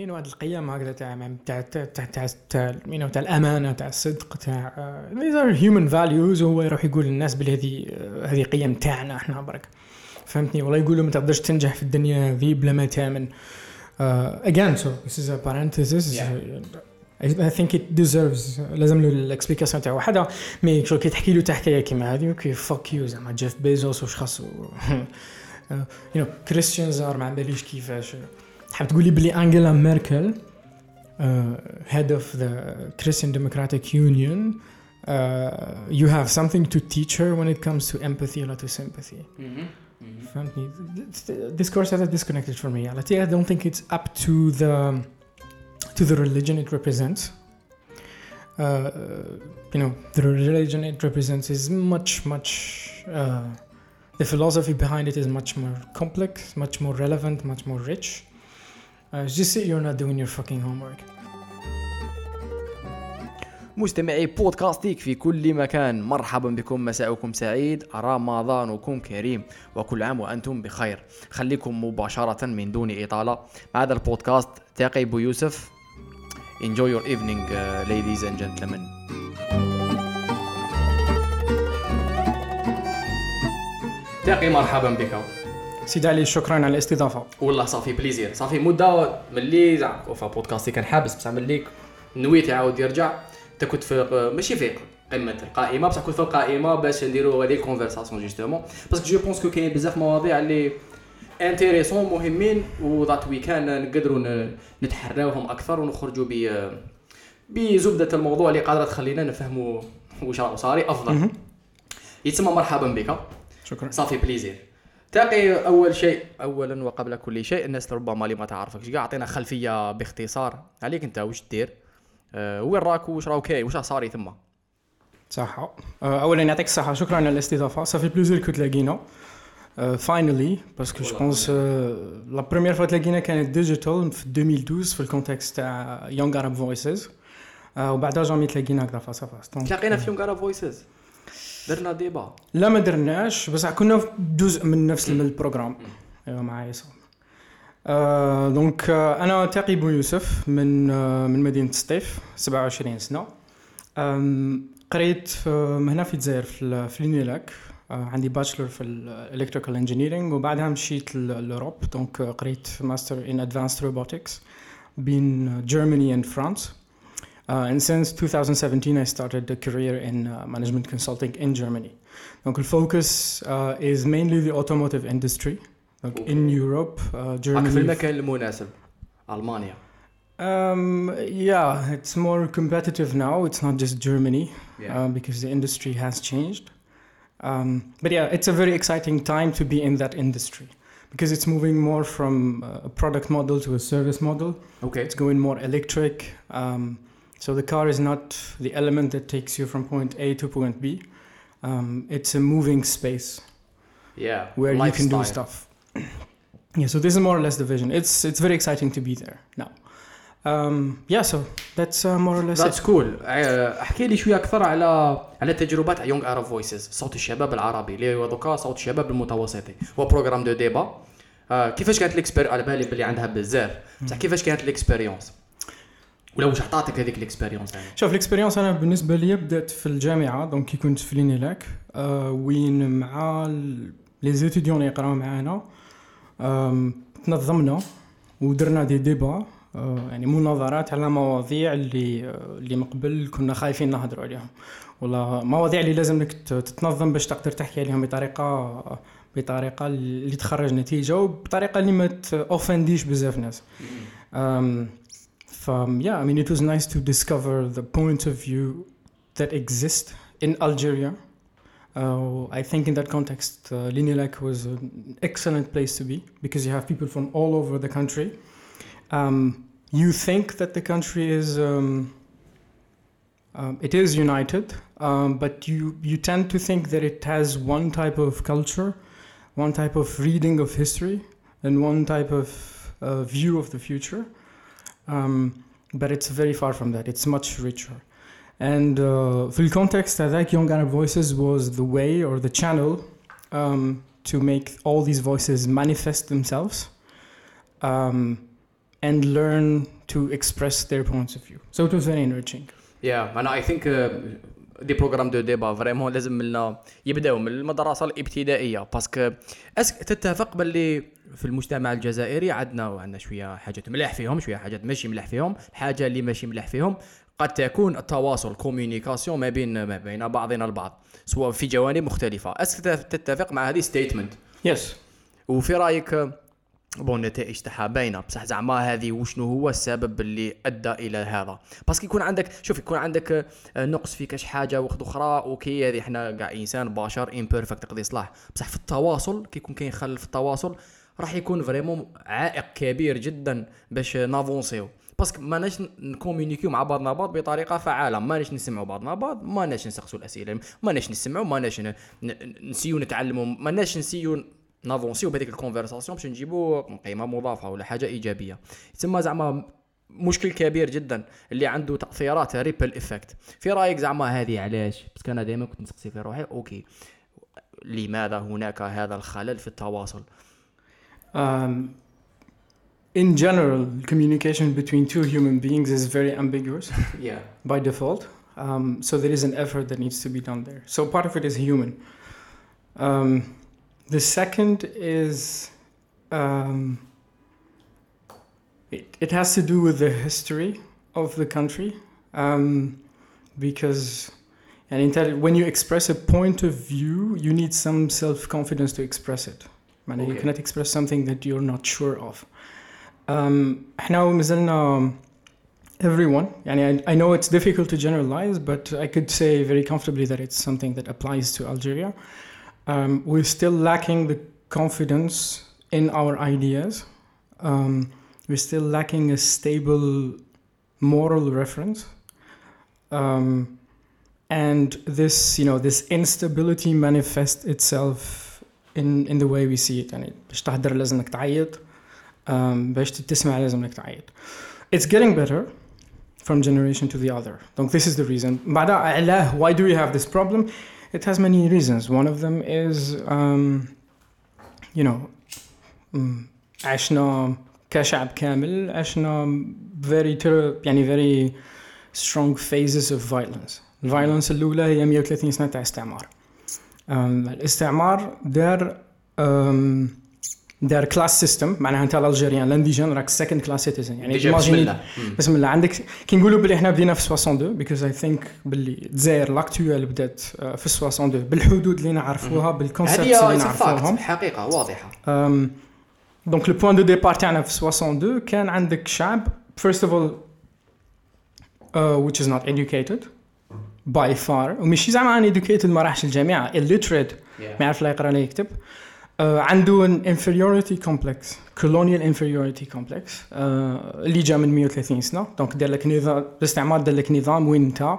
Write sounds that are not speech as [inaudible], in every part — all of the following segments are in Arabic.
كاين واحد القيم هكذا تاع تاع تاع تاع تاع تاع, تاع الأمانة تاع الصدق تاع these are human values وهو يروح يقول للناس بلي هذه هذه قيم تاعنا إحنا برك. فهمتني؟ ولا يقولوا ما تقدرش تنجح في الدنيا ذي بلا ما تامن. uh, again so this is a parenthesis. Yeah. I think it deserves لازم له ال explication تاعو وحده mais كي تحكي له تاع حكايه كيما هذه كي fuck you زعما جيف بيزوس واش خاصو. يو نو كريستيان زار ما باليش كيفاش. حاب تقول لي بلي انجيلا ميركل head of the Christian Democratic Union uh, you have something to teach her when it comes to empathy or to sympathy فهمتني this course has disconnected from reality I don't think it's up to the to the religion it represents uh, you know the religion it represents is much much uh, the philosophy behind it is much more complex much more relevant much more rich Uh, just say you're not doing your fucking homework. مستمعي بودكاستيك في كل مكان. مرحبا بكم مساءكم سعيد. رمضانكم كريم وكل عام وأنتم بخير. خليكم مباشرة من دون إطالة. مع هذا البودكاست تاقي بو يوسف. Enjoy your evening uh, ladies and gentlemen. تاقي مرحبا بك. سيدي علي شكرا على الاستضافة. والله ça fait plaisir. ça fait مدة ملي زعما بودكاستي كان حابس بصح ملي نويت يعاود يرجع. انت كنت في ماشي في قمة القائمة بصح كنت في القائمه باش نديرو هذه ال conversation justement parce que je pense que كاين بزاف مواضيع اللي intéressants مهمين و that way كان نقدروا نتحراوهم أكثر ونخرجوا ب بزبدة الموضوع اللي قادرة تخلينا نفهموا واش راه صاري أفضل. يتسمى مرحبا بك. شكرا. ça fait plaisir. تلاقي أول شيء اولا وقبل كل شيء الناس ربما اللي ما تعرفكش كاع أعطينا خلفية باختصار عليك أنت واش دير أه وين راك واش راهو كاين واش صاري ثم؟ صحة أه اولا يعطيك الصحة شكرا على الاستضافة. ça fait plaisir que تلاقينا finally parce que je pense la première fois تلاقينا كانت digital في 2012 في ال context تاع Young Arab Voices وبعدها jamais تلاقينا هكذا face à face تلاقينا في Young Arab Voices درنا débat. لا ما درناش بس كنا جزء من نفس ال programme ايوا مع عصام آه donc آه أنا تاقي بو يوسف من آه من مدينة سطيف 27 سنة. قريت هنا في الجزائر في, في عندي bachelor في ال electrical engineering وبعدها مشيت l'Europe donc قريت master in advanced robotics بين جيرماني اند فرانس and since 2017, I started a career in uh, management consulting in Germany. Donc, the focus uh, is mainly the automotive industry. Donc, okay. in Europe, uh, Germany. في المكان المناسب ألمانيا. Um, yeah, it's more competitive now. It's not just Germany yeah. uh, because the industry has changed. Um, but yeah, it's a very exciting time to be in that industry because it's moving more from uh, a product model to a service model. Okay. It's going more electric. Um, so the car is not the element that takes you from point A to point B. Um, it's a moving space. Yeah. Where you can do stuff. yeah. So this is more or less the vision. It's it's very exciting to be there now. Um, yeah. So that's uh, more or less. That's it. cool. احكي لي شويه اكثر على على تجربات يونغ اراب فويسز صوت الشباب العربي اللي هو دوكا صوت الشباب المتوسطي هو بروغرام دو ديبا آه كيفاش كانت الاكسبير على بالي بلي عندها بزاف بصح كيفاش كانت الاكسبيريونس ولا واش عطاتك هذيك الاكسبيريونس شوف الاكسبيريونس أنا بالنسبة لي بدأت في الجامعة donc كي كنت في l'INELEC آه وين مع les étudiants اللي يقراو معانا تنظمنا ودرنا دي ديبا آه يعني مناظرات على مواضيع اللي اللي من قبل كنا خايفين نهضروا عليهم. ولا مواضيع اللي لازم لك تتنظم باش تقدر تحكي عليهم بطريقة بطريقة اللي تخرج نتيجة وبطريقة اللي ما توفنديش بزاف ناس. Um, yeah, I mean, it was nice to discover the point of view that exist in Algeria. Uh, I think in that context, uh, was an excellent place to be because you have people from all over the country. Um, you think that the country is um, um, it is united, um, but you you tend to think that it has one type of culture, one type of reading of history, and one type of uh, view of the future. Um, but it's very far from that. It's much richer. And uh, في context هذاك Young Arab Voices was the way or the channel um, to make all these voices manifest themselves. Um, and learn to express their points of view. So it was very enriching. يا انا اي ثينك des programmes de débat vraiment لازم لنا يبداو من المدرسة الابتدائية. parce que est-ce que تتفق باللي في المجتمع الجزائري عندنا عندنا شوية حاجات ملاح فيهم شوية حاجات ماشي ملاح فيهم الحاجة اللي ماشي ملاح فيهم قد تكون التواصل communication ما بين ما بين بعضنا البعض سواء في جوانب مختلفة. est-ce que تتفق مع هذه statement Yes. وفي رأيك bon النتائج تاعها باينة. بصح زعما هذه وشنو هو السبب اللي أدى إلى هذا. parce que يكون عندك شوف يكون عندك آه، نقص في كاش حاجة وقت أخرى OK هذه إحنا كاع إنسان بشر imperfect تقضي صلاح. بصح في التواصل كي يكون كاين خلل في التواصل راح يكون vraiment عائق كبير جدا باش نافونسيو. parce que ماناش نكومونيكيو مع بعضنا بعض بطريقة فعالة. ماناش نسمعوا بعضنا بعض ماناش نسقسوا الأسئلة ماناش نسمعوا ماناش نسيو نتعلموا ماناش نسيو نافونسيو بهذيك ال conversation باش نجيبوا قيمة مضافة ولا حاجة إيجابية تسمى زعما مشكل كبير جدا اللي عنده تأثيرات ripple effect في رأيك زعما هذه علاش بس أنا دائما كنت نسقسي في روحي OK لماذا هناك هذا الخلل في التواصل Um, in general, communication between two human beings is very ambiguous [laughs] yeah. by default. Um, so there is an effort that needs to be done there. So part of it is human. Um, the second is um, it, it has to do with the history of the country um, because and intel- when you express a point of view, you need some self confidence to express it. Man, You Okay. cannot express something that you're not sure of. Um, احنا مازلنا everyone يعني I, I know it's difficult to generalize but I could say very comfortably that it's something that applies to Algeria um, we're still lacking the confidence in our ideas um, we're still lacking a stable moral reference um, and this you know this instability manifests itself in in the way we see it يعني باش تهدر لازمك تعيط um, باش تسمع لازمك تعيط it's getting better from generation to the other. Donc this is the reason. بعدها علاه why do we have this problem? It has many reasons. One of them is um, you know mm, عشنا كشعب كامل عشنا very ter- يعني very strong phases of violence. الفايلنس الأولى هي 130 سنة تاع استعمار. Um, الاستعمار دار um, دار class system معناها أنت ال algérien ال indigène راك second class citizen يعني déjà بسم الله. بسم الله. عندك كي نقولوا بلي إحنا بدينا في 62 because I think باللي الجزائر l'actuelle بدات آه، في 62 بالحدود اللي نعرفوها بال concepts اللي نعرفوهم. حقيقة واضحة. donc le point de départ تاعنا في 62 كان عندك شعب first of all uh, which is not educated by far. وماشي زعما uneducated ما راحش الجامعة illiterate. ما يعرف لا يقرأ لا يكتب. uh, عنده an inferiority complex colonial inferiority complex uh, اللي جا من 130 سنه دونك دار لك نظام الاستعمار دار لك نظام وين انت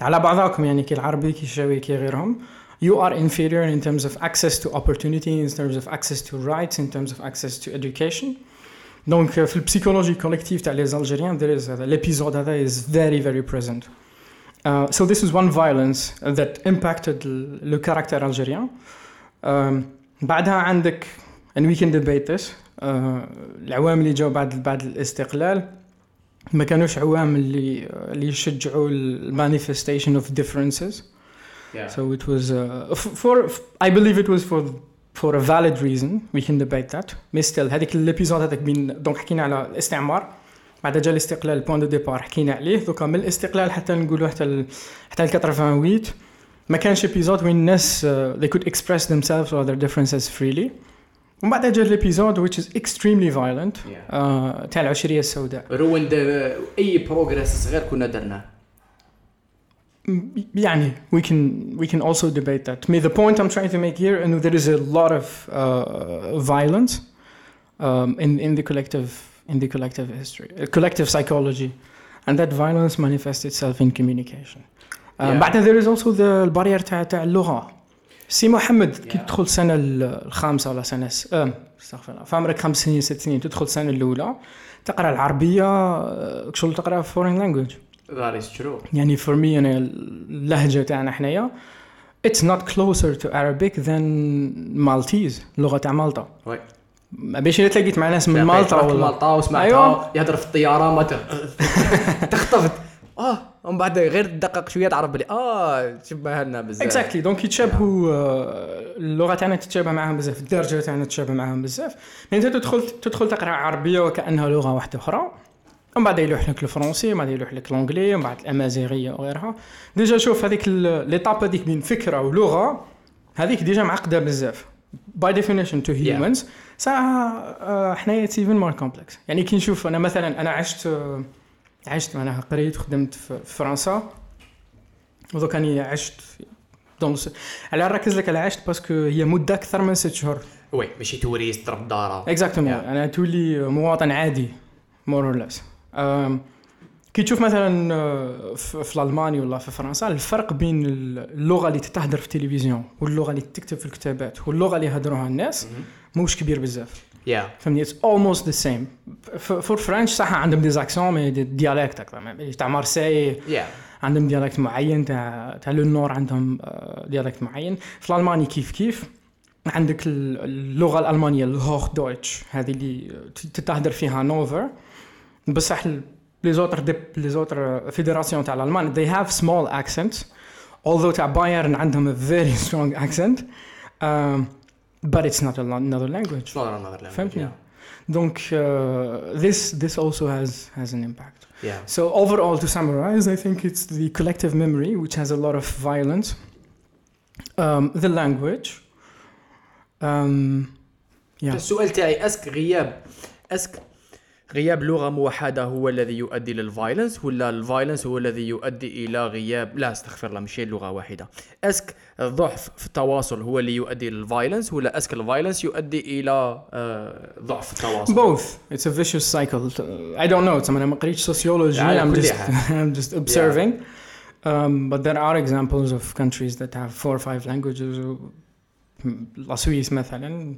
على بعضاكم يعني كي العربي كي الشاوي كي غيرهم you are inferior in terms of access to opportunity in terms of access to rights in terms of access to education دونك في البسيكولوجي كولكتيف تاع لي زالجيريان there is هذا الابيزود هذا is very very present Uh, so this is one violence that impacted ال- le caractère algérien. Um, بعدها عندك debate this uh, العوامل اللي جاوا بعد بعد الاستقلال ما كانوش عوامل اللي اللي يشجعوا ال manifestation of differences. Yeah. So it was uh, for I believe it was for for a valid reason. We can debate that. Mais still هذيك ال épisode هذاك بين donc حكينا على الاستعمار بعد جا الاستقلال point de départ حكينا عليه دوكا من الاستقلال حتى نقولوا حتى ال حتى ال 88 ما كانش ابيزود وين الناس uh, they could express themselves or their differences freely ومن بعد جا الابيزود which is extremely violent Yeah. uh, تاع العشريه السوداء روند اي بروجريس صغير كنا درناه يعني we can we can also debate that. I mean, the point I'm trying to make here, and there is a lot of uh, violence um, in in the collective in the collective history, uh, collective psychology, and that violence manifests itself in communication. بعدها there is also the البارير تاع تاع اللغة. سي محمد كي. تدخل السنة ال- الخامسة ولا سنة س... آه استغفر الله. فعمرك خمس سنين ست سنين تدخل السنة الأولى تقرأ العربية آه، شغل تقرأ foreign language that is true يعني for me أنا اللهجة تاعنا حنايا it's not closer to Arabic than Maltese لغة تاع مالطا. Oui. باش إلا تلاقيت مع ناس من مالطا ولا مالطا وسمعتها أيوة. يهضر في الطيارة ما [laughs] تخطفت. آه. ومن بعد غير تدقق شوية تعرف بلي آه تشبه لنا بزاف. exactly donc يتشابهوا اللغة تاعنا تتشابه معاهم بزاف الدرجة تاعنا تتشابه معاهم بزاف. انت تدخل تدخل تقرأ عربية وكأنها لغة واحدة أخرى. ومن بعد يلوح لك الفرنسي ومن بعد يلوح لك الانجلي ومن بعد الأمازيغية وغيرها. déjà شوف هذيك l'étape هذيك بين فكرة ولغة هذيك déjà معقدة بزاف. by definition two humans ساعة آه، حنايا even more complex يعني كي نشوف أنا مثلا أنا عشت آه، عشت أنا قريت وخدمت في في فرنسا. ودوك أني عشت dans الس- على نركز لك على عشت parce que هي مدة أكثر من ست شهور. oui ماشي touriste trip دارها exactement. أنا تولي مواطن عادي more or less كي تشوف مثلا آه، في الألماني ولا في فرنسا الفرق بين اللغة اللي تتهدر في التلفزيون واللغة اللي تكتب في الكتابات واللغة اللي يهدروها الناس موش كبير بزاف. yeah فهمني it's almost the same for French صح عندهم des accents mais dialect أكثر. تاع مارسي yeah عندهم ديالكت معين تاع تاع لو نور عندهم آه، ديالكت معين. في الألماني كيف كيف؟ عندك ال- اللغة الألمانية الهوخ دويتش هذه اللي تتهدر فيها نوفر. بصح لي زوتر ديب لي زوتر فيدراسيون تاع الالمان they have small accents although تاع بايرن عندهم a very strong accent um, but it's not another language فهمتني donc uh, this this also has has an impact يا So overall, to summarize, I think it's the collective memory which has a lot of violence, um, the language. Um, yeah. السؤال تاعي اسك غياب اسك غياب لغة موحدة هو الذي يؤدي لل violence ولا ال violence هو الذي يؤدي إلى غياب لا استغفر الله مش هي لغة واحدة est-ce que الضعف في التواصل هو اللي يؤدي لل violence ولا est-ce que ال violence يؤدي إلى آه، ضعف التواصل Both. It's a vicious cycle. I don't know. I'm not sociology. على I'm just. [laughs] I'm just observing. Um, but there are examples of countries that have four or five languages. لا سويس مثلا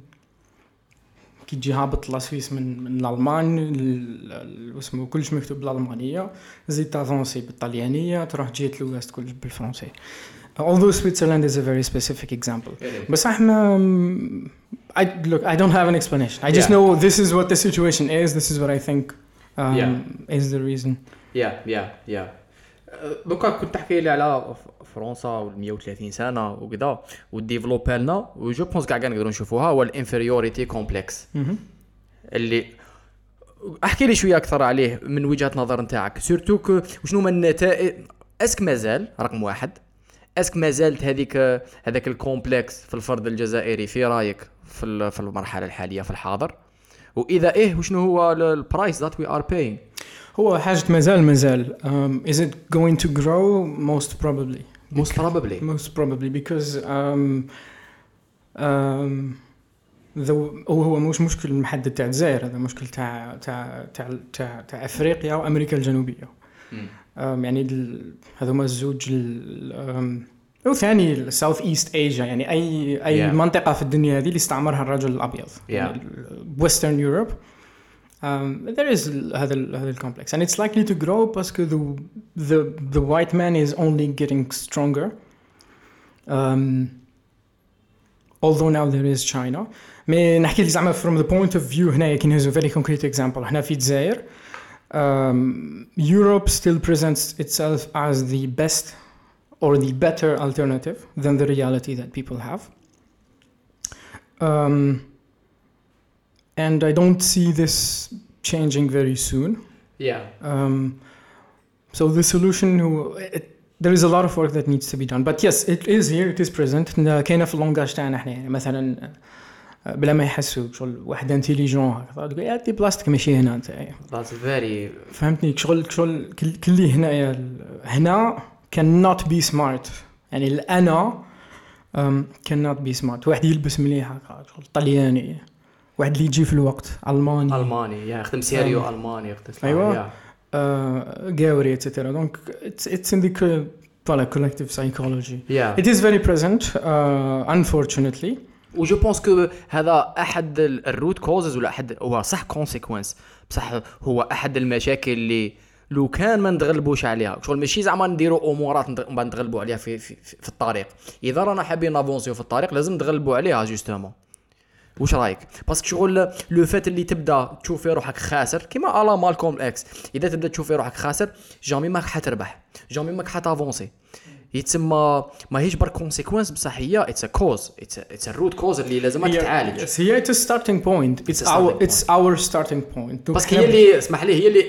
كي تجي هابط لا سويس من من الالمان ال- ال- واسمه كلش مكتوب بالالمانيه زيد تافونسي بالطليانيه تروح تجي تلوست كلش بالفرنسي although Switzerland is a very specific example بس إحنا I look I don't have an explanation I just Yeah. know this is what the situation is this is what I think um, Yeah. is the reason يا يا يا دوكا كنت تحكي لي على فرنسا وال 130 سنة وكذا وال develop لنا و je pense كاع نقدروا نشوفوها هو ال inferiority complex. اللي احكي لي شوية أكثر عليه من وجهة نظر نتاعك. surtout que وشنو هما النتائج est-ce que مازال رقم واحد est-ce que ما زالت هذيك هذاك ال complex في الفرد الجزائري في رأيك في في المرحلة الحالية في الحاضر؟ وإذا إيه وشنو هو ال price that we are paying هو حاجة مازال مازال. Um, is it going to grow? Most probably. most probably most probably because um, um, the, هو مش مشكل محدد تاع الجزائر هذا مشكل تاع تاع تاع تاع, تاع أفريقيا وامريكا الجنوبية. um, يعني هذوما الزوج ال- um, وثاني ال South East Asia يعني اي أي Yeah. منطقة في الدنيا هذه اللي استعمرها الرجل الأبيض. يعني ويسترن يوروب um, there is ال- هذا ال- هذا الكومبلكس and it's likely to grow because the the the white man is only getting stronger um, although now there is China مي نحكي لك زعما from the point of view هنايا كي نهزو very concrete example هنا في الجزائر um, Europe still presents itself as the best or the better alternative than the reality that people have um, and I don't see this changing very soon يا um, so the solution who it, there is a lot of work that needs to be done but yes it is here it is present إن كاينه في اللونجاج تاعنا احنا يعني مثلا آه، بلا ما يحسوا شغل واحد انتيليجون هكذا تقول يا دي بلاصتك ماشي هنا انت ذاتس فيري فهمتني شغل شغل كل كلي هنايا ال- هنا cannot be smart يعني الانا um, cannot be smart واحد يلبس مليح هكا شغل طلياني واحد اللي يجي في الوقت ألماني. ألماني yeah يخدم sérieux ألماني. Donc it's it's in the co- voilà, collective psychology. yeah It is very present, uh, unfortunately. و je pense que هذا أحد ال- ال root causes ولا أحد هو صح conséquence بصح هو أحد المشاكل اللي لو كان ما نتغلبوش عليها. شغل ماشي زعما نديروا أمورات ند- من بعد نتغلبوا عليها في, في, في الطريق. إذا رانا حابين نافونسيو في الطريق لازم نتغلبوا عليها justement واش رايك؟ parce que شغل لو فات اللي تبدا تشوف في روحك خاسر كيما الا مالكوم إكس إذا تبدا تشوف في روحك خاسر jamais ماك حتربح jamais ماك حتافونسي يتسمى ماهيش برك conséquence بصح هي اتس ا كوز اتس ا روت كوز اللي لازم تتعالج. هي point. It's a our starting it's our starting point. parce que هي اللي اسمح لي هي اللي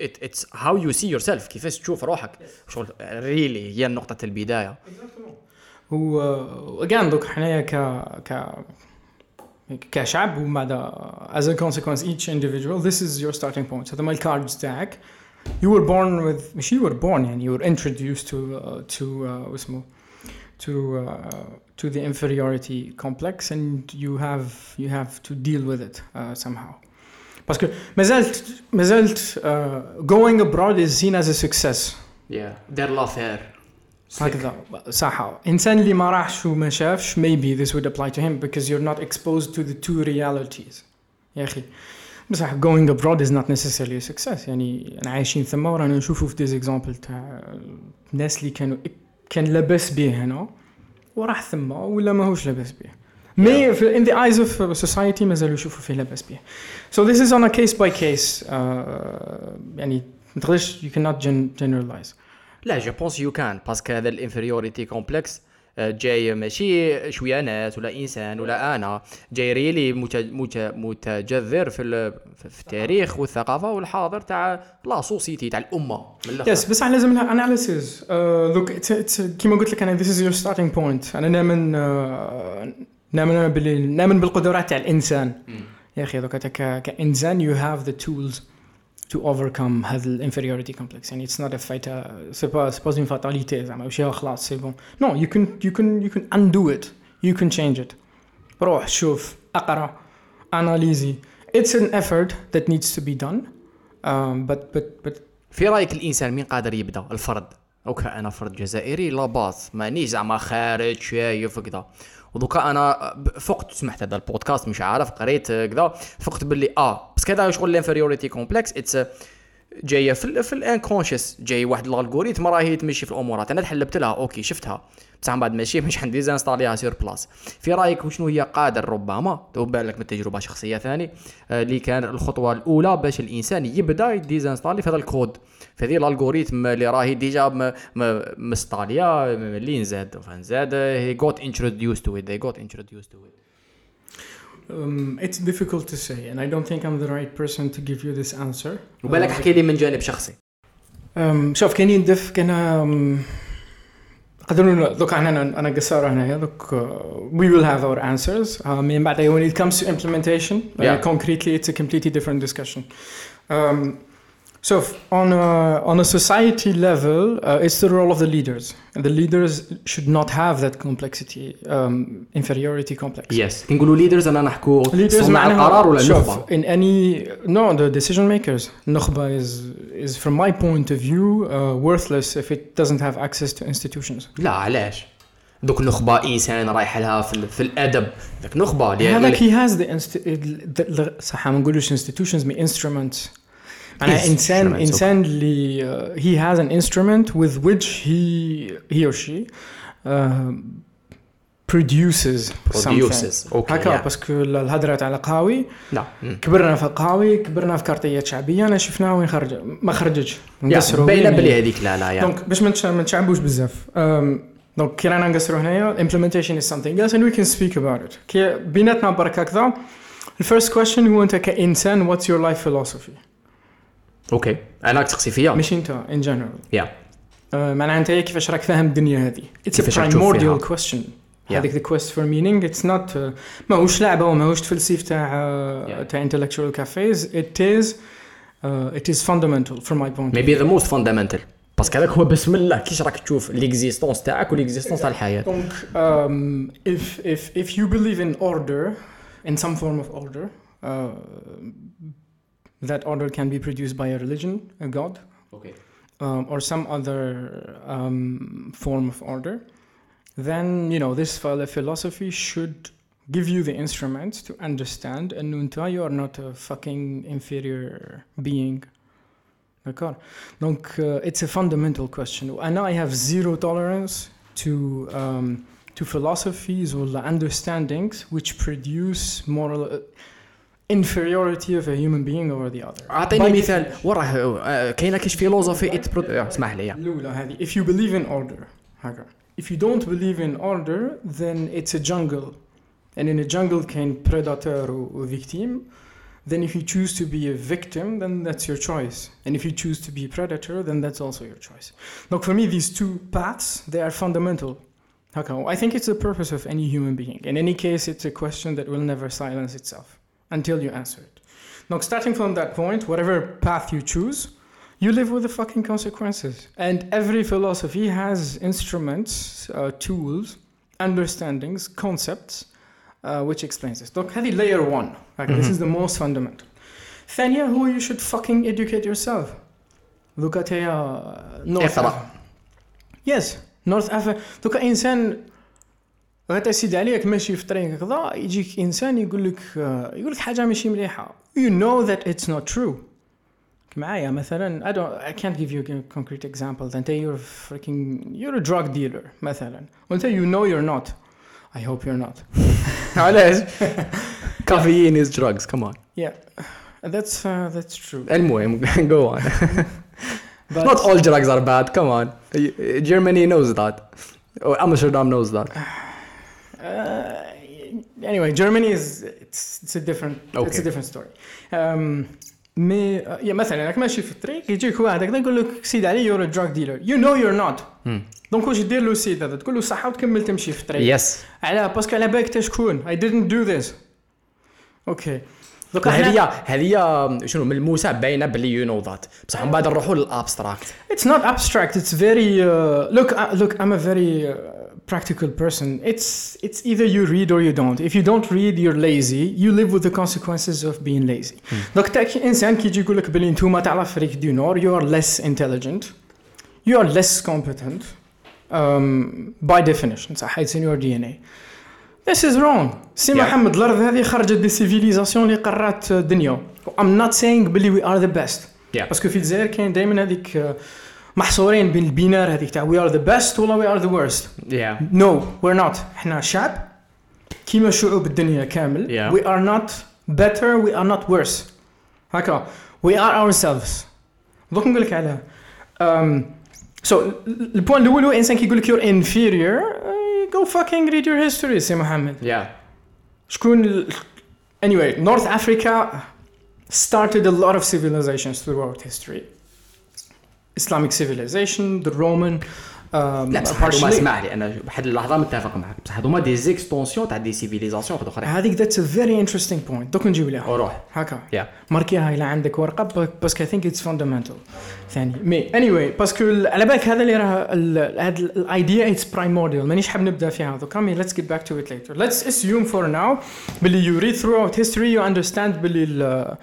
اتس هاو يو سي يور سيلف كيفاش تشوف روحك. شغل ريلي هي نقطه البداية. و again دوك حنايا ك ك كشعب وبعد as a consequence each individual this is your starting point هذا ما الكاردز تاعك you were born with مش you were born يعني you were introduced to uh, to uh, اسمه to uh, to the inferiority complex and you have you have to deal with it uh, somehow باسكو مازالت مازالت uh, going abroad is seen as a success yeah دير لافير هكذا صح انسان اللي ما راحش وما شافش maybe this would apply to him because you're not exposed to the two realities يا اخي بصح going abroad is not necessarily a success يعني انا عايشين ثما ورانا نشوفوا في ديز اكزامبل تاع الناس اللي كانوا كان لاباس به هنا وراح ثما ولا ماهوش لاباس به مي في in the eyes of society مازالوا يشوفوا فيه لاباس به so this is on a case by case uh, يعني ما تقدرش you cannot gen- generalize لا je pense يو كان parce que هذا ال inferiority complex جاي ماشي شوية ناس ولا إنسان ولا أنا جاي really مت- مت- متجذر في في التاريخ والثقافة والحاضر تاع la société تاع الأمة yes بس إحنا لازم analysis look كيما قلت لك أنا this is your starting point. أنا نامن uh, نامن باللي نامن بالقدرات تاع الإنسان. يا أخي دوك كإنسان you have the tools. To overcome هذا ال inferiority complex. يعني it's not a fight c'est pas c'est pas une fatalité زعما ماشي خلاص c'est bon no you can you can you can undo it. You can change it. روح شوف اقرأ اناليزي it's an effort that needs to be done. Um, but but but في رأيك الإنسان مين قادر يبدأ؟ الفرد. OK أنا فرد جزائري لا باس. مانيش زعما خارج شايف كذا ودوكا أنا فقت سمعت هذا البودكاست مش عارف قريت كذا فقت باللي آه بس كذا شغل ال inferiority complex it's جاية في ال في ال unconscious جاي واحد ال algorithm راهي تمشي في الامورات أنا تحلبت لها OK شفتها. بصح من بعد ماشي [laughs] مش عندي ديزانستاليها sur place في رأيك وشنو هي قادر ربما؟ تو بالك من تجربة شخصية ثاني آه، اللي كان الخطوة الأولى باش الإنسان يبدأ يديزانستالي في هذا الكود. في هذه ال algorithm اللي راهي déjà مستاليا ملي نزاد فنزاد هي got introduced to it they got introduced to it Um, it's difficult to say, and I don't think I'm the right person to give you this answer. وبالك Uh, احكي لي من جانب شخصي um, شوف كان يندف كان um, قدروا دوك أنا أنا قصاره هنايا دوك uh, we will have our answers uh, من بعد when it comes to implementation uh, Yeah. concretely it's a completely different discussion um, so f- on a, on a society level uh, it's the role of the leaders and the leaders should not have that complexity um, inferiority complex يس كي نقولوا ليدرز انا نحكوا leaders صناع معناها القرار ولا شوف النخبه in any no the decision makers النخبة is is from my point of view uh, worthless if it doesn't have access to institutions لا علاش دوك نخبه انسان رايح لها في, ال- في الادب ذاك نخبه اللي- هذاك اللي- he has the, inst- the, the صح ما نقولوش institutions مي instruments Yes, انسان إنسان اللي he has an instrument with which he he or she uh, produces something. Produces OK هكا yeah. parce que الهضره تاع القهاوي لا مم. كبرنا في القهاوي كبرنا في كارتيات شعبية أنا شفناها وين خرج ما خرجتش نقصروا باينه بيه. بلي هذيك لا لا yeah donc باش ما نتش- ما نتشعبوش بزاف. donc كي رانا نقصروا هنايا implementation is something else and we can speak about it. كي بيناتنا برك هكذا ال first question هو انت كإنسان what's your life philosophy? أوكي. أنا تقصي فيا مش انت in general. يا معناها أنت كيفاش راك فاهم الدنيا هذه؟ فيها. question. Yeah. هذيك the quest for meaning. It's not uh, ماهوش لعبة وماهوش تفلسيف تاع uh, تاع intellectual cafes. It is uh, it is fundamental from my point of maybe the most fundamental باسكو هذاك هو بسم الله كيش راك تشوف ليكزيستونس تاعك وليكزيستونس تاع الحياة Donc, um, if, if, if you believe in order, in some form of order, uh, that order can be produced by a religion, a god, okay. um, or some other um, form of order, then you know this philosophy should give you the instruments to understand. And Nunta, you are not a fucking inferior being. D'accord. Donc, uh, it's a fundamental question. And I have zero tolerance to um, to philosophies or understandings which produce moral. Uh, inferiority of a human being over the other اعطيني By مثال وراه آه، كاينه كاش فيلوزوفي ات اسمح لي الأولى هذه if you believe in order هكا if you don't believe in order then it's a jungle and in a jungle كاين predator و victim then if you choose to be a victim then that's your choice and if you choose to be a predator then that's also your choice look for me these two paths they are fundamental هكا I think it's the purpose of any human being in any case it's a question that will never silence itself until you answer it now starting from that point whatever path you choose you live with the fucking consequences. And every philosophy has instruments, uh, tools, understandings, concepts, uh, which explains this. Look, هذه layer one. Like, This Mhm. is the most fundamental. ثانية هو you should fucking educate yourself. Look at uh, North اقرأ. Af- Yes, North Africa. دوكا إنسان غتسيد عليك ماشي في طريق كذا يجيك إنسان يقول لك uh, يقول لك حاجة ماشي مليحة. You know that it's not true. معايا مثلا I don't I can't give you a concrete example انت you're freaking you're a drug dealer مثلا وانت you know you're not I hope you're not علاش كافيين از دراجز كمان yeah that's uh, that's true المهم جو on but not all drugs are bad come on Germany knows that Amsterdam knows that uh, anyway Germany is it's, it's a different it's Okay. a different story. Um, مي يا مثلا راك ماشي في الطريق يجيك واحد هكذا يقول لك سيد علي you're a drug dealer. You know you're not. donc واش دير له السيد هذا تقول له صحه وتكمل تمشي في الطريق. yes علاه parce que على بالك انت شكون I didn't do this. أوكي دوكا هذه هذه شنو ملموسة باينه بلي you know that بصح من بعد نروحوا لل abstract. It's not abstract. It's very uh, look. Uh, look, I'm a very uh, practical person. It's it's either you read or you don't. If you don't read, you're lazy. You live with the consequences of being lazy. Donc تاك انسان كيجي يقول لك بلي نتوما تاع لافريك دو نور you are less intelligent, you are less competent, um, by definition صح it's in your DNA. This is wrong. سي Yeah. محمد الارض هذه خرجت دي سيفيليزاسيون اللي قرات الدنيا. I'm not saying بلي we are the best. Yeah. باسكو في الجزائر كاين دائما هذيك آه، محصورين بين البينار هذيك تاع we are the best ولا we are the worst. يا No, we're not. إحنا شعب كيما شعوب الدنيا كامل. We are not better, we are not worse. هكا we are ourselves. دوك نقول لك. Um, so ال point الأول هو انسان كيقول لك inferior uh, go fucking read your history سي محمد. يا شكون anyway North Africa started a lot of civilizations throughout history Islamic civilization the Roman um, لا بصح هذوما اسمح لي أنا بواحد اللحظة متفق معك بصح هذوما des extensions تاع des civilisations واحد اخرين هذيك that's a very interesting point. دوك نجيب لها وروح هكا. يا ماركيها إلى عندك ورقة parce que I think it's fundamental. ثاني. mais anyway parce que ال- على بالك هذا اللي راه هاد ال idea it's primordial. مانيش حاب نبدأ فيها دوكا mais let's get back to it later. Let's assume for now باللي you read throughout history you understand باللي ال-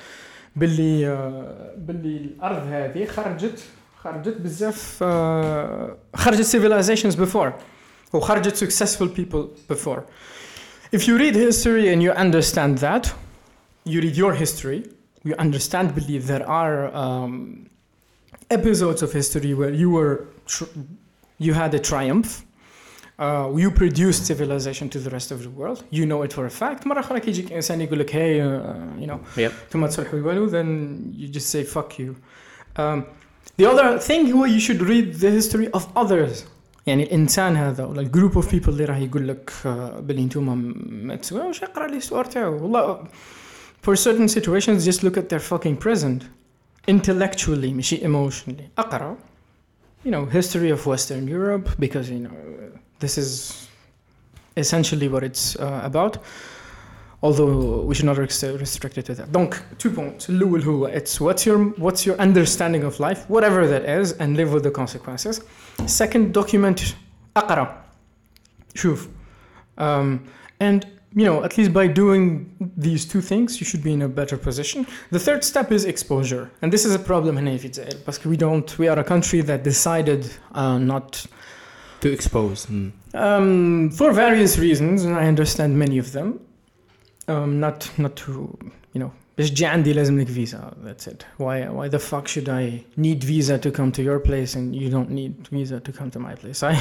باللي آه، باللي الأرض هذه خرجت خرجت بزاف آه، خرجت civilizations before وخرجت successful people before if you read history and you understand that you read your history you understand believe there are um, episodes of history where you were tr- you had a triumph uh, you produced civilization to the rest of the world you know it for a fact مرة أخرى كيجيك إنسان يقول لك hey uh, you know Yep. ثم تصلحوا والو then you just say fuck you um, the other thing هو you should read the history of others يعني الانسان هذا ولا الجروب اوف بيبل اللي راه يقول لك آه، بلي نتوما ما تسواوش اقرا الهستوار تاعو والله for certain situations just look at their fucking present intellectually ماشي emotionally اقرا you know history of western europe because you know this is essentially what it's uh, about although we should not rest- restrict it to that donc two points الاول هو it's what's your what's your understanding of life whatever that is and live with the consequences second document اقرا شوف um, and you know at least by doing these two things you should be in a better position the third step is exposure and this is a problem هنا في الجزائر because we don't we are a country that decided uh, not to expose mm. um, for various reasons, and I understand many of them. Um, not not to you know باش تجي عندي لازم لك فيزا that's it why why the fuck should I need visa to come to your place and you don't need visa to come to my place I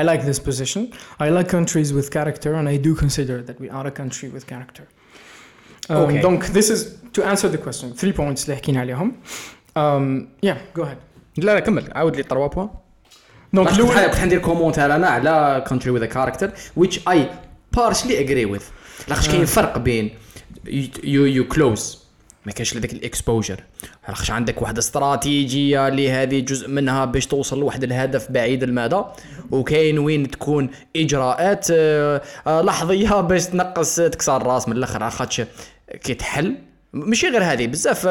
I like this position I like countries with character and I do consider that we are a country with character um, Okay. donc this is to answer the question three points اللي حكينا عليهم um, yeah go ahead لا لا كمل عاود لي 3 بوان donc كنت الأول- كنت حندير كومونتير انا على country with a character which I partially agree with لاخاطش كاين فرق بين يو يو كلوز ما كاينش لديك الاكسبوجر لاخاطش عندك واحد استراتيجية اللي هذه جزء منها باش توصل لواحد الهدف بعيد المدى وكاين وين تكون إجراءات آه، آه، لحظية باش تنقص تكسر الراس من الآخر. لاخاطش كي تحل ماشي غير هذه بزاف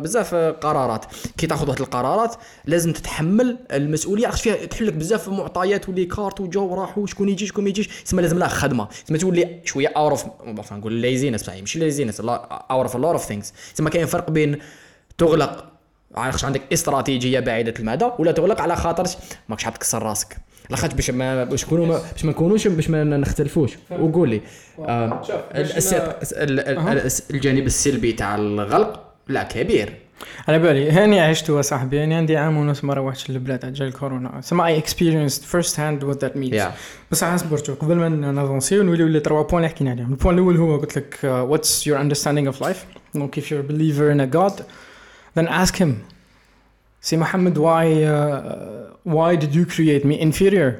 بزاف قرارات. كي تاخذ واحد القرارات لازم تتحمل المسؤولية. عرفت فيها تحل لك بزاف معطيات ولي كارت وجو راحوا شكون يجي شكون ما يجيش. تسمى لازم لها خدمة. تسمى تولي شوية اوت اوف نقول ليزينس ماشي ليزينس اوت اوف لوت اوف ثينكس تسمى كاين فرق بين تغلق عرفت عندك استراتيجية بعيدة المدى ولا تغلق على خاطر ماكش حاب تكسر راسك. لاخاطش باش ما باش نكونوا ما- باش ما نكونوش باش ما نختلفوش. وقول لي آه، الجانب السلبي تاع الغلق لا كبير. على بالي هاني عشتها صاحبي يعني عندي عام ونص ما روحتش للبلاد عجل الكورونا. سما I experienced first hand what that means. Yeah. بس اصبر شوف قبل ما n'avancer ونوليو les trois points اللي حكينا عليهم. ال point الأول هو قلت لك what's your understanding of life donc if you're a believer in a god then ask him سي محمد why uh, why did you create me inferior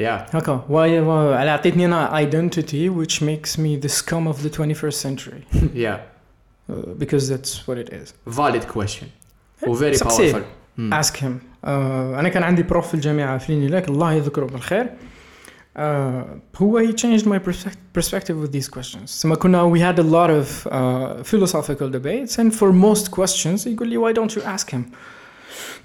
يا هكا why why- على عطيتني انا identity which makes me the scum of the 21st century [laughs] يا uh, because that's what it is فاليد كويستشن وفيري Succeed. باورفul ask him uh, انا كان عندي بروف في الجامعه فليني لك الله يذكره بالخير uh, Huawei changed my perspective with these questions. So Makuna, we had a lot of uh, philosophical debates, and for most questions, equally, why don't you ask him?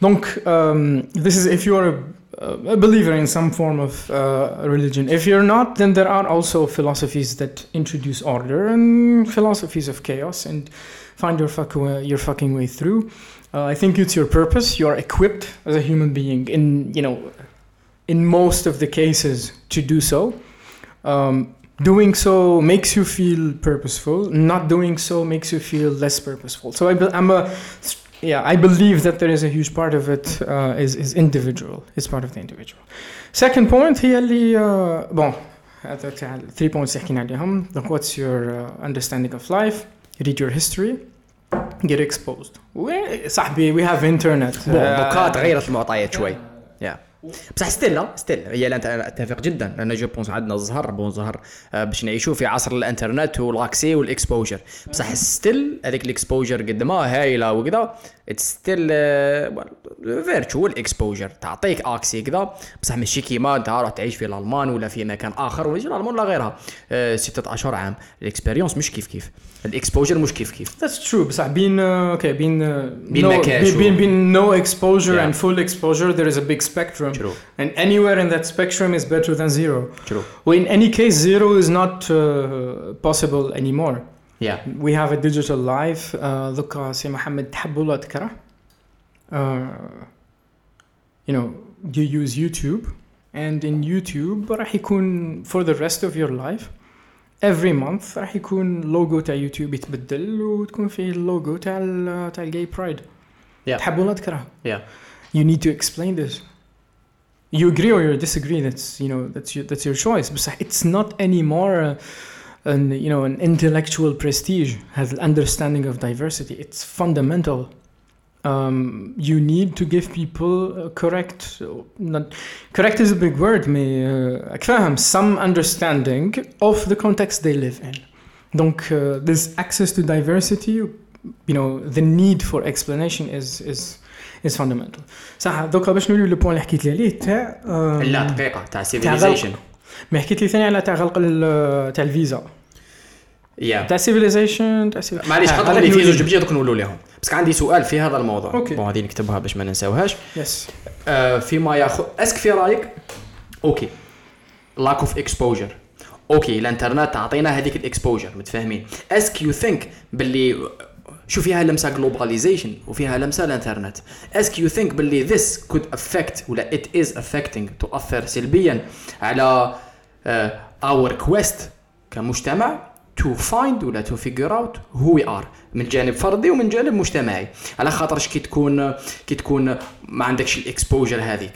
Donc, um, this is if you are a a believer in some form of uh, religion. If you're not, then there are also philosophies that introduce order and philosophies of chaos and find your, fuck, uh, your fucking way through. Uh, I think it's your purpose. You are equipped as a human being in, you know, in most of the cases to do so. Um, doing so makes you feel purposeful. Not doing so makes you feel less purposeful. So I be- I'm a yeah. I believe that there is a huge part of it uh, is is individual. It's part of the individual. Second point هي اللي uh, bon هذا تاع three points اللي حكينا عليهم. Donc what's your uh, understanding of life? Read your history. get exposed. We, صاحبي we have internet. بون Uh, دوكا تغيرت المعطيات شوي يا بصح ستيل لا ستيل هي لا أنا اتفق جدا. لأن جو بونس عندنا الزهر بون زهر آه، باش نعيشوا في عصر الإنترنت والاكسي والإكسبوجر. بصح ستيل هذيك الإكسبوجر قد ما هايلة وكذا. ستيل فيرتشوال اكسبوجر تعطيك اكسي كذا. بصح ماشي كيما أنت راح تعيش في الألمان ولا في مكان آخر ولا الألمان ولا غيرها. آه، ستة اشهر عام. الاكسبيريونس مش كيف كيف. الاكسبوجر مش كيف كيف That's true. بصح بين uh, okay بين uh, بين no, مكان بين, شو. بين بين no exposure Yeah. and full exposure there is a big spectrum. True. And anywhere in that spectrum is better than zero. True. Well, in any case, zero is not uh, possible anymore. يا We have a digital life. Uh, ذكا سي محمد تحب ولا تكره. Uh, you know, you use YouTube, and in YouTube راح يكون for the rest of your life. Every month راح يكون لوجو تاع يوتيوب يتبدل وتكون فيه اللوجو تاع ال تاع الجاي برايد. Yeah. تحب ولا تكره. يا You need to explain this. You agree or you disagree. That's you know that's your that's your choice. But it's not anymore uh, an you know an intellectual prestige. Has understanding of diversity. It's fundamental. Um, you need to give people uh, correct. Not correct is a big word. May uh, أفهم some understanding of the context they live in. Donc uh, this access to diversity, you know, the need for explanation is is is fundamental. صح دوكا باش نوليو للبوان اللي حكيت لي عليه تاع آم، لا دقيقه تاع تاع سيفيليزيشن غلق. ما حكيت لي ثاني على تاع غلق ال- تاع الفيزا يا تاع civilization تاع معليش حط لي في. زوج بجي نقولوا لهم بس كان عندي سؤال في هذا الموضوع. okay. bon هذه نكتبها باش ما ننساوهاش. yes آه فيما ياخذ est-ce que في رأيك؟ okay. lack of exposure okay الإنترنت تعطينا هذيك ال exposure متفاهمين. est-ce que you think باللي شو فيها لمسة globalization وفيها لمسة الإنترنت. est-ce que you think باللي this could affect ولا it is affecting تؤثر سلبيا على uh, our quest كمجتمع. to find ولا to figure out who we are من جانب فردي ومن جانب مجتمعي. على خاطرش كي تكون كي تكون ما عندكش ال exposure هذيك.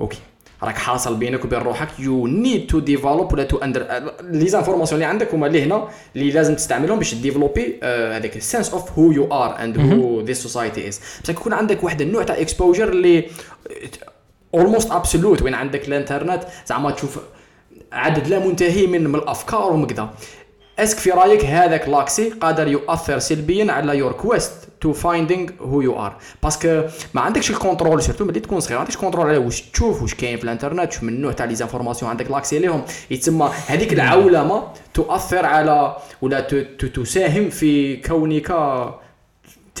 okay. راك حاصل بينك وبين روحك. you need to develop ولا to under les informations اللي عندك هما اللي هنا اللي لازم تستعملهم باش développer هذاك ال sense of who you are and who this society is بصح يكون عندك واحد النوع تاع exposure اللي almost absolute وين عندك الانترنت زعما تشوف عدد لا منتهي من من الأفكار ومكذا. اسك في رايك هذاك l'accès قادر يؤثر سلبيا على your quest to finding who you are parce que ما عندكش الـ contrôle surtout ملي تكون صغير ما عندكش contrôle على واش تشوف واش كاين في الانترنت شو من نوع تاع les informations عندك l'accès ليهم يتسمى هذيك العولمة تؤثر على ولا تساهم في كونك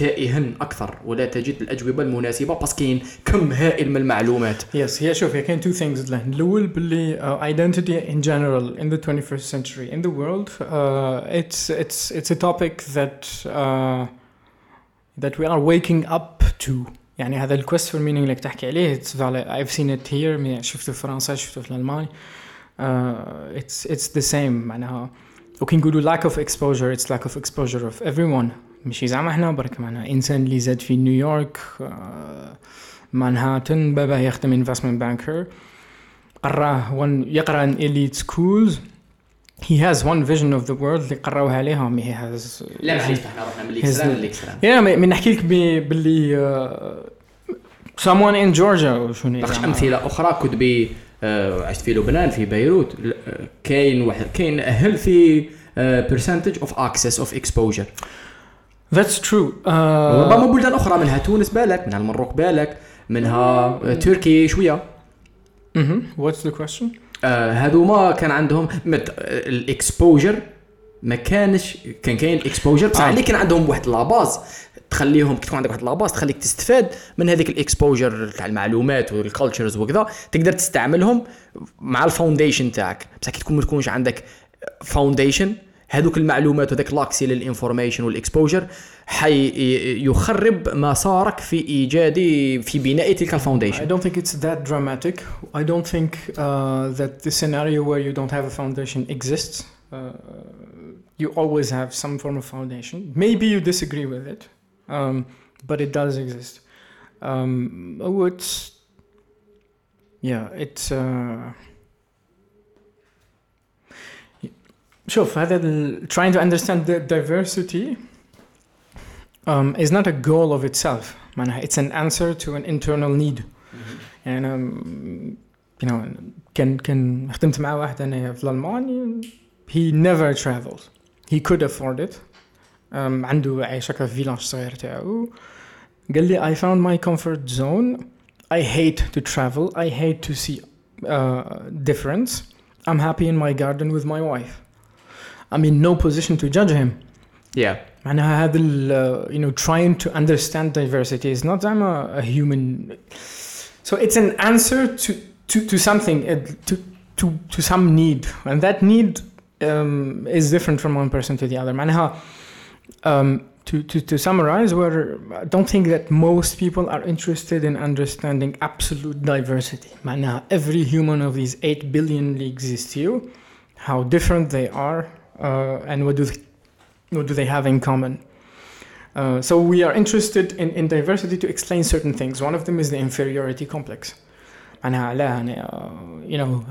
تائها أكثر ولا تجد الاجوبه المناسبه بس كاين كم هائل من المعلومات yes هي شوف هي كاين two things الأول باللي identity in general in the 21st century in the world uh, it's it's it's a topic that uh, that we are waking up to يعني هذا ال quest for meaning اللي تحكي عليه I've seen it here شفته في فرنسا شفته في الالماني uh, it's it's the same معناها وكي نقولوا lack of exposure it's lack of exposure of everyone ماشي زعما إحنا برك معناها إنسان اللي زاد في نيويورك مانهاتن باباه يخدم investment banker قراه وين يقرأ in elite schools. He has one vision of the world اللي قراوها عليهم he has لا معليش إحنا رحنا من ال extrême لل extrême يا من نحكي لك باللي someone in Georgia شنو باش أمثلة أخرى كنت بي عشت في لبنان في بيروت. كاين واحد كاين healthy percentage of access of exposure. That's true. Uh, ربما بلدان أخرى منها تونس بالك منها المروك بالك منها تركي شوية mm-hmm. What's the question? هذوما كان عندهم ال exposure ما كانش كان كاين الإكسبوجر بصح اللي كان عندهم واحد la base تخليهم كي تكون عندك واحد la base تخليك تستفاد من هذيك ال exposure تاع المعلومات وال cultures وكذا تقدر تستعملهم مع ال foundation تاعك بصح كي تكون ما تكونش عندك foundation هذوك المعلومات وذاك l'accès لل information وال exposure حي يخرب مسارك في ايجاد في بناء تلك الفاونديشن. I don't think it's that dramatic. I don't think uh, that the scenario where you don't have a foundation exists. Uh, you always have some form of foundation. Maybe you disagree with it, um, but it does exist. Um, oh, it's yeah, it's. Uh, شوف هذا ال- trying to understand the diversity um, is not a goal of itself معناها it's an answer to an internal need يعني um, you know كان كان خدمت مع واحد انا في الالمان he never traveled he could afford it um, عنده عايش هكا في فيلاج صغير تاعو قال لي I found my comfort zone I hate to travel I hate to see uh, difference I'm happy in my garden with my wife I'm in no position to judge him Yeah. معناها هذا ال you know trying to understand diversity is not زعما a human so it's an answer to to to something uh, to to to some need and that need um, is different from one person to the other معناها um, to, to, to summarize where I don't think that most people are interested in understanding absolute diversity معناها every human of these 8 billion اللي exist here how different they are uh, and what do they what do they have in common? Uh, so we are interested in, in diversity to explain certain things. One of them is the inferiority complex. And uh, you know,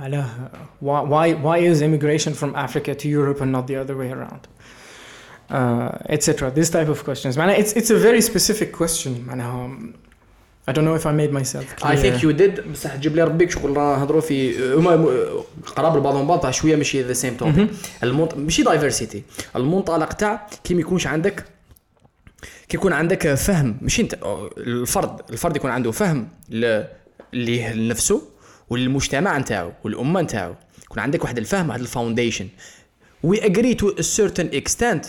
why, why, why is immigration from Africa to Europe and not the other way around? Uh, Etc. This type of questions. It's, it's a very specific question. I don't know if I made myself clear. I think you did. بصح جيب لي ربك شغل راه نهضروا في هما قراب لبعضهم بعض بصح شوية ماشي the same topic المنط... ماشي diversity المنطلق تاع كي ما يكونش عندك كي يكون عندك فهم ماشي انت الفرد الفرد يكون عنده فهم ل... ليه لنفسه وللمجتمع نتاعو والأمة نتاعو. يكون عندك واحد الفهم واحد ال foundation we agree to a certain extent.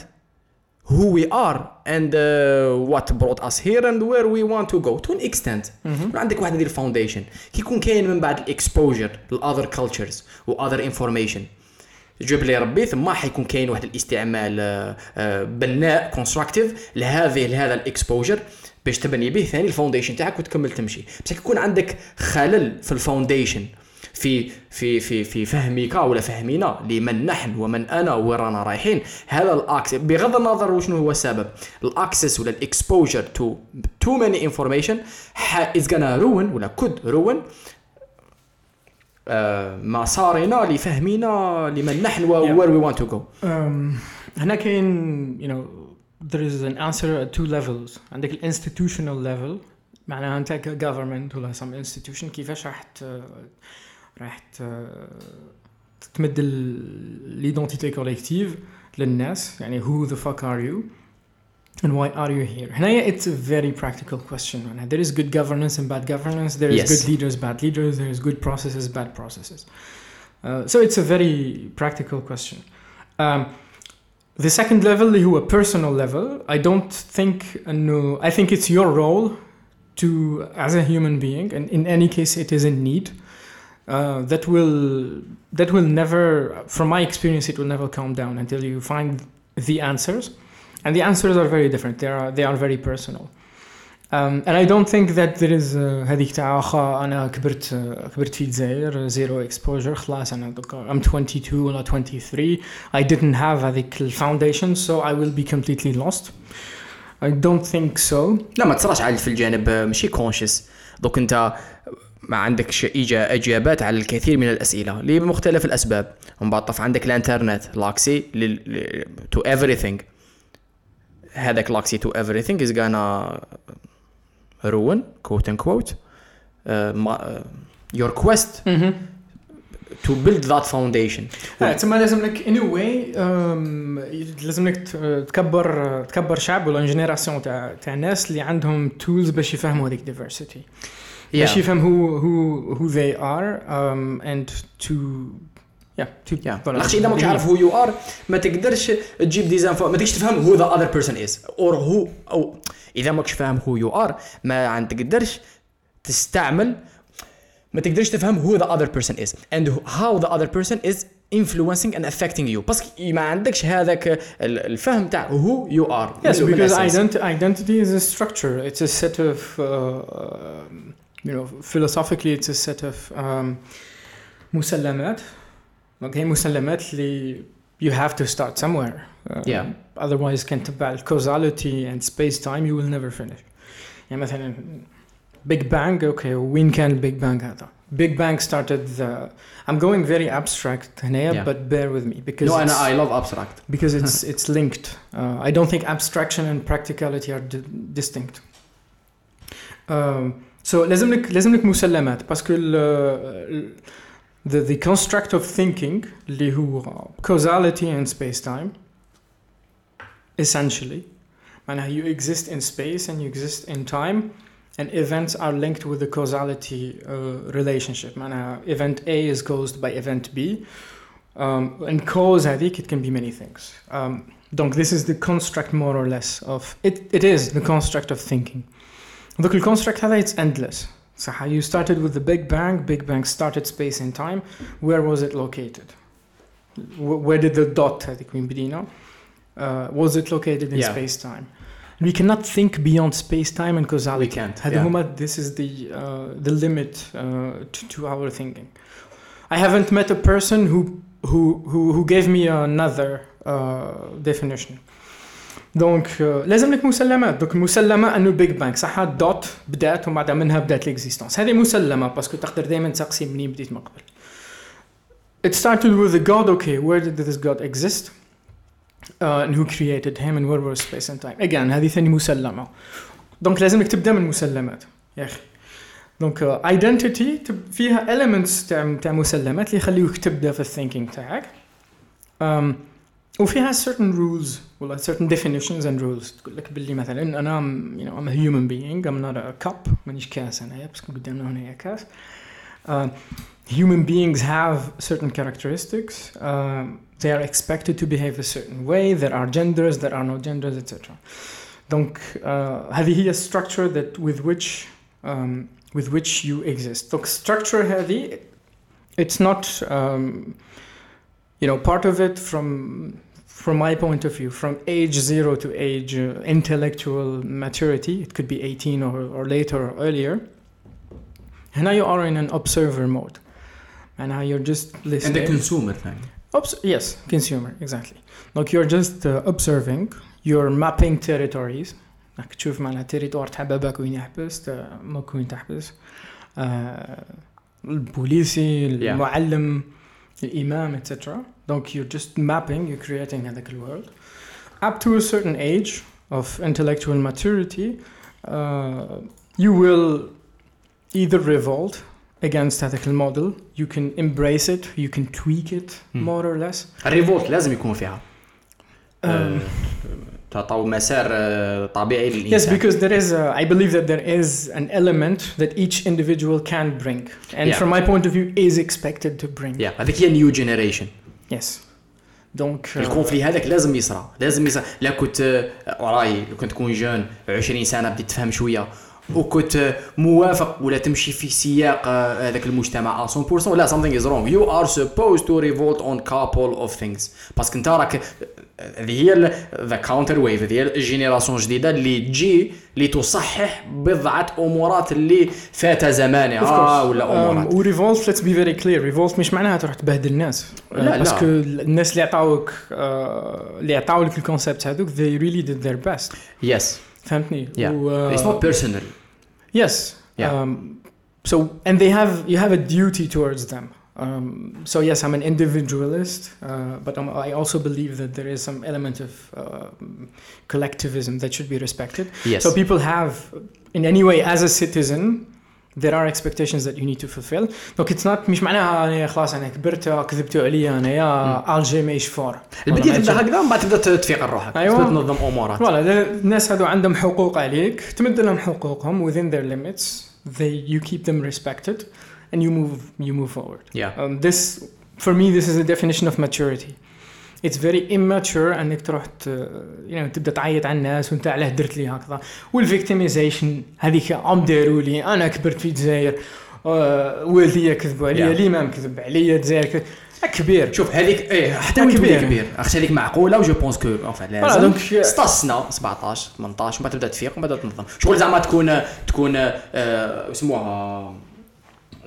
Who we are and uh, what brought us here and where we want to go to an extent. Mm-hmm. عندك واحد هذه ال foundation كي يكون كاين من بعد ال exposure ل other cultures و other information جيب لي ربي ثم حيكون كاين واحد الاستعمال بناء constructive لهذه لهذا ال exposure باش تبني به ثاني ال foundation تاعك وتكمل تمشي. بس يكون عندك خلل في ال foundation في في في في فهمك ولا فهمنا لمن نحن ومن أنا وين رانا رايحين. هذا ال access بغض النظر وشنو هو السبب. ال access ولا ال exposure to too many information is gonna ruin ولا could ruin مسارنا لفهمنا لمن نحن و Yeah. where we want to go. Um, هنا كاين you know there is an answer at two levels. عندك ال institutional level معناها أنت ك government ولا some institution كيفاش راح راح ت- تمد الايدنتيتي كوليكتيف للناس يعني who the fuck are you and why are you here هنايا it's a very practical question معناها there is good governance and bad governance there is Yes. good leaders bad leaders there is good processes bad processes uh, so it's a very practical question um, the second level اللي هو personal level I don't think انه I think it's your role to as a human being and in any case it is in need uh, that will that will never from my experience it will never calm down until you find the answers and the answers are very different they are they are very personal um, and I don't think that there is uh, هذيك تاع واخا انا كبرت uh, كبرت في الجزائر زيرو exposure خلاص انا دوكا I'm 22 ولا 23 I didn't have هذيك الفاونديشن so I will be completely lost I don't think so لا ما تصراش على في الجانب آه، ماشي كونشس دوك انت ما عندكش إجا إجابات على الكثير من الأسئلة لمختلف الأسباب. ومن بعد طف عندك الانترنت l'accès to everything. هذاك l'accès to everything is gonna ruin quote unquote uh, ma- uh, your quest to build that foundation. آه، تسمى لازم لك a way um, لازم لك تكبر تكبر شعب ولا génération تاع تاع ناس اللي عندهم tools باش يفهموا هذيك diversity. باش yeah. يفهم who who who they are um, and to yeah to Yeah. voilà. لاخاطش اذا ماكش عارف هو يو ار ما تقدرش تجيب des infos ما تقدرش تفهم who the other person is or who أو إذا ماكش فاهم who you are ما تقدرش تستعمل ما تقدرش تفهم who the other person is and how the other person is influencing and affecting you parce que ما عندكش هذاك ال- الفهم تاع who you are Yes, because ident- identity is a structure. It's a set of, uh, um, you know, philosophically, it's a set of um, مسلمات. Okay, مسلمات اللي you have to start somewhere. Um, Yeah. Otherwise, كان تبع causality and space time you will never finish. يعني مثلا Big Bang, okay, وين كان Big Bang هذا? Big Bang started the. I'm going very abstract هنايا, Yeah. but bear with me because No, it's- انا I love abstract. [laughs] because it's it's [laughs] linked. Uh, I don't think abstraction and practicality are di- distinct. Um, so لازم لك لازم لك مسلمات باسكو ال- ال- the the construct of thinking اللي هو causality and space time essentially معناها you exist in space and you exist in time and events are linked with the causality uh, relationship معناها event A is caused by event B um, and cause هذيك it can be many things um, donc this is the construct more or less of it, it is the construct of thinking دوك الconstruct هذا it's endless صح you started with the Big Bang Big Bang started space and time where was it located Wh- where did the dot هذيك وين بدينا uh, was it located in Yeah. space time we cannot think beyond space time and causality We can't, هذا yeah. هما this is the uh, the limit uh, to, to our thinking I haven't met a person who who who, who gave me another uh, definition donc uh, لازم لك مسلمات donc مسلمة أنه ال Big Bang صح ال dot بدأت ومن بعد منها بدأت ال existence هذه مسلمة parce que تقدر دائما تسقسي منين بديت من قبل It started with the God, okay, where did this God exist? Uh, and who created him and where was space and time? Again, هذه ثاني مسلمة. donc لازم لك تبدأ من المسلمات يا أخي. donc identity فيها elements تاع تاع مسلمات اللي يخليوك تبدأ في ال thinking تاعك. Um, وفيها certain rules ولا certain definitions and rules تقول لك باللي مثلا انا I'm, you know, I'm a human being I'm not a cup مانيش كاس انايا بس قدامنا هنا كاس. Uh, human beings have certain characteristics. Um, they are expected to behave a certain way. There are genders, there are no genders, etc. Donc, uh, هذه هي structure that with which um, with which you exist. Donc, structure هذه it's not um, you know part of it from from my point of view from age zero to age uh, intellectual maturity it could be 18 or, or later or earlier and now you are in an observer mode معناها you're just listening عندك كونسومر ثاني Obs- yes, consumer, exactly. Like you're just uh, observing, you're mapping territories. راك تشوف معناها تيريتوار تاع باباك وين يحبس تا ماك وين تحبس آه البوليسي المعلم الإمام etc. Donc you're just mapping, you're creating هذاك الworld. Up to a certain age of intellectual maturity, uh, you will either revolt against هذاك الموديل you can embrace it you can tweak it Hmm. more or less الريفولت لازم يكون فيها um, تعطوا مسار آه، طبيعي yes للانسان because there is a, I believe that there is an element that each individual can bring and Yeah. from my point of view is expected to bring يا هذيك هي new generation yes uh, ال conflit هذاك لازم يصرى لازم يصرى لا كنت آه، وراي لو كنت تكون jeune 20 سنه بديت تفهم شوية وكنت آه، موافق ولا تمشي في سياق آه، هذاك المجتمع 100% لا something is wrong. You are supposed to revolt on couple of things. parce que انت راك آه، هذه هي the counter wave هذه هي ال génération الجديده اللي تجي لتصحح بضعة أمورات اللي فات زمانها. ولا أمورات. و revolt let's be very clear. Revolt مش معناها تروح تبهدل الناس. لا، لا. باسكو الناس اللي عطاوك آه، اللي عطاو لك الكونسيبت هذوك they really did their best. يس فهمتني؟ Yeah. و, it's not personal. Yes. Yeah. Um, so and they have you have a duty towards them. Um, so yes, I'm an individualist, uh, but I'm, I also believe that there is some element of uh, collectivism that should be respected. yes So people have, in any way, as a citizen, there are expectations that you need to fulfill. Look, it's not مش معناها أنا خلاص أنا كبرت كذبتوا علي أنا يا ألجي مايش فور. البديت تبدا هكذا من بعد تبدا تفيق روحك أيوة. تبدا تنظم امورات فوالا الناس هذو عندهم حقوق عليك تمد لهم حقوقهم within their limits they you keep them respected and you move you move forward Yeah. um, this for me this is a definition of maturity It's very immature إنك تروح know, تبدأ تعيط على الناس وأنت علاه درت لي هكذا. وال victimization هذيك عم داروا لي أنا كبرت في الجزائر آه، والديا كذبوا عليا Yeah. الإمام كذب عليا الجزائر كذب. كبير شوف هذيك إيه حتى كبير. كبير. أختي هذيك معقولة و je pense que enfin لازم donc, 16 سنه 17 18 من بعد تبدأ تفيق ومن بعد تنظم. شغل زعما تكون تكون آه، يسموها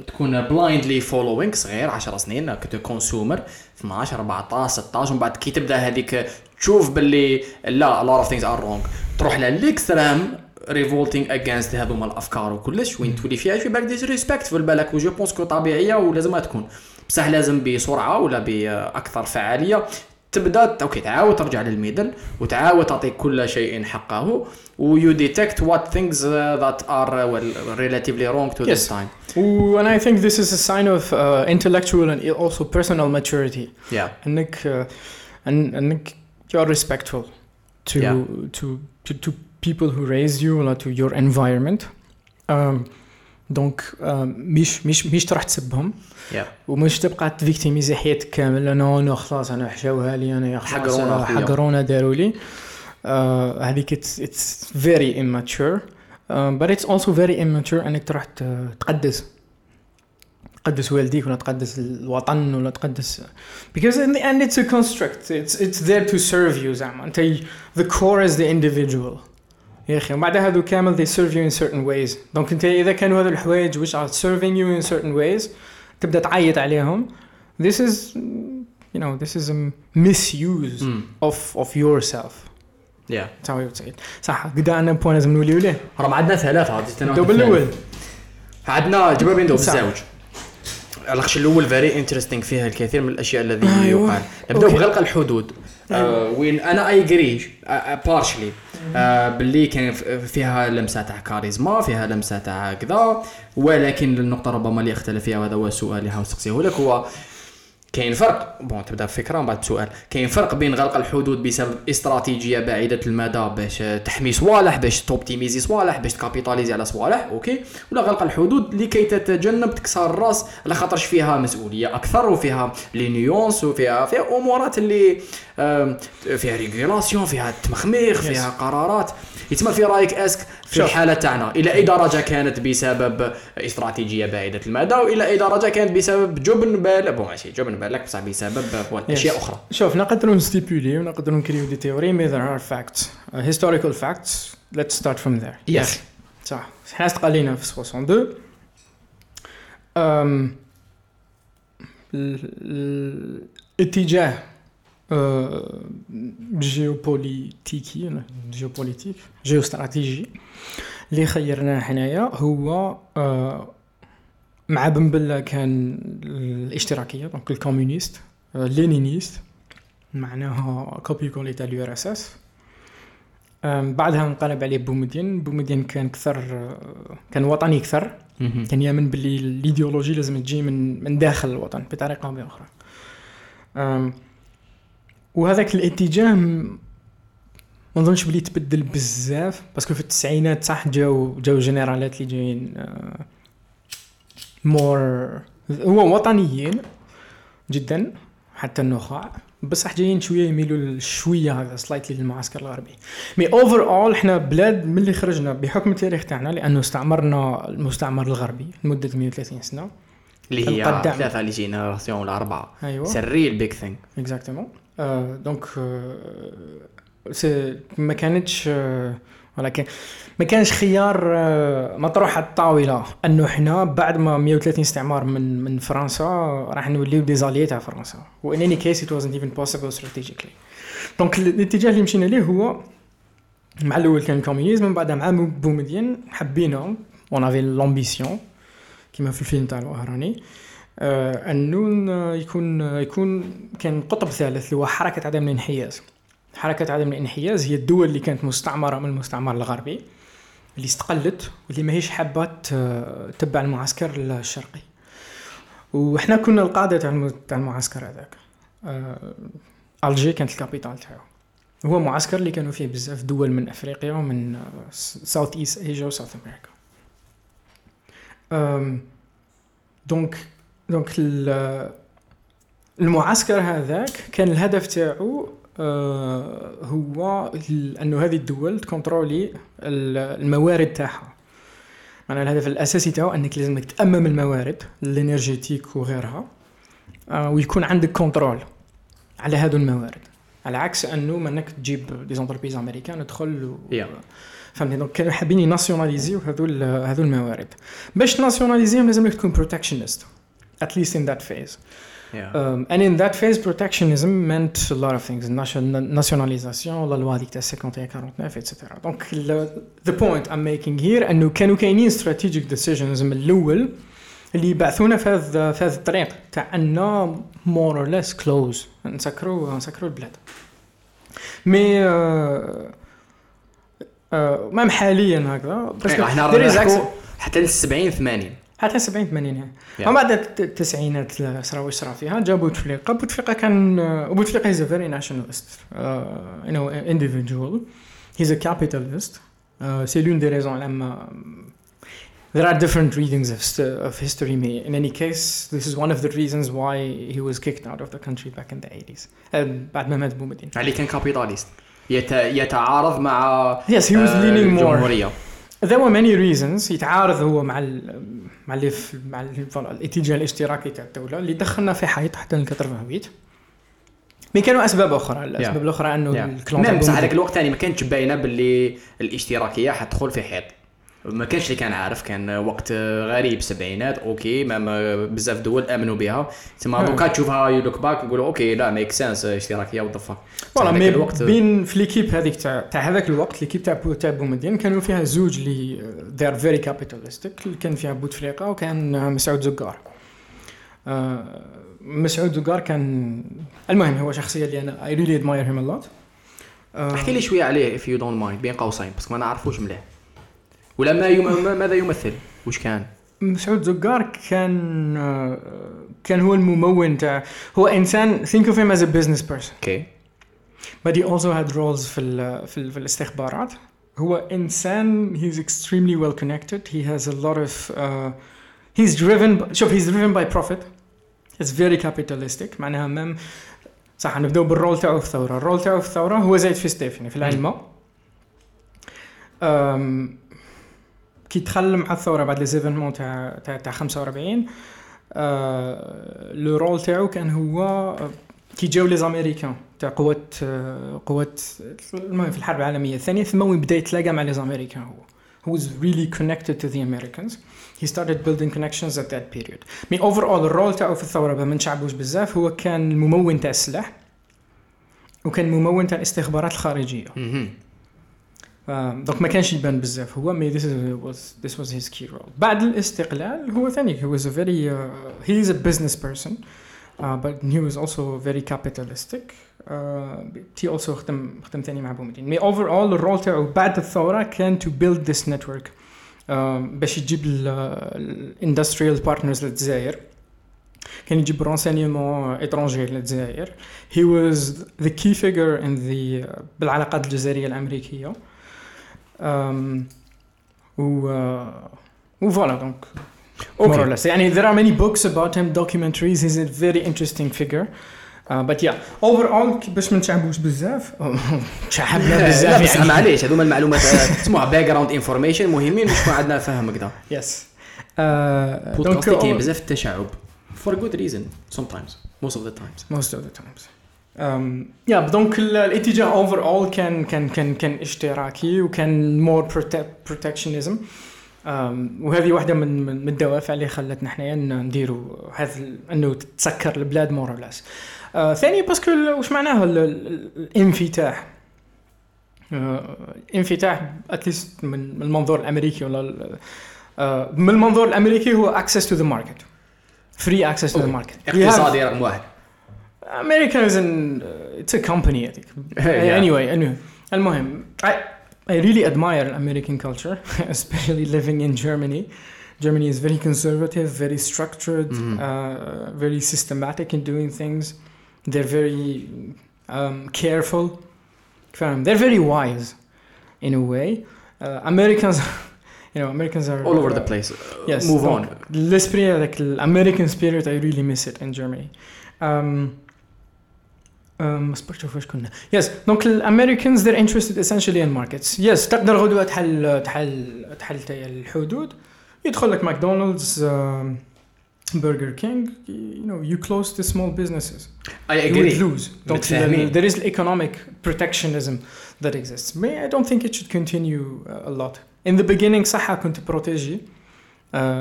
تكون blindly following صغير 10 سنين كنت consumer 12 14 16 ومن بعد كي تبدأ هذيك تشوف باللي لا a lot of things are wrong. تروح لل extreme revolting against هذوما الأفكار وكلش وين تولي فيها شوي بالك disrespectful بالك و je pense que طبيعية ولازمها تكون. بصح لازم بسرعة ولا بأكثر فعالية. تبدأ okay تعاود ترجع لل middle وتعاود تعطي كل شيء حقه و you detect what things that are relatively wrong to this time وأنا I think this is sign of intellectual and also personal maturity انك انك you are respectful to to to to people who raise you ولا to your environment donc مش مش مش تروح تسبهم yeah. ومش تبقى ت victimiser حياتك كامل أنا أنا خلاص أنا حشاوها لي أنا حقرونا أخويا. حقرونا داروا لي. آه، هذيك very immature. um, but it's also very immature أنك تروح تقدس. تقدس والديك ولا تقدس الوطن ولا تقدس. Because in the end it's a construct. It's it's there to serve you زعما. أنت the core is the individual. يا أخي وبعد هذو كامل they serve you in certain ways. donc أنت إذا كانوا هذو الحوايج which are serving you in certain ways تبدأ تعيط عليهم this is you know this is a misuse Mm. of of yourself yeah That's how I would say it. صح قد عندنا points لازم نوليو ليه راهم عندنا ثلاثة واحد بالاول ثاني. عندنا جبر بين صح. بالزوج علاش الأول very interesting فيها الكثير من الأشياء الذي أيوة. يقال نبداو. بغلق الحدود وين أنا أي agree partially باللي كان ف- فيها لمسة تاع كاريزما فيها لمسة تاع كذا. ولكن النقطة ربما اللي اختلف فيها وهذا هو السؤال اللي حاول نسقسيه لك هو كاين فرق. bon تبدا بفكرة من بعد بسؤال. كاين فرق بين غلق الحدود بسبب استراتيجية بعيدة المدى باش تحمي صوالح باش ت optimiser صوالح باش ت capitaliser على صوالح okay؟ ولا غلق الحدود لكي تتجنب تكسر الرأس على خاطرش فيها مسؤولية أكثر وفيها les nuances وفيها فيها أمورات اللي فيها régulation فيها تمخمير فيها قرارات. يتم في رأيك est-ce que في. الحالة تاعنا إلى أي درجة كانت بسبب استراتيجية بعيدة المدى وإلى أي درجة كانت بسبب جبن بال bon ماشي جبن بالك بصح بسبب أشياء أخرى. شوف نقدروا ن stipuler ونقدروا نكريو des théories mais facts. Uh, historical facts. Let's start from there. Yes. أخي. صح. حنا استقلينا في 62 um, ال- الاتجاه جيوبوليتيكي géopolitique جيوستراتيجي اللي خيرناه حنايا هو آه، مع بن بلة كان الاشتراكية donc ال communiste آه، léniniste معناها copier-coller تاع ال URSS بعدها انقلب عليه بومدين. بومدين كان كثر آه، كان وطني كثر. مهم. كان يأمن باللي الإيديولوجي لازم تجي من من داخل الوطن بطريقة أو بأخرى. وهذاك الاتجاه ما نظنش بلي تبدل بزاف parce que في التسعينات صح جاو جاو جنرالات اللي جايين مور هو وطنيين جدا حتى النخاع. بصح جايين شوية يميلوا شوية هذا slightly للمعسكر الغربي. mais overall إحنا بلاد من اللي خرجنا بحكم التاريخ تاعنا لأنه استعمرنا المستعمر الغربي لمدة 130 سنة. اللي هي. ثلاثة les générations ولا اربعه أيوه. really big thing exactement donc c'est ما كانتش آه، ولكن ما كانش خيار آه، مطروح على الطاولة. أنه إحنا بعد ما 130 استعمار من من فرنسا راح نوليو des alliés تاع فرنسا. و in any case it wasn't even possible strategically. donc الاتجاه اللي مشينا ليه هو مع الأول كان ال communisme من بعد مع بومدين حبينا on avait l'ambition كيما في الفيلم تاع الوهراني آه، أنه يكون يكون كان قطب ثالث اللي هو حركة عدم الانحياز. حركة عدم الانحياز هي الدول اللي كانت مستعمرة من المستعمر الغربي اللي استقلت واللي ماهيش حابة تتبع المعسكر الشرقي. وحنا كنا القادة تاع الم- تاع المعسكر هذاك. آه، الجي كانت ال capitale تاعو. هو معسكر اللي كانوا فيه بزاف دول من أفريقيا ومن South East Asia و South أمريكا donc donc ال- المعسكر هذاك كان الهدف تاعو هو ال- أنه هذه الدول ت contrôler ال- الموارد تاعها. معناها الهدف الأساسي تاعو أنك لازم تأمم الموارد ال énergétiques وغيرها آه، ويكون عندك control على هذو الموارد. على عكس أنه ما انك تجيب des entreprises américaines تدخل و... Yeah. فهمتني؟ donc كانوا حابين يناسيوناليزيو هذو هذو الموارد. باش تناسيوناليزيهم لازم لك تكون protectionist at least in that phase. Yeah. Um, and in that phase, protectionism meant a lot of things. Nation- nationalisation, la loi dicta 51 49, etc. Donc, le, the point I'm making here انه كانوا كاينين strategic decisions من الأول اللي يبعثونا في هذا في هذا الطريق تاع ان more or less close نسكروا نسكروا البلاد. مي آه آه مام حاليا هكذا إيه، إحنا is رانا حتى لل 70 80 حتى 70 80 يعني. ومن بعد الت- التسعينات صرا واش صرا فيها جا بوتفليقه بوتفليقه كان بوتفليقه he's a very نو individual he's a capitalist uh, c'est l'une des raisons لما there are different readings of, of history in any case this is one of the reasons why he was kicked out of the country back in the 80s uh, بعد ما مات بومدين اللي كان كابيتاليست يت... يتعارض مع yes he was آه، leaning more there were many reasons يتعارض هو مع ال مع اللي في مع الاتجاه الاشتراكي تاع الدولة اللي دخلنا في حيط حتى ل 88 mais كانوا أسباب أخرى الأسباب Yeah. الأخرى أنه Yeah. ال clan même بصح هذاك الوقت ثاني ما كانتش باينة باللي الاشتراكية حتدخل في حيط ما كانش اللي كان عارف كان وقت غريب السبعينات okay ما بزاف دول آمنوا بها. تما آه. دوكا تشوفها you look back يقولوا okay لا make sense اشتراكيه ذا voilà mais الوقت. ben في l'équipe هذيك تاع تاع هذاك الوقت l'équipe تاع تاع بومدين كانوا فيها زوج اللي very capitalistic اللي كان فيها بوتفليقه وكان مسعود زقار. آه، مسعود زقار كان المهم هو شخصية اللي أنا admire him a lot. آه، احكي لي شوية عليه if you don't mind بين قوسين بس ما نعرفوش مليح. ولا ما يم... ما- ماذا يمثل؟ وش كان؟ مسعود زقار كان كان هو الممول تاع هو إنسان think of him as a business person. أوكي but he also had roles في ال في, ال في الاستخبارات. هو إنسان he's extremely well connected. He has a lot of uh, he's driven by, شوف he's driven by profit. It's very capitalistic. معناها مم صح نبداو بال rôle تاعو في الثورة. ال rôle تاعو في الثورة هو زايد في سطيف يعني في العلمة أم، كي دخل مع الثورة بعد les événements تاع تاع تاع 45 آه، le rôle تاعو كان هو آه، كي جاو les Américains تاع قوات آه، قوات المهم في الحرب العالمية الثانية ثم وين بدأ يتلاقى مع les Américains هو who was really connected to the Americans. He started building connections at that period. mais overall ال rôle تاعو في الثورة ما نشعبوش بزاف هو كان الممون تاع السلاح وكان ممون تاع الاستخبارات الخارجية. donc ما كانش يبان بزاف هو mais this was this was his key role. بعد الاستقلال هو ثاني he was a very uh, he is a business person. uh, but he was also very capitalistic. uh, he also خدم خدم ثاني مع بومدين mais overall ال rôle تاعو بعد الثورة كان build this network. um, باش يجيب ال industrial partners للجزائر. كان يجيب renseignements étrangers للجزائر. Was the key figure in the uh, بالعلاقات الجزائرية الأمريكية. um, و uh, و voilà donc more or less يعني there are many books about him documentaries he's a very interesting figure Uh, but yeah overall باش ما نتعبوش بزاف لا بزاف بس يعني معليش هذوما المعلومات اسموها background information مهمين باش يكون عندنا فهم كذا yes uh, podcast كاين uh, بزاف التشعب for a good reason sometimes most of the times most of the times yeah donc ال- الاتجاه overall كان كان كان كان اشتراكي وكان protectionism. Um, وهذه واحدة من من الدوافع اللي خلتنا حنايا نديروا هذا إنه تتسكر البلاد more or less ثاني parce que واش معناه ال- ال- الانفتاح؟ آه، انفتاح at least من من المنظور الأمريكي ولا آه، من المنظور الأمريكي هو market. Free access to the okay. market. We have- اقتصادي رقم واحد. America is an uh, it's a company I think. Yeah. [laughs] Anyway, anyway. المهم I I really admire American culture, [laughs] especially living in Germany. Germany is very conservative, very structured, Mhm. uh, very systematic in doing things. They're very um, careful. فاهم? They're very wise in a way. Uh, Americans, [laughs] you know, Americans are all over the place Yes. move on donc, L'esprit avec l'American spirit, I really miss it in Germany. Um, um, ما صبرت واش كنا yes دونك الامريكانز they're interested essentially in markets yes تقدر غدوه تحل تحل تحل تاع الحدود يدخل لك ماكدونالدز برجر كينج you know you close the small businesses I you would agree lose donc متفاهمين. there is economic protectionism that exists but I don't think it should continue uh, a lot in the beginning صح كنت بروتيجي uh,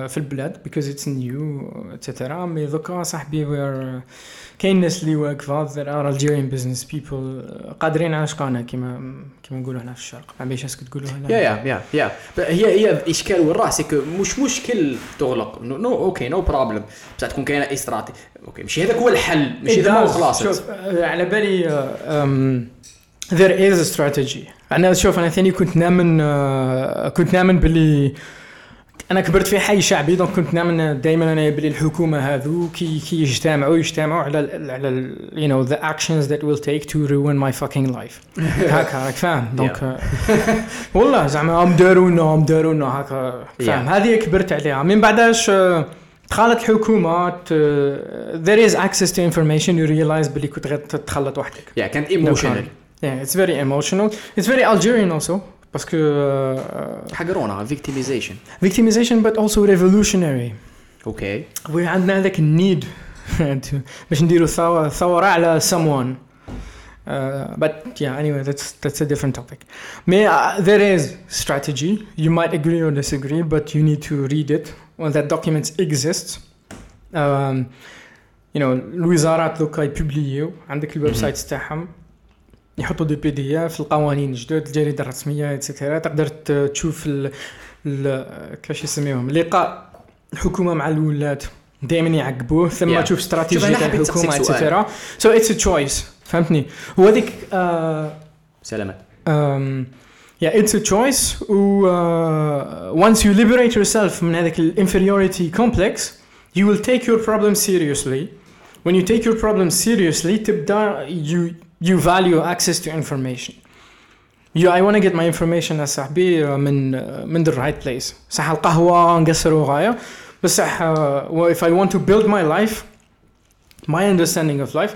في البلاد because it's new etc mais دوكا صاحبي we're كاين ناس اللي there are Algerian business people. uh, قادرين على شقانا كما كما نقولوا هنا في الشرق. ما عرفتش est-ce que تقولوا هنا؟ yeah yeah yeah yeah هي هي الاشكال وين راه؟ c'est que مش مشكل تغلق. no okay no problem بصح تكون كاينة stratégie okay مش هذاك هو الحل. It هذا هو. خلاص. شوف آه، على بالي آه، there is a strategy. أنا شوف أنا ثاني كنت نامن آه، كنت نامن باللي أنا كبرت في حي شعبي donc كنت نامن دائما أنا باللي الحكومة هذو كي كي يجتمعوا يجتمعوا على ال على you know the actions that will take to ruin my fucking life. [laughs] هكا راك فاهم؟ donc آه، والله زعما هم دارونا هم دارونا هكا فاهم. هذه كبرت عليها. من بعداش آه، دخلت الحكومة ت- there is access to information you realize باللي كنت غير تتخلط وحدك. يا كانت ايموشنال yeah it's very emotional. It's very Algerian also. باسكو uh, حقرونا فيكتيميزيشن victimization but also revolutionary اوكي وي عندنا هذاك النيد باش نديروا ثورة ثورة على someone Uh, but yeah, anyway, that's that's a different topic. May uh, there is strategy. You might agree or disagree, but you need to read it when that document exists. Um, you know, الوزارات دوكا يبوبليو عندك الويب سايت تاعهم يحطوا des PDF القوانين جدد الجريدة الرسمية et cetera تقدر تشوف ال ال كيفاش يسميهم لقاء الحكومة مع الولاة. دائما يعقبوه ثم Yeah. تشوف استراتيجية تاع الحكومة. et cetera سو اتس ا تشويس فهمتني؟ هو هذيك آه سلامات. um, yeah it's a choice. و uh, once you liberate yourself من هذاك ال inferiority complex you will take your problem seriously. When you take your problem seriously تبدأ you you value access to information you I want to get my information يا صاحبي uh, من uh, من the right place صح القهوة نقصروا غاية بس صح uh, well, if I want to build my life my understanding of life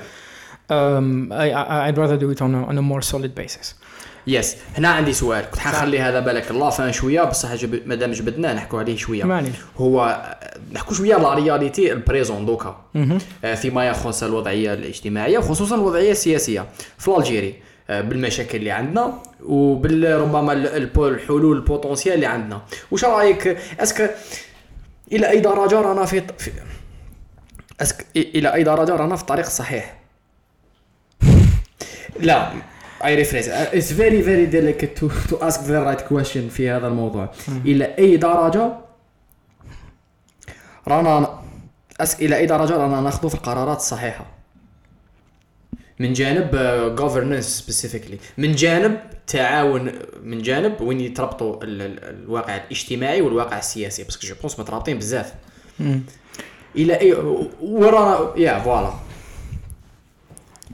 um, I, I, I'd rather do it on a, on a more solid basis yes هنا عندي سؤال. كنت حنخلي هذا بالك. الله فان شوية بصح جب... مادام جبدناه نحكوا عليه شوية. ما عليك هو نحكوا شوية la réalité ال présent دوكا. آه، فيما يخص الوضعية الاجتماعية وخصوصا الوضعية السياسية في l'Algérie آه، بالمشاكل اللي عندنا وبالربما الحلول ال potentielles اللي عندنا. واش رأيك؟ est-ce que إلى أي درجة رانا في, في est-ce que إلى أي درجة رانا في الطريق الصحيح لا. I rephrase it's very very delicate to ask the right question في هذا الموضوع. إلى أي درجة رانا أس إلى أي درجة رانا ناخذ في القرارات الصحيحة؟ من جانب governance specifically من جانب تعاون من جانب وين يتربطوا الواقع الاجتماعي والواقع السياسي. parce que je pense مترابطين بزاف. إلى اي ورانا يا voilà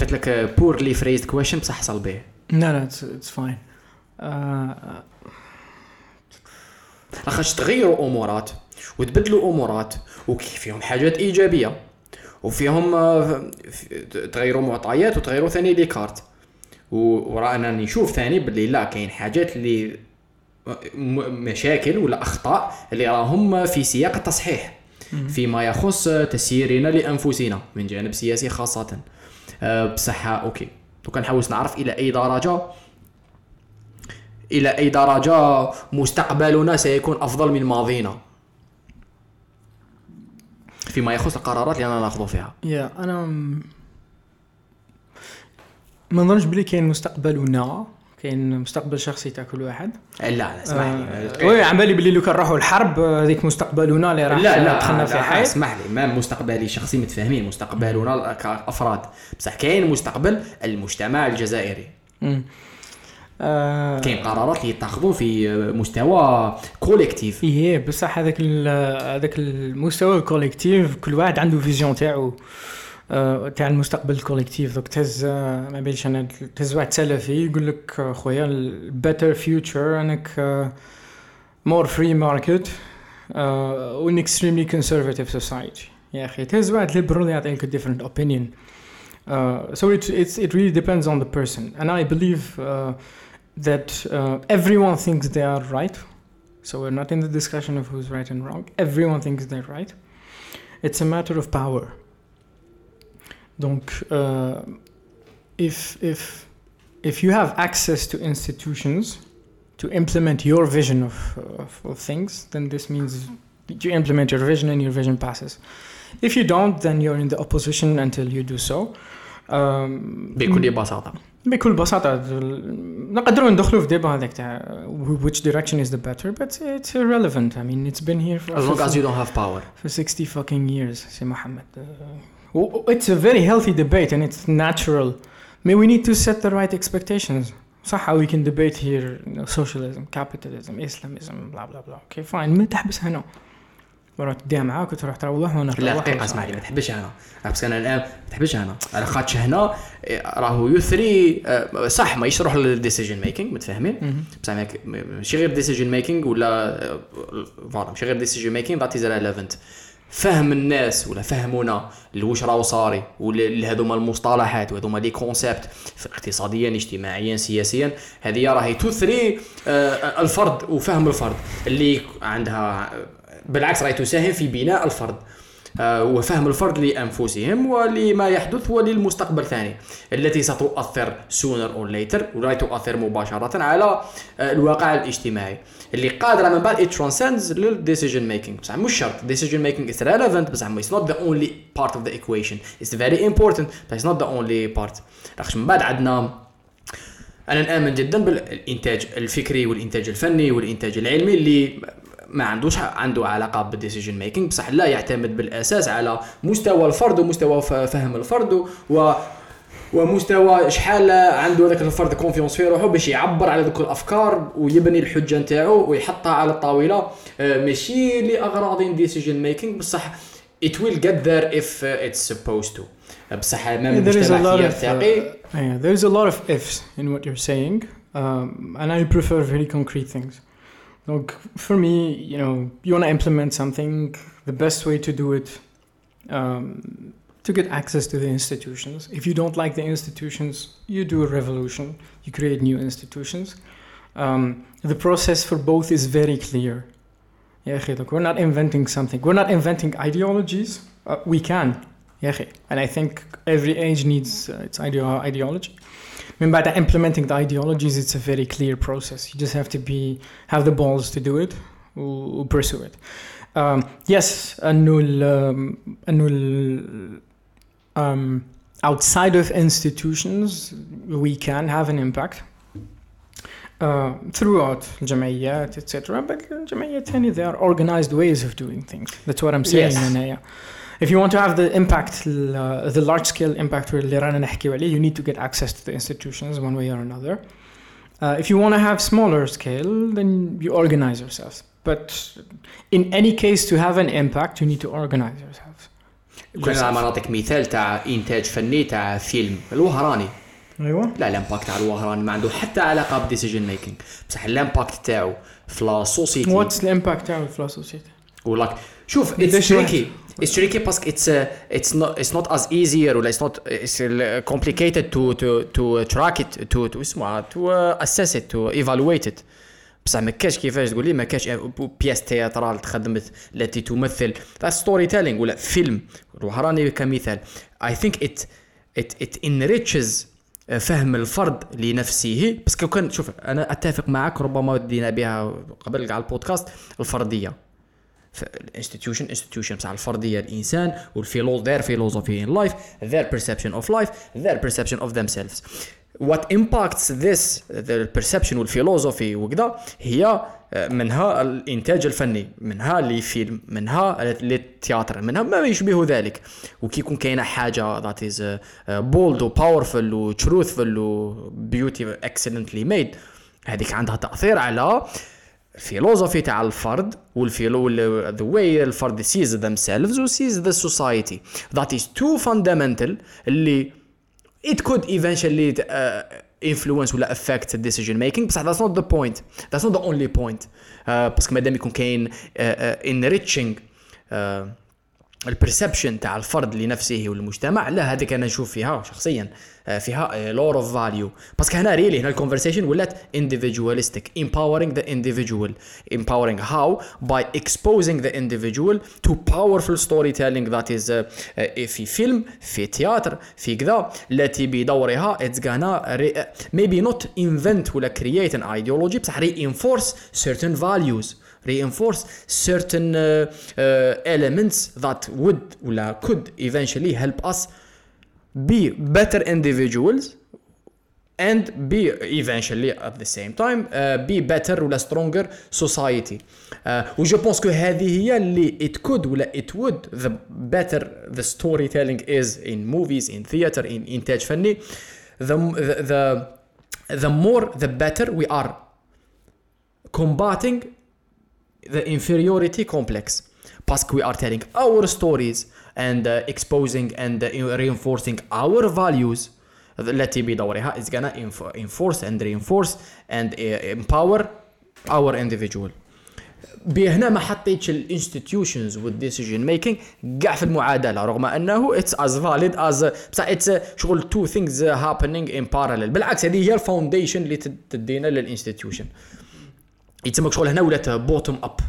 قلت لك poorly phrased question بصح حصل به. لا لا it's fine لاخاطش تغيروا أمورات وتبدلوا أمورات وكيف فيهم حاجات إيجابية وفيهم آه، تغيروا معطيات وتغيروا ثاني les cartes ورأنا نشوف ثاني باللي لا كاين حاجات اللي مشاكل ولا أخطاء اللي راهم في سياق التصحيح. فيما يخص تسييرنا لأنفسنا من جانب سياسي خاصة. آه، بصح OK. دوكا نحاول نعرف إلى أي درجة إلى أي درجة مستقبلنا سيكون أفضل من ماضينا. فيما يخص القرارات اللي أنا ناخذ فيها. يا أنا ما نظنش بلي كاين مستقبلنا. كاين مستقبل شخصي تاع كل واحد. لا لا اسمح لي آه oui على بالي بلي لو كان نروحوا الحرب هذيك مستقبلنا اللي راح لا لا دخلنا في حياة. اسمح لي ما مستقبلي شخصي متفاهمين. مستقبلنا كأفراد. بصح كاين مستقبل المجتمع الجزائري. آه كاين قرارات اللي يتخذوا في مستوى collectif. إيه بصح هذاك هذاك المستوى ال collectif كل واحد عنده vision تاعو. آه، تاع المستقبل الكوليكتيف دوك تهز آه، ما بينش انا تهز واحد سلفي يقول لك آه، خويا البيتر فيوتشر انك مور فري ماركت وان اكستريملي كونسرفاتيف سوسايتي يا اخي تهز واحد ليبرال يعطيك ديفرنت اوبينيون so it, it's, it really depends on the person and i believe uh, that uh, everyone thinks they are right so we're not in the discussion of who's right and wrong everyone thinks they're right it's a matter of power Donc, uh, if, if, if you have access to institutions to implement your vision of, of, of, things, then this means you implement your vision and your vision passes. If you don't, then you're in the opposition until you do so. Um, بكل بساطة بكل بساطة نقدروا ندخلوا في ديبا هذاك تاع which direction is the better but it's irrelevant I mean it's been here for as long as you don't have power for 60 fucking years سي محمد it's a very healthy debate and it's natural. May we need to set the right expectations. صح we can debate here you know, socialism, capitalism, Islamism, blah blah blah. Okay fine ما تحبس هنا. مرات تديها معاك وتروح تروح وانا لا دقيقة اسمع لي ما تحبش هنا بس انا الان ما تحبش هنا على خاطش هنا راهو يثري آه، صح ما يروح للديسيجن ميكينغ متفاهمين بصح ماشي غير ديسيجن ميكينغ ولا فوالا ماشي غير ديسيجن ميكينغ ذات از ريليفنت فهم الناس ولا فهمونا لوش راهو صاري هذوما المصطلحات وهذوما les concepts اقتصاديا اجتماعيا سياسيا هذه راهي تثري آه، الفرد وفهم الفرد اللي عندها بالعكس راهي تساهم في بناء الفرد. آه، وفهم الفرد لأنفسهم ولما يحدث وللمستقبل ثاني التي ستؤثر sooner or later ولا تؤثر مباشرة على آه، الواقع الاجتماعي. اللي قادره من بعد it transcends لل decision making بصح مش شرط. decision making is relevant. بصح it's not the only part of the equation. It's very important but it's not the only part. لاخاطش من بعد عندنا أنا نآمن جدا بالإنتاج الفكري والإنتاج الفني والإنتاج العلمي اللي ما عندوش عنده علاقة بال decision making بصح لا يعتمد بالأساس على مستوى الفرد ومستوى فهم الفرد و ومستوى شحال عنده ذاك الفرد confiance في روحه باش يعبر على ذوك الأفكار ويبني الحجة نتاعو ويحطها على الطاولة. آه، ماشي لأغراض decision making بصح it will get there if it's supposed to. بصح امام المجتمع يرتقي yeah, there's a lot of ifs in what you're saying. Um, and I prefer very concrete things. Look, for me, you know, you want to implement something, the best way to do it, um, to get access to the institutions. If you don't like the institutions, you do a revolution, you create new institutions. Um, the process for both is very clear. Yeah, look, we're not inventing something. We're not inventing ideologies. Uh, we can. Yeah, And I think every age needs uh, its ideology. من بعد implementing the ideologies it's a very clear process you just have to be have the balls to do it و pursue it um, yes انه ال انه ال um, outside of institutions we can have an impact uh, throughout الجمعيات etc but الجمعيات ثاني they are organized ways of doing things that's what I'm saying Yes. هنايا if you want to have the impact ال- uh, the large scale impact اللي رانا نحكيو عليه you need to get access to the institutions one way or another uh, if you want to have smaller scale then you organize yourselves but in any case to have an impact you need to organize yourselves كنا yourself. ما نعطيك مثال تاع انتاج فني تاع فيلم الوهراني ايوه لا الامباكت تاع الوهراني ما عنده حتى علاقه بديسيجن ميكينج بصح الامباكت تاعو في لا سوسيتي what's the impact تاعو في la société ولاك شوف it's؟ tricky it's tricky parce que it's it's not it's not as easier ولا it's not it's complicated to to to track it to to اسمها to assess it to evaluate it بصح ما كاش كيفاش تقول لي ما كاش pièce théâtrale تخدمت التي تمثل storytelling ولا فيلم الوهراني كمثال I think it it it enriches فهم الفرد لنفسه بس كان شوف أنا أتفق معك ربما دينا بها قبل على البودكاست الفردية. ال institution institution بتاع الفرديه الإنسان وال philo their philosophy in life their perception of life their perception of themselves. What impacts this the perception وال philosophie وكذا هي آه، منها الإنتاج الفني منها les films منها le théâtre منها ما يشبه ذلك. وكي يكون كاينة حاجة that is bold و powerful و truthful و beauty excellently made هذيك عندها تأثير على philosophie تاع الفرد وال philo the way الفرد sees the selves sees the society that is too fundamental اللي it could eventually influence ولا affect decision making بصح that not the point that not the only point parce que مادام يكون كاين enriching uh, uh, ال perception تاع الفرد لنفسه والمجتمع لا هذيك أنا نشوف فيها شخصيا آه، فيها a lot of value parce que هنا really هنا ال conversation ولات individualistic empowering the individual empowering how by exposing the individual to powerful storytelling that is في فيلم في théâtre في كذا. التي بدورها it's gonna maybe not invent ولا create an ideology بصح ري انفورس سيرتن فاليوز reinforce certain uh, uh, elements that would ولا could eventually help us be better individuals and be eventually at the same time uh, be better ولا stronger society uh, و جو بونس كو هذه هي اللي it could ولا it would the better the storytelling is in movies in theater in إنتاج فني the, the, the, the more the better we are combating the inferiority complex because we are telling our stories and uh, exposing and uh, reinforcing our values التي بدورها is gonna inf- enforce and reinforce and uh, empower our individual بهنا ما حطيتش الانستتيوشنز والديسيجن ميكينج كاع في المعادله رغم انه اتس از فاليد از بصح اتس شغل تو ثينجز هابينينج ان باراليل بالعكس هذه هي الفاونديشن اللي تد- تدينا للانستتيوشن يتسمى شغل هنا ولات بوتوم اب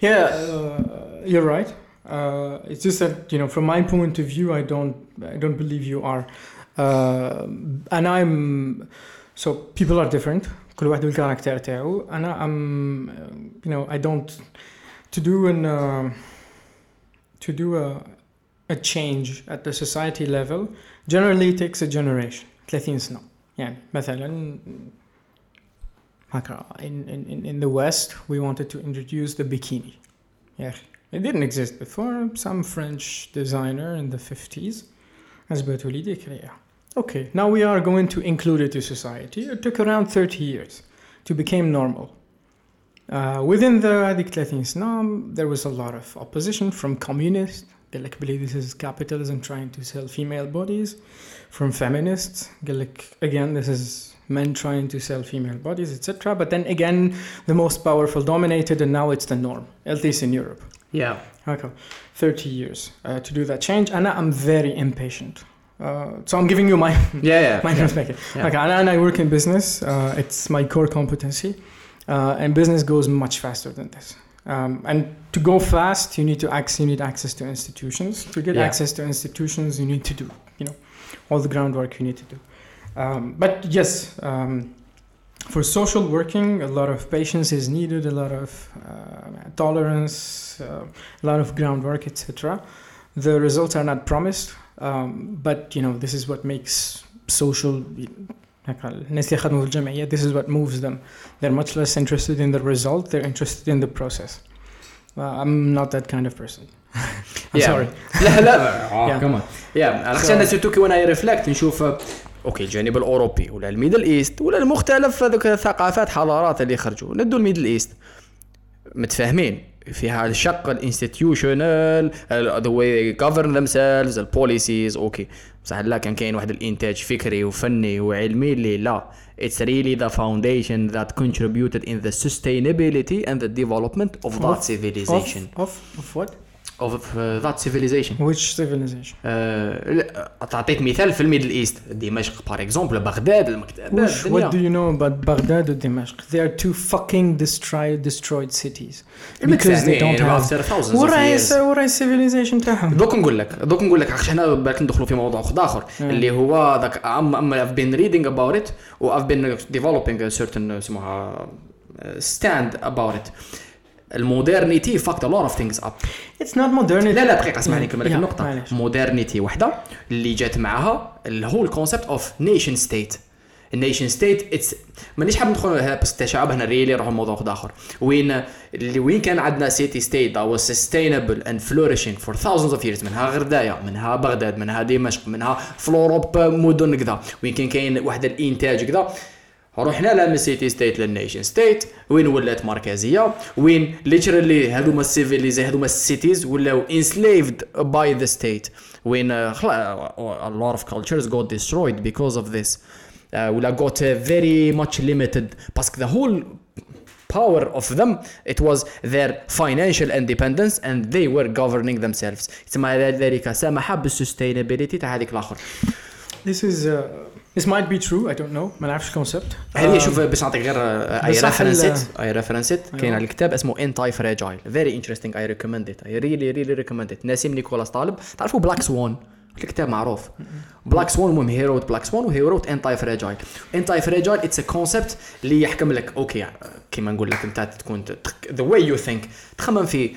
Yeah, uh, you're right. Uh, it's just that you know, from my point of view, I don't, I don't believe you are, uh, and I'm. So people are different. كل واحد والكاركتر تاعو. أنا I'm, uh, you know, I don't to do an uh, to do a a change at the society level. Generally, takes a generation. 30 سنة. يعني مثلا in, in, in the West, we wanted to introduce the bikini. Yeah, it didn't exist before. Some French designer in the 50s has Bertolidi Crea. Okay, now we are going to include it to society. It took around 30 years to become normal. Uh, within the Radik Islam, there was a lot of opposition from communists. Gallic believe this is capitalism trying to sell female bodies. From feminists, again, this is men trying to sell female bodies etc but then again the most powerful dominated and now it's the norm at least in Europe. Yeah. Okay, 30 years uh, to do that change. And I'm very impatient. Uh, so I'm giving you my [laughs] yeah yeah, [laughs] my yeah. perspective. Yeah. okay and, and I work in business. Uh, it's my core competency. Uh, and business goes much faster than this. Um, and to go fast you need to access you need access to institutions. To get Yeah. access to institutions you need to do you know all the groundwork you need to do Um, but yes, um, for social working, a lot of patience is needed, a lot of uh, tolerance, uh, a lot of groundwork, etc. The results are not promised, um, but you know this is what makes social. الناس اللي يخدموا في الجمعيات this is what moves them they're much less interested in the result they're interested in the process well, I'm not that kind of person [laughs] I'm Yeah. sorry [laughs] [laughs] لا لا Yeah. كمان يا عرفتي انا سيرتو كي وانا ريفلكت نشوف أوكي الجانب الأوروبي ولا ال Middle East ولا المختلف هذوك الثقافات حضارات اللي خرجوا ندوا ال Middle East. متفاهمين فيها الشق ال institutional the way govern themselves ال policies okay. بصح لا كان كاين واحد الإنتاج فكري وفني وعلمي اللي لا. It's really the foundation that contributed in the sustainability and the development of that Of- civilization. of, of, of what? Of uh, that civilization which civilization آه، لا، تعطيك مثال في الميدل ايست دمشق بار اكزومبل بغداد المكتبات Whoosh, what do الدنيا you know about Baghdad or Damascus? They are two fucking destroyed destroyed cities because they don't have. وراي. وراي civilization تاعهم. دوك نقول لك دوك نقول لك عشان حنا بالك ندخلوا في موضوع اخر اللي هو ذاك ام ام I've been reading about it و I've been developing a certain اسمها stand about it ال modernity fucked a lot of things up. It's not modernity. لا لا دقيقة اسمعني نكمل لك النقطة. modernity وحدة اللي جات معاها ال whole concept of nation state ال nation state it's مانيش حاب ندخل لها بس تشابه هنا really لموضوع واحد آخر. وين اللي وين كان عندنا city state that was sustainable and flourishing for thousands of years منها غرداية منها بغداد منها دمشق منها في مدن كذا. وين كان كاين واحد الإنتاج كذا. رحنا لا city state لل nation state وين ولات مركزيه وين literally هذوما ال civiliz هذوما ال cities ولاو enslaved by the state وين خلا a lot of cultures got destroyed because of this ولا got very much limited parce que the whole power of them it was their financial independence and they were governing themselves. It's my ذلك سمح بال sustainability تاع هذيك الآخر this is uh... this might be true. I don't know. ما نعرفش ال concept. هذه شوف باش نعطيك غير I referenced it I referenced it كاين على الكتاب اسمه Antifragile very interesting I recommend it I really really recommend it نسيم نيكولاس طالب. تعرفوا Black Swan الكتاب معروف. Black Swan المهم he wrote Black Swan و he wrote Antifragile antifragile it's a concept اللي يحكم لك okay كيما نقول لك انت تكون the way you think تخمم في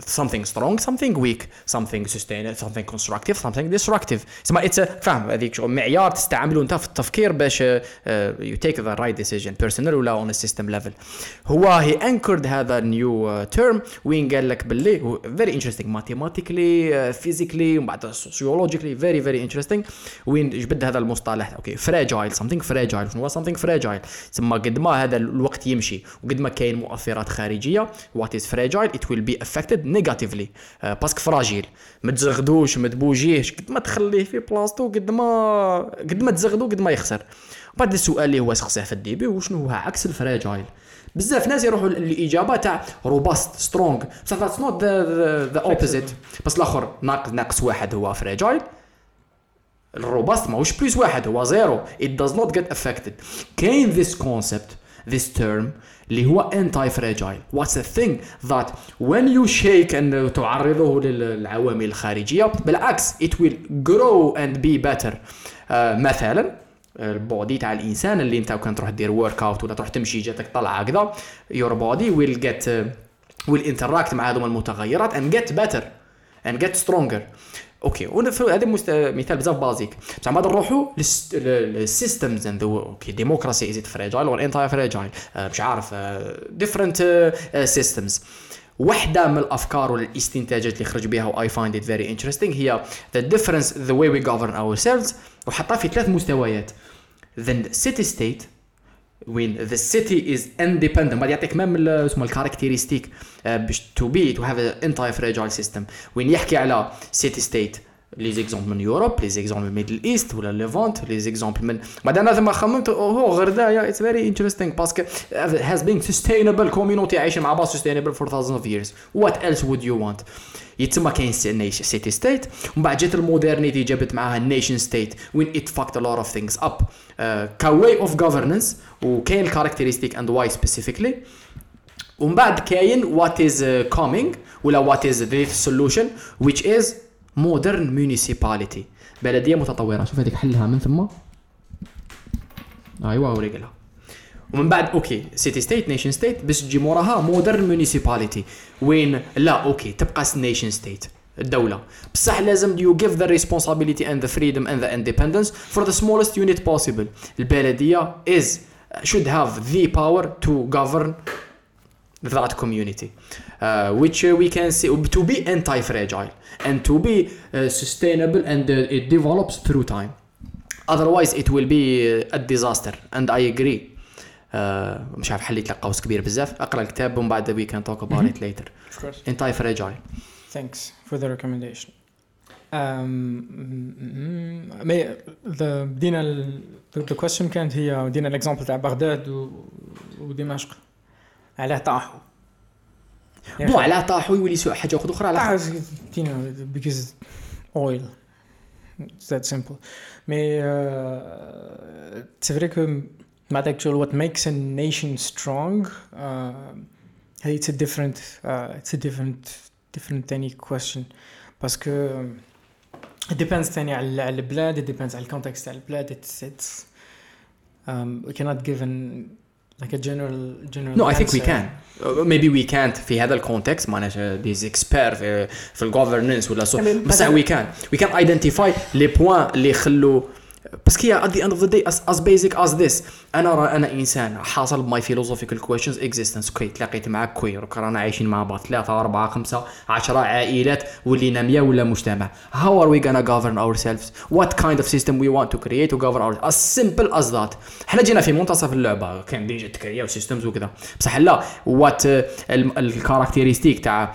something strong something weak something sustainable something constructive something destructive تسمى a فاهم هذيك شغل معيار تستعمله انت في التفكير باش uh, you take the right decision personal ولا a system level هو he anchored هذا uh, term وين قال لك باللي interesting mathematically uh, physically ومن بعد sociologically very very interesting وين جبد هذا المصطلح okay fragile something fragile شنو هو something fragile تسمى قد ما هذا الوقت يمشي وقد ما كاين مؤثرات خارجيه what is fragile it will be affected uh, parce que fragile ما تزغدوش ما تبوجيهش قد ما تخليه في بلاصتو قد ما قد ما تزغدو قد ما يخسر بعد السؤال اللي هو سقساه في ال début وشنو هو عكس ال fragile بزاف ناس يروحوا للاجابه تاع robust strong بصح that's not the opposite بس الآخر ناقص ناقص واحد هو fragile ال robust ماهوش plus واحد هو زيرو it does not get affected. كاين this concept this term اللي هو antifragile what's the thing that وين you shake and تعرضه للعوامل الخارجية بالعكس it will grow and be better مثلا ال body تاع الإنسان اللي انت كان تروح دير workout ولا تروح تمشي جاتك طلعة هكذا your body will get will interact مع هذوما المتغيرات and get better and get stronger okay هذا مست... مثال بزاف basic. بصح بعد نروحوا لل systems and okay democracy is fragile ولا antifragile مش عارف different systems واحدة من الأفكار والاستنتاجات اللي خرج بها و I find it very interesting هي the difference the way we govern ourselves وحطها في ثلاث مستويات. Then city state وين the city is independent بعد يعطيك même اسمه ال characteristic آه، باش to be to have antifragile system وين يحكي على city state les exemples من Europe les exemples من Middle East ولا Levant les exemples من بعد أنا لما خممت هو غردايه it's very interesting parce que has been sustainable community عايشة مع بعض sustainable for thousands of years. What else would you want? يتسمى كاين city state ومن بعد جات ال modernity جابت معاها ال nation state وين it a lot of things up. uh, ك way of governance وكاين ال characteristic and why specifically ومن بعد كاين what is coming ولا what is the solution which is modern municipality. بلدية متطورة. شوف هذيك حلها من ثم. ايوا وريق لها ومن بعد أوكي سيتي ستيت نيشن ستيت باش تجي موراها مودرن مونيسيباليتي وين؟ لا أوكي تبقى نيشن ستيت الدولة. بصح لازم you give the responsibility and the freedom and the independence for the smallest unit possible. البلدية is should have the power to govern that community uh, which uh, we can see to be anti-fragile and to be uh, sustainable and uh, it develops through time otherwise it will be uh, a disaster and I agree uh, مش عارف حليت لك قوس كبير بزاف اقرا الكتاب ومن بعد we can talk about it later Of course. anti-fragile Thanks for the recommendation. Um, mm, the بدينا question كانت هي دينا l'exemple تاع بغداد و, ودمشق علاه طاحوا يا بون أخي، على طاحوا يولي سوء حاجه واحده اخرى على طاحوا دينا because oil it's that simple mais uh, c'est vrai que بعدك شغل what makes a nation strong uh, it's a different uh, it's a different different تاني question parce que it depends تاني على على البلاد it depends على الكونتكست تاع البلاد it's it's um, we cannot give an like a general general no answer. i think we can uh, maybe we can't في هذا ال context معناتها disappear في في ولا so بصح we can we can identify les points اللي خلوا بس at the end of the day as, as basic as this أنا را أنا إنسان حاصل ب my philosophical questions existence okay تلاقيت معك كوير رانا عايشين مع بعض ثلاثة أربعة خمسة عشرة عائلات ولينا مية ولا مجتمع. How are we gonna govern ourselves what kind of system we want to create to govern ourselves as simple as that. إحنا جينا في منتصف اللعبة كان ديجا تكريا وسيستمز وكذا. بصح لا what uh, الكاركتيرستيك تاع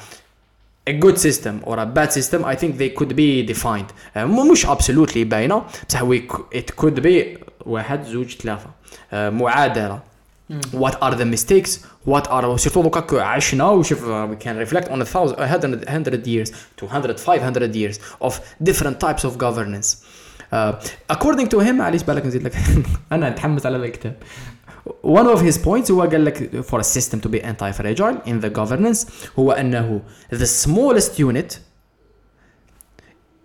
a good system or a bad system I think they could be defined uh, م- مش absolutely باينة بصح we c- it could be واحد زوج ثلاثة uh, معادلة what are the mistakes what are سيرتو دوكا كو عشنا وشوف uh, we can reflect on a thousand a hundred, hundred years 200 500 years of different types of governance uh, according to him علاش بالك نزيد لك انا نتحمس على هذا الكتاب One of his points هو قال لك for a system to be anti-fragile in the governance هو أنه the smallest unit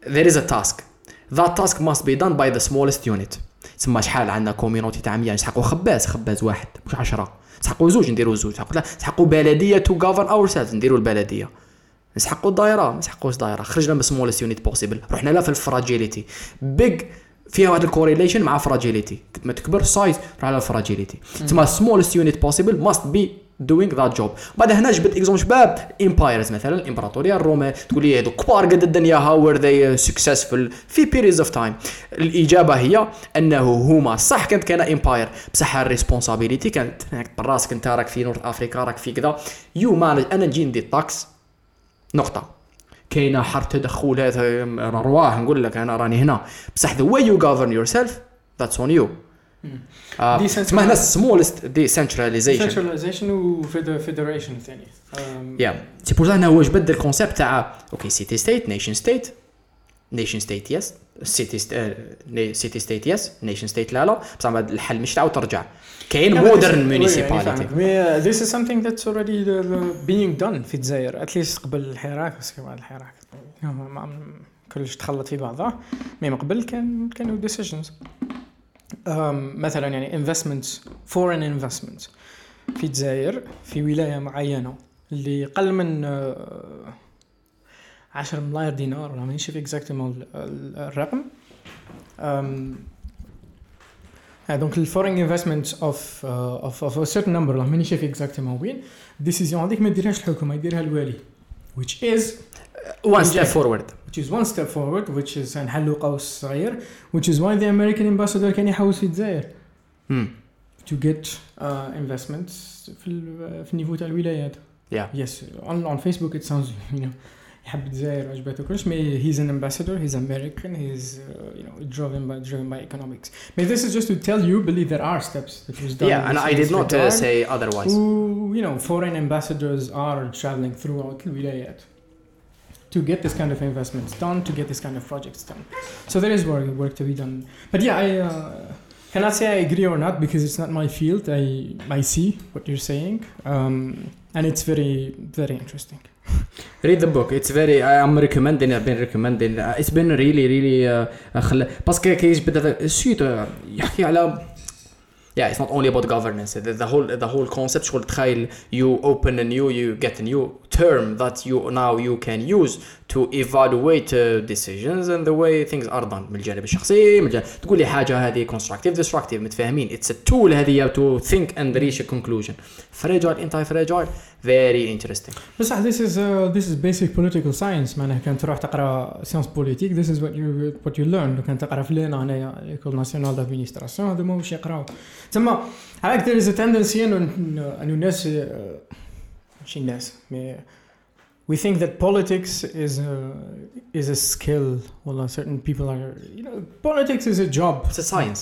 there is a task. That task must be done by the smallest unit. تسمى شحال عندنا community تاع 100 نسحقوا خباز خباز واحد مش 10 نسحقوا زوج نديروا زوج. نسحقوا نسحقوا بلدية to govern ourselves نديروا البلدية. نسحقوا الدائره ما نسحقوش دائره خرجنا من smallest unit possible رحنا لا في ال fragility بيج فيها واحد ال correlation مع fragility ما تكبر size تروح على ال fragility تسمى smallest unit possible must be doing that job. بعد هنا جبت exemple شباب empires مثلا الامبراطوريه الرومان تقول لي هذو كبار قد الدنيا how are they successful في periods of time الإجابة هي أنه هما صح كانت كان empire بصح ال responsibility كانت هناك parce que انت راك في North Africa راك في كذا. you manage أنا نجي ندي ال tax نقطة. كاينة حرب تدخلات ارواح نقول لك أنا راني هنا. بصح the way you govern yourself that's on you. آه، Decentral- اسمها هنا smallest decentralization. Centralization و federation ثاني. yeah c'est pour هنا هو جبد ال concept تاع okay city state nation state nation state yes city city state yes nation state لا لا. بصح الحل مش تعاود ترجع. كاين modern municipality. mais something that's already the, the being done في الجزائر least قبل الحراك بس بعد الحراك. كلش تخلط في بعضها. mais من قبل كان كانوا um, مثلا يعني investments foreign investments. في الجزائر في ولاية معينة اللي قل من آه، 10 ملاير دينار. ولا مانيش في exactement الرقم. donc ال foreign investment of of of certain number والله ماني شايف exactement وين؟ ال décision هذيك ما يديرهاش الحكومة يديرها الوالي which is one step forward which is one step forward which is نحلوا قوس صغير which is why the American ambassador كان يحوس في الجزائر. to get uh, investments في في ال niveau تاع الولايات. yeah yes. On, on Facebook it sounds you know. يحب الجزائر وعجبته كلش مي he's an ambassador he's American he's uh, you know driven by driven by economics but this is just to tell you believe there are steps that was done yeah in and this- I did this not uh, regard. say otherwise who you know foreign ambassadors are traveling throughout الولايات to get this kind of investments done to get this kind of projects done so there is work work to be done but yeah I uh, cannot say I agree or not because it's not my field I I see what you're saying um, and it's very very interesting [laughs] read the book it's very I'm recommending I've been recommending uh, it's been really really uh, خل... باسكو كيجبد هذا السيت uh, يحكي على [laughs] yeah it's not only about governance the, the whole the whole concept شغل تخيل you open a new you get a new term that you now you can use to evaluate uh, decisions and the way things are done من الجانب الشخصي من الجانب تقول لي حاجة هذه constructive destructive متفاهمين it's a tool هذه to think and reach a conclusion fragile anti fragile very interesting بصح this is uh, this is basic political science معناها كان تروح تقرا سيونس بوليتيك this is what you what you learn كان تقرا في لينا هنايا ليكول ناسيونال دادمينستراسيون هذوما واش يقراو تما هاك there is a tendency انه الناس آه، ماشي الناس mais we think that politics is a is a skill. Well certain people are you know politics is a job. It's a science.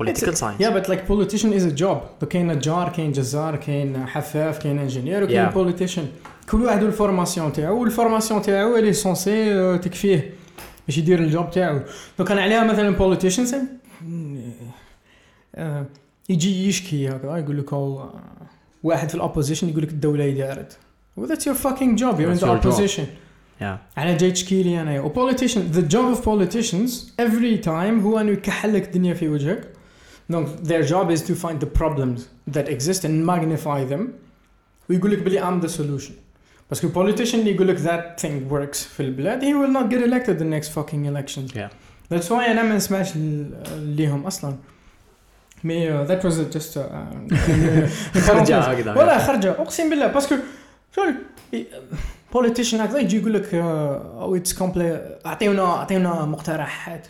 Political a- science. yeah but like politician is a job. كاين نجار كاين جزار كاين حفاف كاين ingénieur وكاين Yeah. politician. كل واحد وال formation تاعو وال formation تاعو اللي censé آه، تكفيه باش يدير ال job تاعو. لو كان عليها مثلا politicians آه، يجي يشكي هكذا يقول لك آه، واحد في الابوزيشن يقول لك الدولة دارت. well that's your fucking job you're in That's the your job. opposition yeah على جاي تشكي لي انا و politician the job of politicians every time هو انه يكحل لك الدنيا في وجهك donc their job is to find the problems that exist and magnify them ويقول لك بلي I'm the solution باسكو politician اللي يقول لك that thing works في البلاد he will not get elected the next fucking elections Yeah. that's why انا ما نسمعش ل- ليهم اصلا مي uh, that was just uh, [laughs] خرجة هكذا ولا [laughs] خرجه اقسم بالله باسكو شغل بوليتيشن هكذا يجي يقول لك أو اتس كومبلي اعطيونا أعطيونا مقترحات.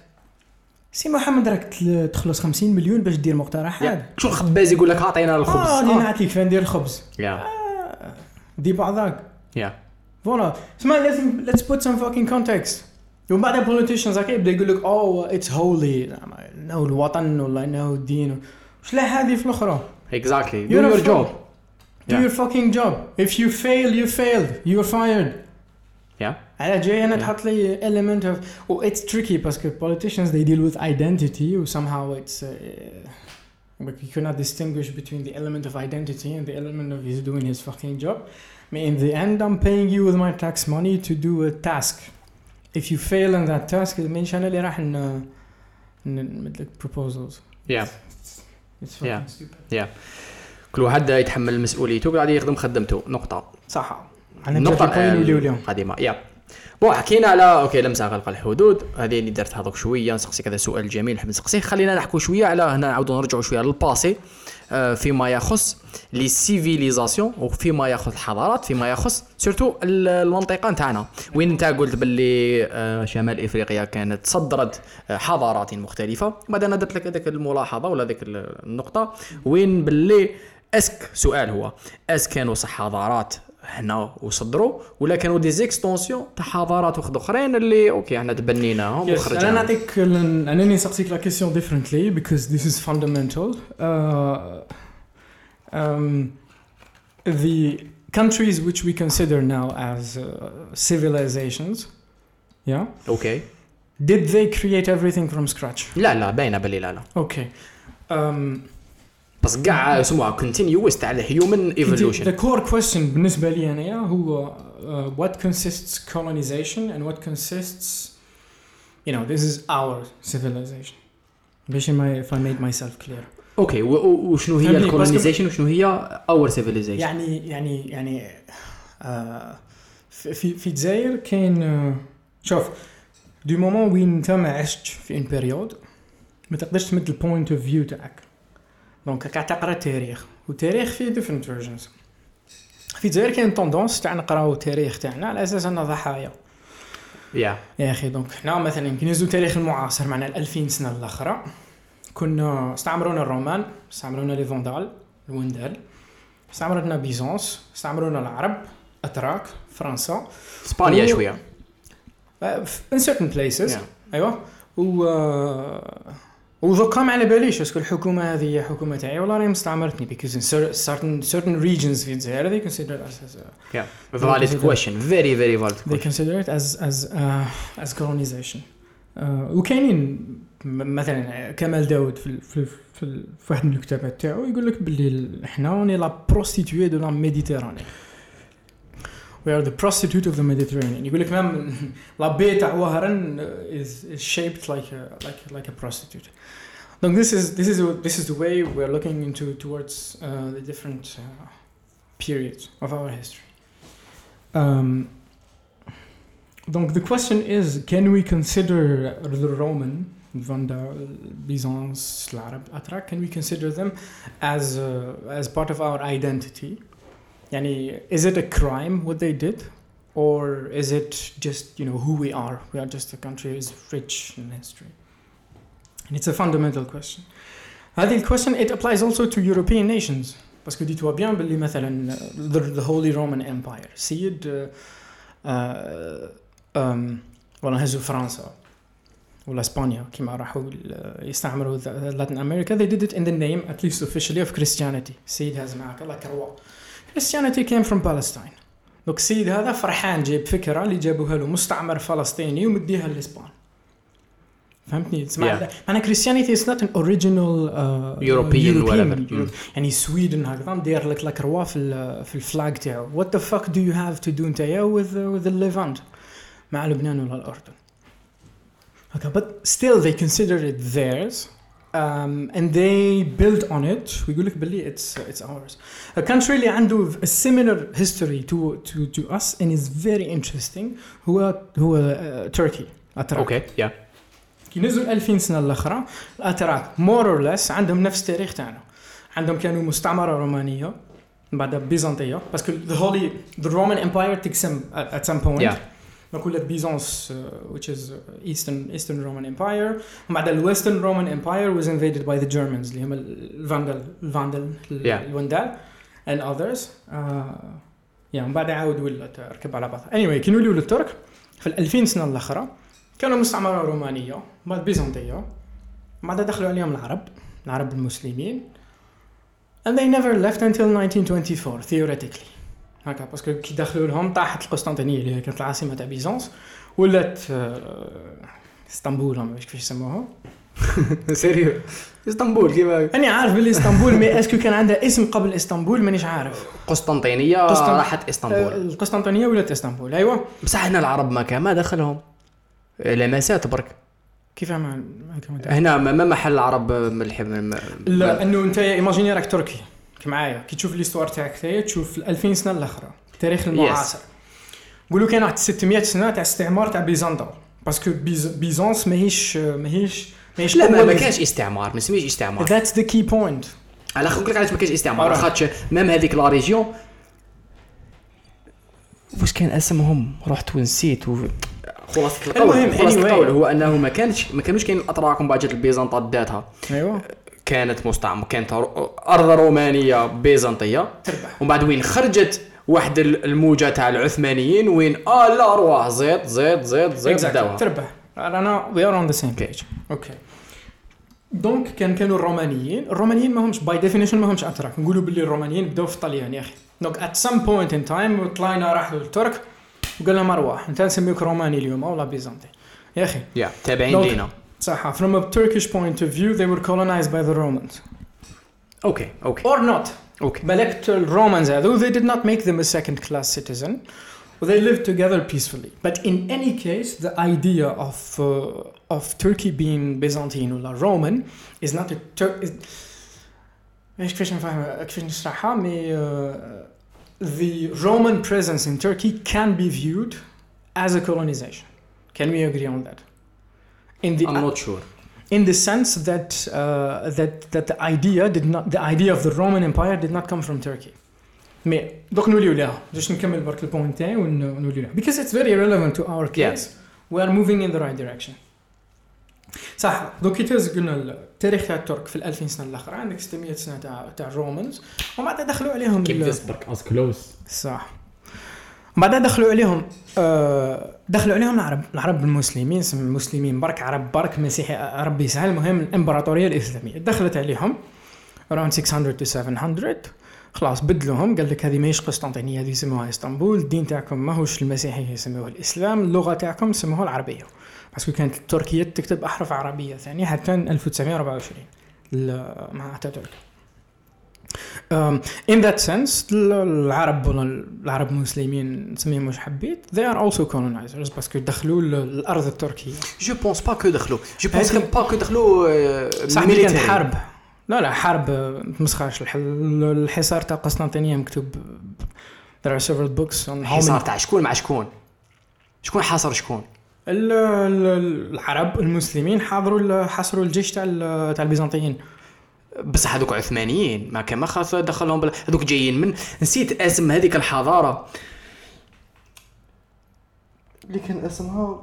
سي محمد راك تخلص 50 مليون باش دير مقترحات. Yeah. شو الخباز يقول لك أعطينا الخبز؟ آه نعطيك كيف ندير الخبز. Yeah. دي بعضاك. Yeah. فوالا اسمع لازم let's put some fucking context. ومن بعد بوليتيشنز هكا يبدأ يقول لك اوه اتس هولي انه الوطن ولا انه الدين. وش لا هذه في الأخرى؟ A your job. fool. Do Yeah. your fucking job. If you fail, you failed. You're fired. yeah على جاي انا Yeah. تحط لي element of well, it's tricky باسكو politicians they deal with identity و somehow it's uh, but you cannot distinguish between the element of identity and the element of he's doing his fucking job. I mean, in the end, I'm paying you with my tax money to do a task. If you fail in that task, it means انا اللي راح ن نمد لك proposals. yeah It's fucking Yeah. stupid. كل واحد يتحمل مسؤوليته قاعد يخدم خدمته. نقطة. صح. النقطة نتفق نوليو اليوم. القادمة Yeah. Bon حكينا على okay لمسة غلق الحدود. هذه اللي درت هذوك شوية نسقسي كذا سؤال جميل نحب نسقسيه. خلينا نحكوا شوية على هنا نعاودوا نرجعوا شوية لل passé آه، فيما يخص les civilisations وفيما يخص الحضارات فيما يخص surtout ال- المنطقة نتاعنا. وين أنت قلت باللي آه، شمال إفريقيا كانت صدرت آه، حضارات مختلفة بعد أنا درت لك هذيك الملاحظة ولا هذيك النقطة. وين باللي est-ce que سؤال هو اس كانوا صح حضارات هنا وصدروا ولا كانوا des extensions تاع حضارات واحد أخرين اللي okay إحنا تبنيناهم Yes, أنا وخرجنا نعطيك انني نسقسيك la question this is fundamental. Uh, um, the countries which we consider now as uh, civilizations, yeah, okay did they create everything from scratch? لا لا باينة باللي لا لا Okay. Um, بس كاع يسموها كونتينيوس تاع الهيومن the, ايفولوشن the core question بالنسبة لي أنا هو uh, what consists colonization and what consists you know this is our civilization. باش ما if I made myself clear. اوكي و- و- وشنو هي فهمني، بس الكولونيزيشن وشنو هي اور سيفيليزيشن يعني يعني يعني آه في في في الجزائر كاين آه، شوف دو مومون وين انت ما عشت في ان بيريود ما تقدرش تمد البوينت اوف فيو تاعك donc قاعد تقرا تاريخ والتاريخ فيه different versions في الجزائر كاين tendance تاع نقراو التاريخ تاعنا على أساس انه ضحايا يا يا أخي دونك حنا مثلا كي نهزو التاريخ المعاصر معنا ال 2000 سنه الاخرى كنا استعمرونا الرومان استعمرونا les Vandales الوندال استعمرتنا Byzance استعمرونا العرب اتراك فرنسا اسبانيا و- شوية certain places. Yeah. أيوه و وذوكا ما على باليش est-ce que الحكومة هذه هي حكومة تاعي ولا راهي مستعمرتني because in cer- certain certain regions في الجزائر they consider us as a, yeah valid question very very valid they consider it as as uh, as colonization. Uh, وكاينين مثلا كمال داود في في في, واحد من الكتابات تاعو يقول لك باللي ال- إحنا on est la prostituée de la Méditerranée We are the prostitute of the Mediterranean. يقول لك مام لا بي تاع وهران is, is shaped like a, like like a prostitute. Donc this is this is this is the way we're looking into towards uh, the different uh, periods of our history. Um, donc the question is, can we consider the Roman, Vanda, Byzance, Arab, Atrak, can we consider them as uh, as part of our identity? Yani, is it a crime what they did, or is it just you know who we are? We are just a country who is rich in history. And it's a fundamental question. هذه الكويشن it applies also to European nations باسكو ديتوا بيان باللي مثلا the, the Holy Roman Empire سيد uh, uh, um, ولا هزوا فرنسا ولا اسبانيا كيما راحوا ال- يستعمروا لاتن امريكا they did it in the name at least officially of Christianity السيد هاز معك الله كروا Christianity came from Palestine دوك السيد هذا فرحان جايب فكره اللي جابوها له مستعمر فلسطيني ومديها لاسبان فهمتني تسمع Yeah. معناها Christianity is not an original uh, European whatever. Europe. يعني سويدن هكذا مدير لك لك روا في ال- في الفلاج تاعو what the fuck do you have to do نتايا with with the Levant مع لبنان ولا الاردن هكا but still they consider it theirs um, and they build on it ويقول لك باللي it's it's ours a country اللي عنده a similar history to to to us and is very interesting هو هو uh, Turkey أتراك. اوكي يا كي نزلوا 2000 سنه الاخرى الاتراك مور اور ليس عندهم نفس التاريخ تاعنا عندهم كانوا مستعمره رومانيه بعدها بيزنطيه باسكو ذا هولي ذا رومان امباير تقسم at some point Yeah. ولات Byzance uh, which is eastern eastern roman empire. ومن بعد ال Western Roman empire was invaded by the Germans اللي هم ال Vandals ال Vandals Yeah. الوندال and others. Uh, yeah ومن بعد عاود ولات ركب على بعض anyway كي نوليو للترك في ال 2000 سنة الاخرى كانوا مستعمرة رومانية بعد بيزنطية بعد دخلوا عليهم العرب العرب المسلمين and they never left until 1924 theoretically. هكا. parce que كي دخلوا لهم طاحت القسطنطينية اللي كانت العاصمة تاع Byzance ولات آه، اسطنبول هم كيفاش يسموها [laughs] sérieux. اسطنبول كيما أنا عارف باللي اسطنبول mais est-ce que كان عندها اسم قبل اسطنبول مانيش عارف. قسطنطينية قسطن- راحت آه، اسطنبول القسطنطينية ولات إسطنبول أيوه. بصح هنا العرب ما كان ما دخلهم. لمسات برك. كيف ما ما- هنا ما ما محل العرب ملح ما- لا أنه أنت ايماجيني راك تركي كي معايا. كي تشوف ليستوار تاعك تاعي تشوف ال 2000 سنة الأخرى التاريخ المعاصر. قولوا كان واحد 600 سنة تاع استعمار تاع بيزنطة. باسكو بيز بيزونس ماهيش ماهيش ماهيش لا ما, كانش استعمار ما اسميش استعمار. That's the key point. على خاطر لك علاش ما كانش استعمار. خاطش مام هذيك لا ريجيون واش كان اسمهم؟ رحت ونسيت و... خلاصة القول anyway. القول هو أنه ما كانش ما كانوش كاين الأتراك ومن بعد جات البيزنطات داتها أيوه. كانت مستعمر كانت أرض رومانية بيزنطية. تربح. ومن بعد وين خرجت واحد ال- الموجة تاع العثمانيين وين آه لا روح زيد زيد زيد زيد exactly. تربح. رانا we are on the same page. okay donc كان كانوا الرومانيين. الرومانيين ما همش by definition ما همش أتراك. نقولوا باللي الرومانيين بداو في الطليان يا أخي. دونك ات سام بوينت ان تايم طلعنا راحوا للترك وقال لهم أرواح. انت نسميوك روماني اليوم ولا بيزنطي. يا أخي. يا تابعين لينا. صح from a Turkish point of view they were colonized by the Romans اوكي اوكي or not اوكي بالك الرومانز هذو they did not make them a second class citizen they lived together peacefully but in any case the idea of uh, of Turkey being Byzantine ولا Roman is not a Tur- is مش كيفاش نفهم كيفاش نشرحها مي uh, the Roman presence in Turkey can be viewed as a colonization can we agree on that In the I'm not sure in the sense that uh, that that the idea did not the idea of the Roman Empire did not come from Turkey. مي دوك نوليو لها باش نكمل برك البوينت تاعي ون- ونوليو لها because it's very relevant to our case we are moving in the right direction صح donc كي قلنا التاريخ تاع الترك في ال 2000 سنه الاخرى عندك 600 سنه تاع تاع ال Romans ومن بعد دخلوا عليهم ال- برك as colons صح بعدها دخلوا عليهم آه دخلوا عليهم العرب العرب المسلمين سم المسلمين برك عرب برك مسيحي ربي يسهل المهم الإمبراطورية الإسلامية. دخلت عليهم around 600 to 700 خلاص بدلوهم قال لك هذه ماهيش قسطنطينية هذه يسموها إسطنبول الدين تاعكم ماهوش المسيحيه يسموه الإسلام اللغة تاعكم سموها العربية. parce que كانت التركيه تكتب أحرف عربية ثانية حتى 1924 ال- مع أتاتورك. Um, in that sense ال- العرب العرب المسلمين نسميهم واش حبيت they are also colonizers parce que دخلوا ال- الأرض التركية. je pense pas que دخلوا. je pense pas que دخلوا آه، صاحبي كانت. حرب. لا لا حرب آه، متمسخرش الح- الحصار تاع قسطنطينية مكتوب there are several books on how حصار many تاع شكون؟ مع شكون؟ شكون حاصر شكون؟ ال- ال- العرب المسلمين حاضروا حاصروا الجيش تاع تاع البيزنطيين. بصح هذوك عثمانيين ما كان ما خاص دخلهم بال... هذوك جايين من نسيت اسم هذيك الحضارة. اللي كان اسمها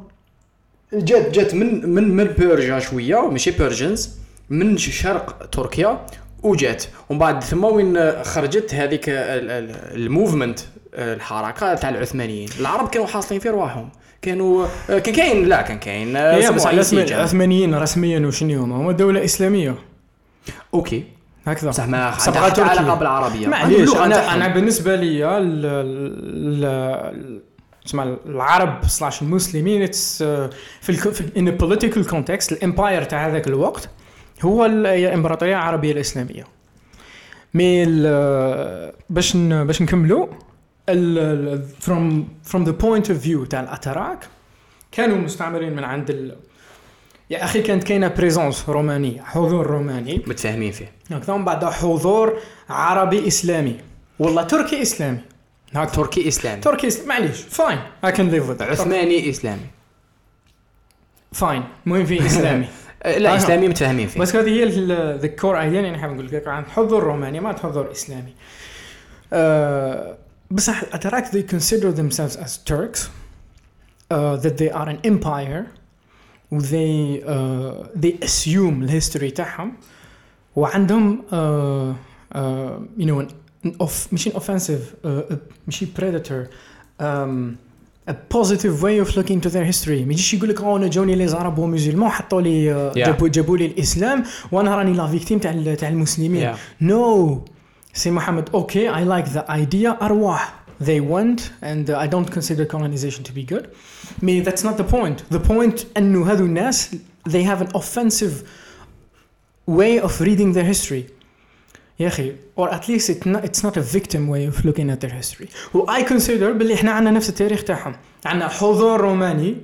جات جات من من من بيرجا شوية ماشي بيرجنز من شرق تركيا وجات. ومن بعد ثم وين خرجت هذيك ال- ال- الموفمنت الحركة تاع العثمانيين. العرب كانوا حاصلين في رواحهم. كانوا كان كاين لا كان كاين. العثمانيين رسميا وشنو هما؟ هما دولة إسلامية. okay هكذا بصح ما صبغة عندها. علاقه بالعربيه معليش أنا. أنا بالنسبة لي تسمى العرب slash المسلمين في in political context ال empire تاع هذاك الوقت هو الإمبراطورية العربية الإسلامية mais باش باش نكملوا from from the point of view تاع الأتراك كانوا مستعمرين من عند. يا أخي كانت كاينة présence رومانية حضور روماني. متفاهمين فيه. هكذا من بعد حضور عربي إسلامي. والله تركي إسلامي. هاك تركي إسلامي. تركي إسلامي. معليش fine I can live عثماني إسلامي. fine المهم في إسلامي. [laughs] لا آه. إسلامي متفاهمين فيه. بس هذه هي the core idea اللي نحب نقول لك عن حضور روماني ما حضور إسلامي. آه، بصح الاتراك they consider themselves as Turks uh, that they are an empire. و they uh, they assume ال history تاعهم وعندهم uh, uh, you know an, an off مش an offensive uh, مش predator um, a positive way of looking to their history ما يجيش يقول لك آه أنا جوني les Arabes و musulmans حطوا لي uh, yeah. جابوا لي الإسلام وأنا راني لا فيكتيم تاع تاع المسلمين نو yeah. no. سي محمد أوكي اي لايك ذا ايديا أرواح They went and uh, I don't consider colonization to be good. Me, that's not the point. The point أنه هذو الناس they have an offensive way of reading their history. يا أخي or at least it not, it's not a victim way of looking at their history. و I consider باللي احنا عندنا نفس التاريخ تاعهم. عندنا حضور روماني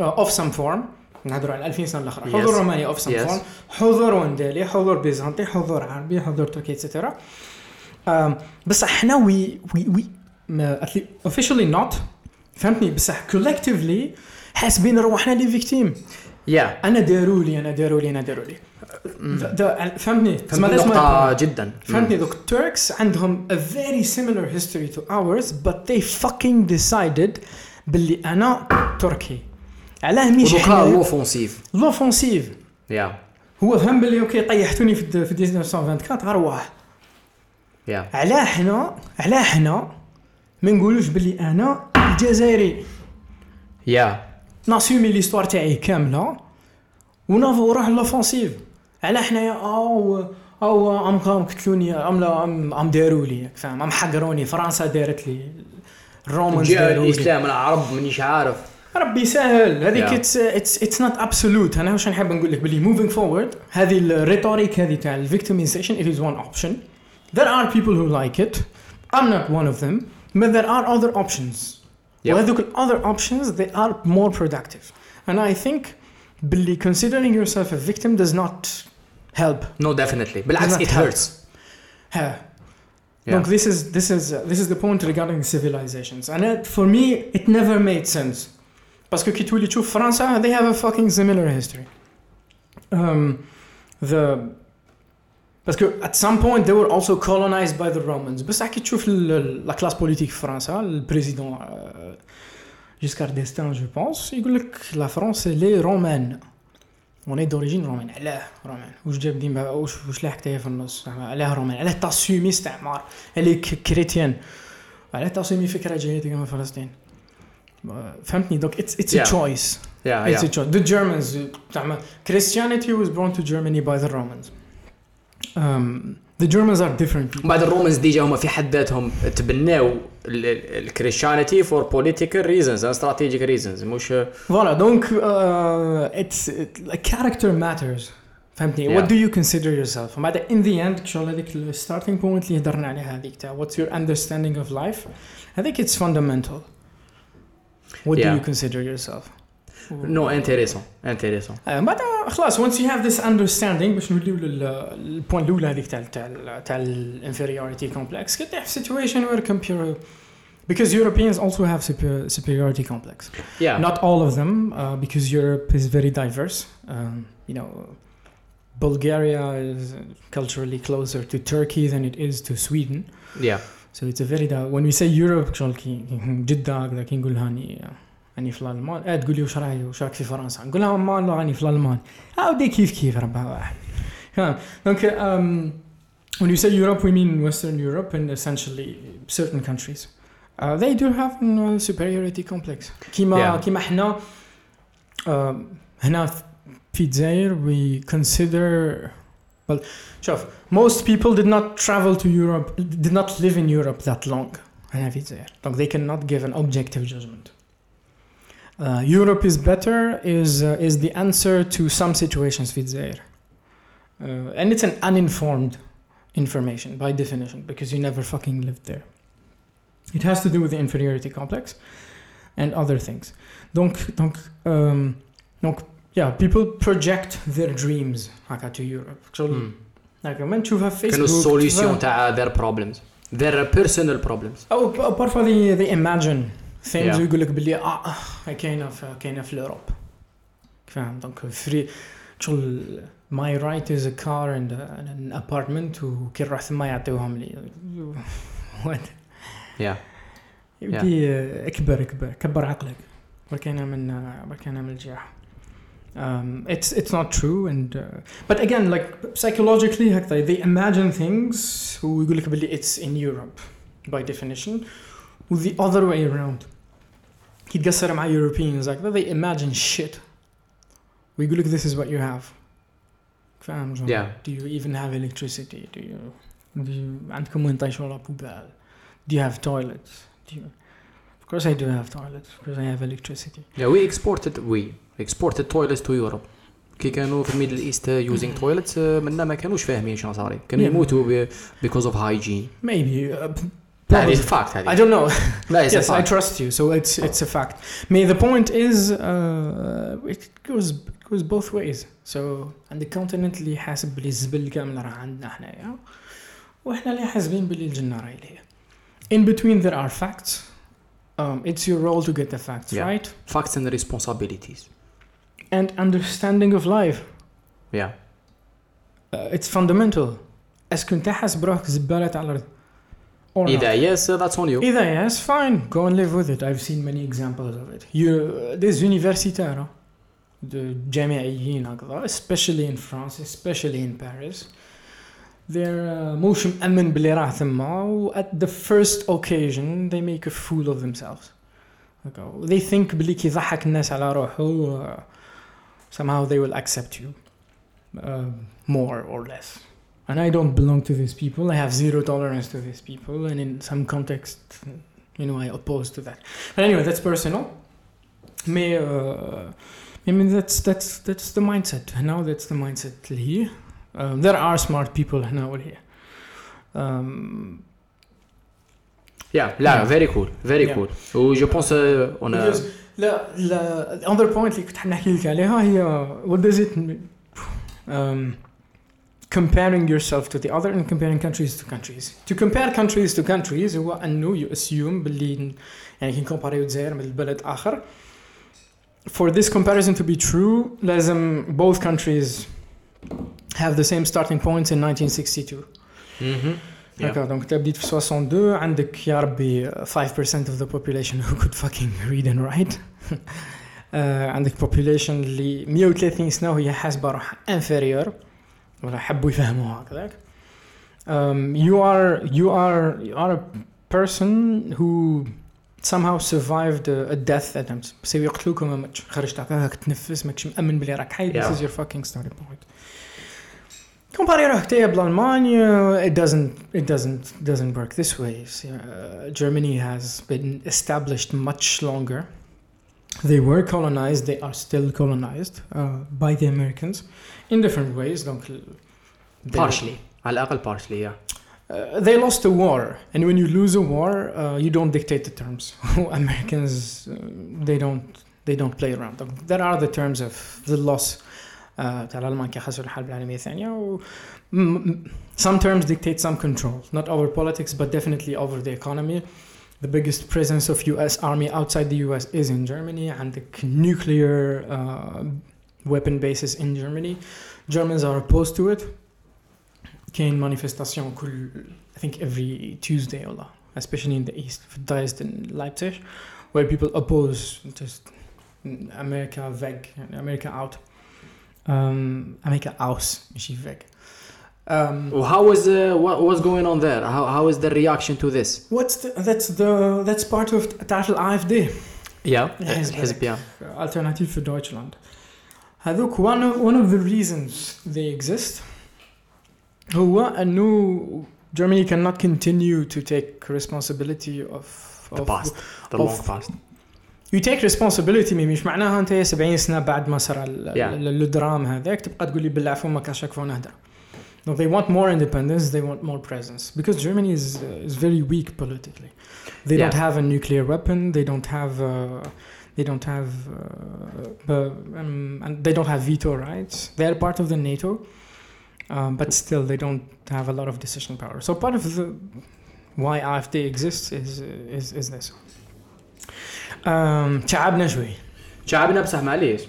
uh, of some form. نهضروا على 2000 سنة الأخرى. Yes. حضور روماني of some Yes. form. حضور وندالي حضور بيزنطي حضور عربي حضور تركي اتسترا بس إحنا we we we officially not. فهمتني؟ بصح collectively حاسبين روحنا les victimes يا أنا داروا لي أنا داروا لي أنا داروا لي فهمتني point. جدا. فهمتني؟ دوك ال Turks عندهم a very similar history to ours but they fucking decided باللي أنا تركي. علاه ودوكا إحنا لوفونسيف لوفونسيف يا هو فهم باللي أوكي طيحتوني في 1924 أرواح. يا علاه حنا علاه حنا ما نقولوش باللي أنا الجزائري. يا ناسيومي ليستوار تاعي كامله ونافو نروح لوفونسيف علاه حنايا أو أو ام كام قتلوني ام لا ام ام داروا لي فاهم ام حقروني فرنسا دارت لي الرومانز داروا لي الاسلام العرب مانيش عارف ربي يسهل هذيك Yeah. اتس اتس نوت ابسولوت أنا واش نحب نقول لك باللي موفينغ فورورد هذه الريتوريك هذه تاع الفيكتيميزيشن it is one option. There are people who like it. I'm not one of them, but there are other options. Yep. When look at other options, they are more productive. And I think considering yourself a victim does not help. No, definitely. But it, it hurts. Yeah. Look, this is this is uh, this is the point regarding civilizations, and it, for me, it never made sense. Because if you tu France, they have a fucking similar history. Um, the باسكو at some point they were also colonized by the Romans بس كي تشوف لا كلاس بوليتيك في فرنسا البريزيدون جيسكار ديستان جو بونس يقول لك لا فرنسا لي رومان اوني دوريجين رومان علاه رومان واش جاب ديما واش واش لاحقت هي في النص علاه رومان علاه تاسيومي استعمار عليه كريتيان علاه تاسيومي فكره جايه من فلسطين فهمتني دوك اتس اتس ا Yeah. تشويس يا It's a يا choice. The Germans, زعما Christianity was brought to Germany by the Romans. Um, the Germans are different people. بعد الرومانز ديجا هما في حد ذاتهم تبناو الكريستيانيتي فور بوليتيكال ريزونز استراتيجيك ريزونز مش Voilà, donc uh, it's it, like character matters. فهمتني Yeah. what do you consider yourself وبعد in the end شغل هذيك الستارتنج بوينت اللي هضرنا عليها هذيك تاع what's your understanding of life I think it's fundamental what do Yeah. you consider yourself نو انتريسون انتريسون آه، بعد خلاص once you have this understanding باش نوليو للبوان الاولى هذيك تاع تاع تاع الانفيريوريتي complex كنت في situation where compare because Europeans also have super, superiority complex يا not all of them uh, because Europe is very diverse um, you know Bulgaria is culturally closer to Turkey than it is to Sweden يا so it's a very di- when we say Europe شغل كي راني في الالمان آه تقول لي وش رايك وش رايك في فرنسا نقول لها ما لا راني في الالمان عاودي كيف كيف ربها واحد دونك um, when you say Europe we mean Western Europe and essentially certain countries uh, they do have a superiority complex كيما Yeah. كيما إحنا um, هنا في الجزائر we consider well شوف most people did not travel to Europe did not live in Europe that long هنا في الجزائر donc they cannot give an objective judgment uh, Europe is better is uh, is the answer to some situations في الجزائر uh, and it's an uninformed information by definition because you never fucking lived there it has to do with the inferiority complex and other things donc donc um, donc yeah people project their dreams هكا to Europe شغل هكا ما نشوفها في كانوا فيسبوك السوليسيون تشوفها- تاع their problems their personal problems او ب- parfois they, they imagine things Yeah. ويقول لك باللي اه آه، كاينه في كاينه في الاوروب فاهم دونك فري شغل my right is a car and, a, and an apartment وكي نروح ثما يعطيوهم لي What? يا يبدي آه، اكبر اكبر كبر عقلك برك انا من آه، برك انا من الجاح um, it's it's not true and uh, but again like psychologically هكذا they imagine things ويقول لك باللي it's in Europe by definition و the other way around كي تقصر مع Europeans هكذا they imagine shit ويقول لك this is what you have فاهم شلون؟ Yeah. do you even have electricity do you, do you عندكم وين طيشوا لا بوبال do you have toilets do you of course I do have toilets because I have electricity Yeah, we exported we exported toilets to Europe. كي كانوا في الميدل ايست يوزينغ تويلتس منا ما كانوش فاهمين شنو صاري كانوا Yeah. يموتوا ب- because of hygiene maybe uh, هذه [laughs] probably. فاكت I هذه don't know لا it's a yes I fact. trust you so it's it's a fact may the point is uh, it goes it goes both ways so عند الكونتيننت اللي حاسب بلي الزبل كامل راه عندنا حنايا واحنا اللي حاسبين بلي الجنة راهي ليه in between there are facts um, it's your role to get the facts Yeah. right facts and responsibilities and understanding of life yeah uh, it's fundamental اسكو انت حاسب روحك زبالة على الارض Or not? اذا yes that's on you Either yes, fine, go and live with it. I've seen many examples of it. You, there's universitaires, the جامعيين هكذا, especially in France, especially in Paris. They're uh, مش مأمن باللي راه ثما و at the first occasion they make a fool of themselves. هكا. They think باللي كي يضحك الناس على روحه uh, somehow they will accept you uh, more or less. And I don't belong to these people. I have zero tolerance to these people, and in some context, you know, I oppose to that. But anyway, that's personal. May uh, I mean that's that's that's the mindset. Now that's the mindset here. Um, there are smart people now here. Um, yeah لا Yeah. very cool very Yeah. cool و جو بونس on a because لا لا the other point اللي كنت حنحكي لك عليها هي what does it mean? Um, comparing yourself to the other and comparing countries to countries. To compare countries to countries هو انه you assume باللي يعني كي نكومباريو الجزائر من البلد اخر for this comparison to be true لازم both countries have the same starting points in 1962 Mhm. Yeah. هكا دونك انت بديت في 62 عندك يا ربي 5% of the population who could fucking read and write [laughs] آه، عندك population اللي 130 سنه وهي حاسبه روحها inferior ولا حبوا يفهموها هكذاك um, you are you are you are a person who somehow survived a, a death attempt بس يقتلوك وما ماتش خرجت هكاك تنفس ماكش مأمن بلي راك حي this Yeah. is your fucking starting point كومباري روحك تايا بالالمانيا it doesn't it doesn't doesn't work this way uh, Germany has been established much longer they were colonized they are still colonized uh, by the Americans in different ways donc they- partially على الاقل partially yeah Uh, they lost a war, and when you lose a war, uh, you don't dictate the terms. [laughs] Americans, uh, they don't, they don't play around. There are the terms of the loss. Uh, تاع الألمان كي خسروا الحرب العالمية الثانية و م- م- some terms dictate some control not over politics but definitely over the economy the biggest presence of US army outside the US is in Germany and the nuclear uh, weapon bases in Germany Germans are opposed to it كاين مانيفستاسيون كل I think every Tuesday والله especially in the east في Dresden in Leipzig where people oppose just America weg يعني America out um, America aus ماشي weg um, Well, how was uh, what was going on there how, how is the reaction to this what's the, that's the that's part of تعرف ال AfD yeah حزب حزب yeah alternative for Deutschland هذوك one of, one of the reasons they exist هو انه Germany cannot continue to take responsibility of, the of past the of- long past you take responsibility مي مش معناها انت 70 سنه بعد ما صار ال- Yeah. ال- الدرام هذاك تبقى تقول لي بالله فمك عشاك فون نهدر No, they want more independence. They want more presence because Germany is uh, is very weak politically. They don't Yeah. have a nuclear weapon. They don't have. Uh, they don't have. Uh, bu- um, and they don't have veto rights. They are part of the NATO, um, but still they don't have a lot of decision power. So part of the why AfD exists is is is this. Um, تعبنا شوي. شعبنا بصح معليش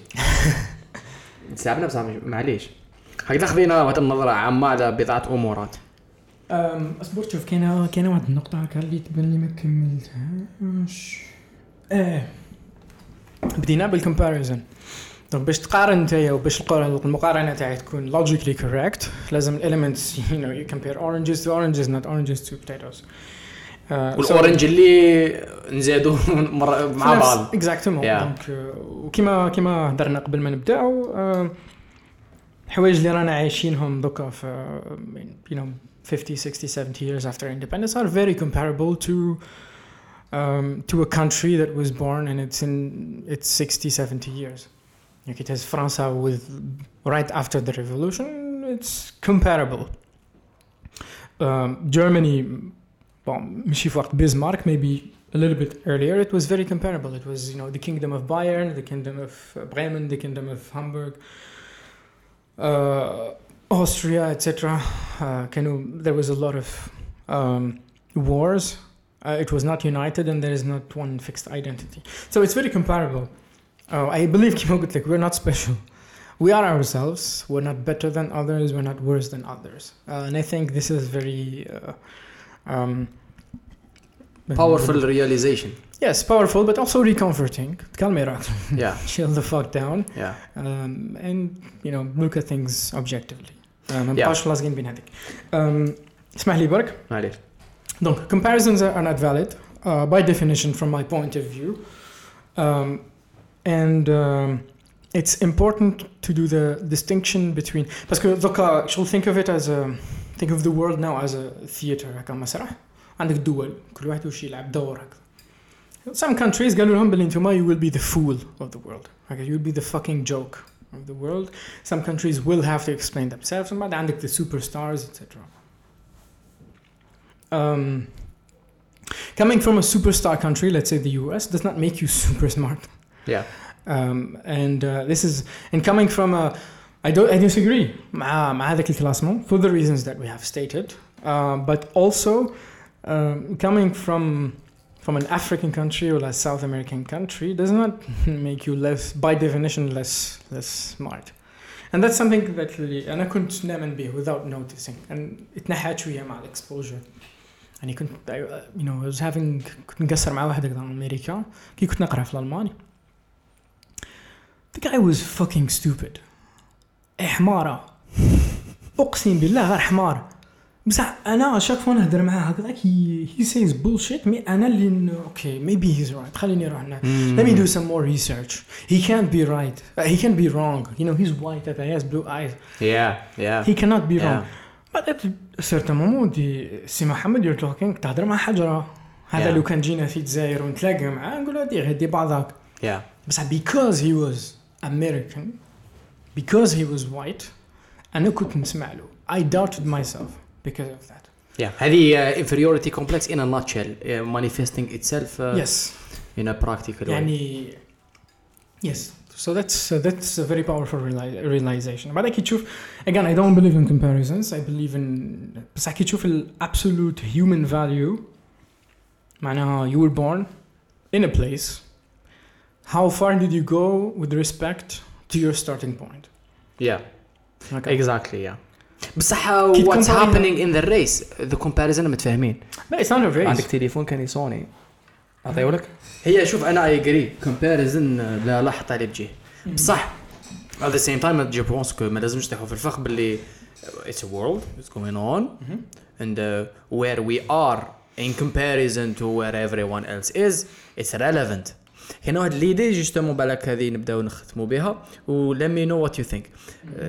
شعبنا بصح مش- معليش هكذا خذينا واحد النظرة عامة على بضعة أمورات أم، اصبر شوف كاينه كاينه واحد النقطة هكا اللي تبان لي ما كملتهاش اه بدينا بال comparison donc باش تقارن نتايا وباش المقارنة تاعي تكون logically correct لازم [laughs] know you compare oranges to oranges not oranges to potatoes. Uh, so- والأورنج اللي نزيدو [laughs] مرة مع بعض. اكزاكتومون. دونك وكيما كيما هضرنا قبل ما نبداو آه، الحوايج اللي رانا عايشينهم دوكا في you know 50 60 70 years after independence are very comparable to um, to a country that was born and it's in its 60, 70 years. Like it has France with right after the revolution, it's comparable. Um, Germany, well, Schiefwacht Bismarck, maybe a little bit earlier, it was very comparable. It was, you know, the kingdom of Bayern, the kingdom of uh, Bremen, the kingdom of Hamburg, uh, Austria, etc. Uh, there was a lot of um, wars Uh, it was not united, and there is not one fixed identity. So it's very comparable. Uh, I believe [laughs] كما قلت لك, we're not special. We are ourselves. We're not better than others. We're not worse than others. Uh, and I think this is very uh, um, powerful realization Yes, powerful, but also recomforting. تكلمي راك. yeah [laughs] Chill the fuck down yeah um, and you know look at things objectively. Uh, ما Yeah. نبقاش لازقين بين هذيك. Um, اسمح لي برك. معليش Donc comparisons are, are not valid uh, by definition from my point of view, um, and um, it's important to do the distinction between. Parce que دوكا شغل think of it as a think of the world now as a theater هكا مسرح. عندك دول كل واحد وش يلعب دور هكذا. Some countries قالوا لهم باللي انتم you will be the fool of the world. Okay, you will be the fucking joke of the world. Some countries will have to explain themselves. ومن بعد عندك the superstars, etc. Um, coming from a superstar country, let's say the US, does not make you super [laughs] smart. yeah Um, and uh, this is and coming from a I don't I disagree مع مع هذاك الكلاسمون for the reasons that we have stated um, but also um, coming from from an African country or a South American country does not [laughs] make you less by definition less less smart and that's something that really أنا كنت نؤمن به without noticing and اتنحت شوية مع الexposure يعني كنت I- you know I was having كنت نقصر مع واحد هكذا من أمريكا كي كنت نقرا في الألماني The guy was fucking stupid. إيه حمارة. أقسم بالله غير حمار. بصح أنا شاك فوا نهدر معاه هكذاك he, he says bullshit مي أنا اللي okay maybe he's right خليني نروح نا- Let me do some more research. He can't be right. Uh, he can be wrong. You know, he's white, he has blue eyes. yeah yeah He cannot be Yeah. wrong. A certain moment, دي سي محمد you're talking تهضر مع حجرة. هذا Yeah. لو كان جينا في الجزائر ونتلاقى معاه نقول له دي غدي بعضك. yeah بس because he was American because he was white أنا كنت نسمع له I doubted myself because of that Yeah. هذه uh, inferiority complex in a nutshell uh, manifesting itself uh, yes in a practical way. يعني yes so that's uh, that's a very powerful reali- realization بعد كي تشوف again I don't believe in comparisons I believe in بس كي تشوف ال absolute human value معناها you were born in a place how far did you go with respect to your starting point Yeah. okay. Exactly. Yeah. بصح كي what's تكون happening in the race the comparison متفاهمين لا it's not a race عندك تليفون كان سوني أعطيهولك. هي شوف أنا اي اجري كومباريزن لا لا حتى لي بجيه. بصح at the same time je pense que ما لازمش تحو في الفخ باللي it's a world it's going on. and uh, where we are in comparison to where everyone else is it's relevant. هنا واحد l'idée justement بالك هذه نبداو نختموا بها. و let me know what you think.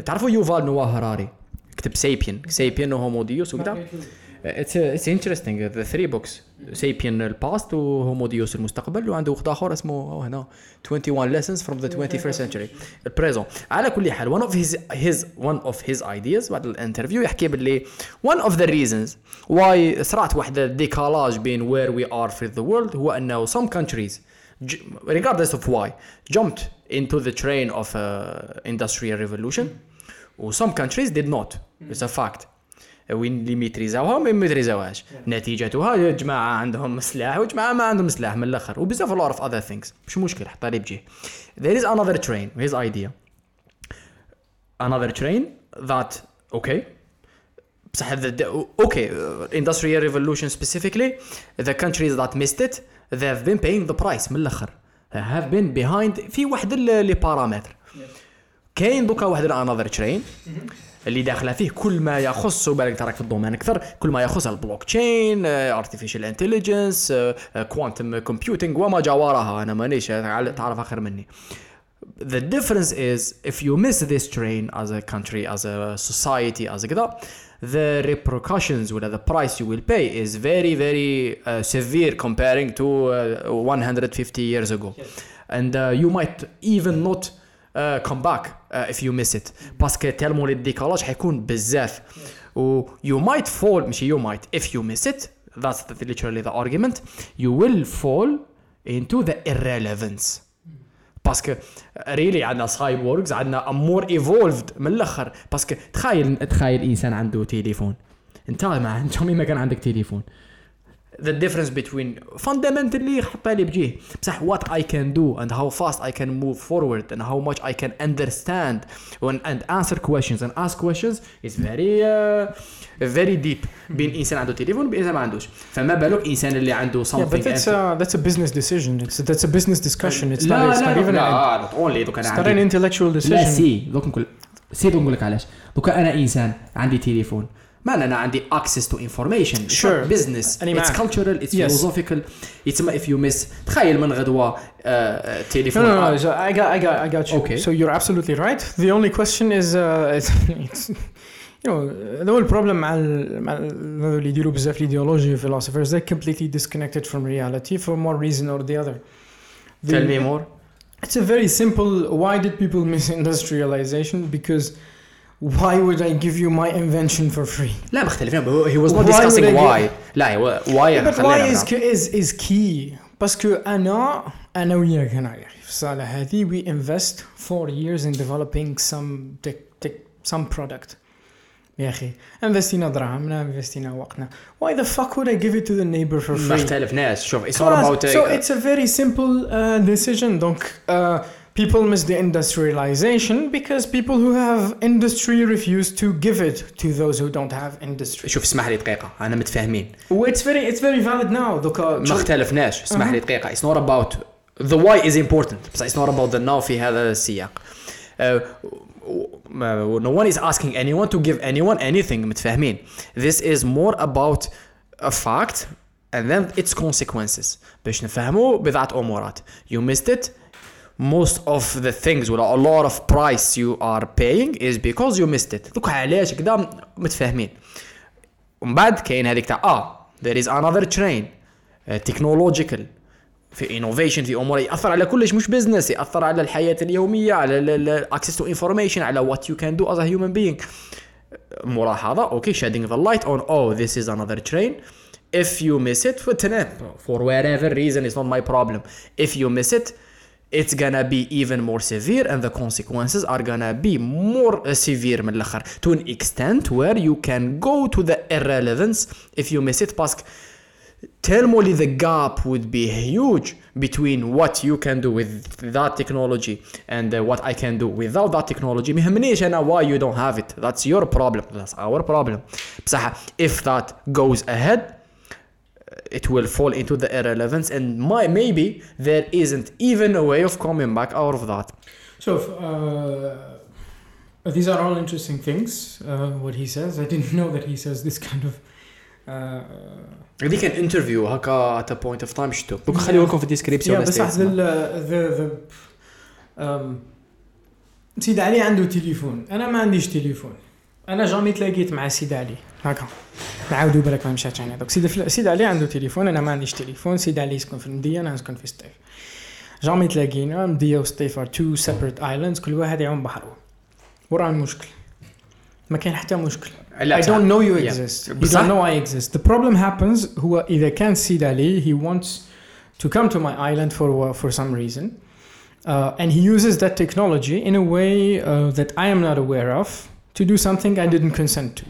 تعرفوا يوفال نوا هراري؟ كتب Sapiens. سيبين و Homo Deus وكذا اتس اتس انترستينغ ذا ثري بوكس سيبين الباست وهومو ديوس المستقبل وعنده واحد اخر اسمه أو هنا 21 lessons from the 21st century البريزون على كل حال one of his his one of his ideas بعد الانترفيو يحكي باللي one of the reasons why صرات واحد الديكالاج بين where we are في the world هو انه some countries j- regardless of why jumped into the train of uh, industrial revolution و some countries did not it's a fact وين اللي ميتريزاوها وما ميتريزاوهاش. نعم. نتيجتها جماعة عندهم سلاح وجماعه ما عندهم سلاح من الأخر وبزاف lot of other things مش مشكل حطها لي بجيه. there is another train here's idea another train that okay بصح okay industrial revolution specifically the countries that missed it they have been paying the price من الأخر. have been behind في واحد les paramètres نعم. كاين دوكا واحد another train اللي داخله فيه كل ما يخص بالك تراك في ال domaine أكثر كل ما يخص ال blockchain artificial intelligence quantum computing وما جاورها أنا مانيش تعرف اخر مني the difference is if you miss this train as a country as a society as a كذا the repercussions ولا the price you will pay is very very uh, severe comparing to uh, 150 years ago and uh, you might even not back uh, if you miss it. parce que tellement ال décalage حيكون بزاف. و you might fall ماشي you might if you miss it that's the, literally the argument you will fall into the irrelevance. parce que really عندنا cyborgs عندنا more evolved من الأخر. parce que تخيل تخيل إنسان عنده تليفون. انت ما انت ما كان عندك تليفون. the difference between fundamentally حطها لي بجيه بصح what I can do and how fast I can move forward and how much I can understand when, and answer questions and ask questions is very uh, very deep بين انسان عنده تليفون وبين انسان ما عندوش فما بالك انسان اللي عنده Yeah, something but that's a that's a business decision. It's that's a business discussion. It's لا not it's لا not even a, لا not only دوك انا it's not عندي an intellectual لا decision. سي دوك نقول سي دوك نقول لك علاش دوكا انا انسان عندي تليفون ما انا عندي access to information It's not Sure. business أنا it's معك. cultural it's Yes. philosophical يتسمى if you miss تخيل من غدوه آه، No, تليفون no, no. So I got, I got, I got you. Okay. So you're absolutely right. The only question is, uh, it's, it's [laughs] you know, the whole problem مع ال- مع ال- هذول اللي يديروا بزاف الايديولوجي philosophers they're completely disconnected from reality for one reason or the other. The- tell me more It's a very simple. Why did people [laughs] miss industrialization? Because why would I give you my invention for free? لا مختلفين هو- he was not Why discussing would I why لا هو why But خلينا why is, نعرف. is, is key باسكو انا انا وياك هنا يا اخي في الصاله هذه we invest four years in developing some tech, tech, some product يا اخي انفستينا دراهمنا انفستينا وقتنا why the fuck would I give it to the neighbor for ما free اختلفناش شوف it's not خلاص. about so it's a very simple uh, decision donc uh, people miss the industrialization because people who have industry refuse to give it to those who don't have industry شوف اسمح لي دقيقه انا متفاهمين it's very it's very valid now دوكا ما اختلفناش اسمح لي دقيقه it's not about the why is important بس it's not about the now في هذا السياق Uh, no one is asking anyone to give anyone anything متفاهمين this is more about a fact and then its consequences باش نفهموا بضعة امورات you missed it most of the things ولا a lot of price you are paying is because you missed it دوك علاش كذا متفاهمين ومن بعد كاين هذيك تاع آه there is another train uh, technological في انوفيشن في امور ياثر على كلش مش business ياثر على الحياة اليوميه على ال access to information على what you can do as human being ملاحظه okay shedding the light on oh this is another train if you miss it for whatever reason it's not my problem if you miss it it's gonna be even more severe and the consequences are gonna be more uh, severe من الاخر to an extent where you can go to the irrelevance if you miss it باسك thermally the gap would be huge between what you can do with that technology and uh, what I can do without that technology ما يهمنيش انا why you don't have it that's your problem that's our problem بصح if that goes ahead it will fall into the irrelevance and my, maybe there isn't even a way of coming back out of that So, uh, these are all interesting things, uh, what he says. I didn't know that he says this kind of. Uh, هذيك كان انترفيو هكا at a point of time شتو دوك خليه لكم في الديسكريبسيون yeah, بصح the, the, the um, سيد علي عنده تليفون انا ما عنديش تليفون أنا fr:jamais تلاقيت مع سيد علي. هكا. نعاودوا بالك ما مشاتش أنا. دوك سيد فل- سيد علي عنده تليفون أنا ما عنديش تليفون. سيد علي يسكن في المديه أنا نسكن في سطيف jamais تلاقينا المديه وسطيف are two separate islands كل واحد يعوم بحره وراه المشكل. ما كان حتى مشكل. I don't know you Yeah. exist. You بصح- don't know I exist. The problem happens هو إذا كان سيد علي he wants to come to my island for for some reason. Uh, and he uses that technology in a way uh, that I am not aware of. to do something I didn't consent to.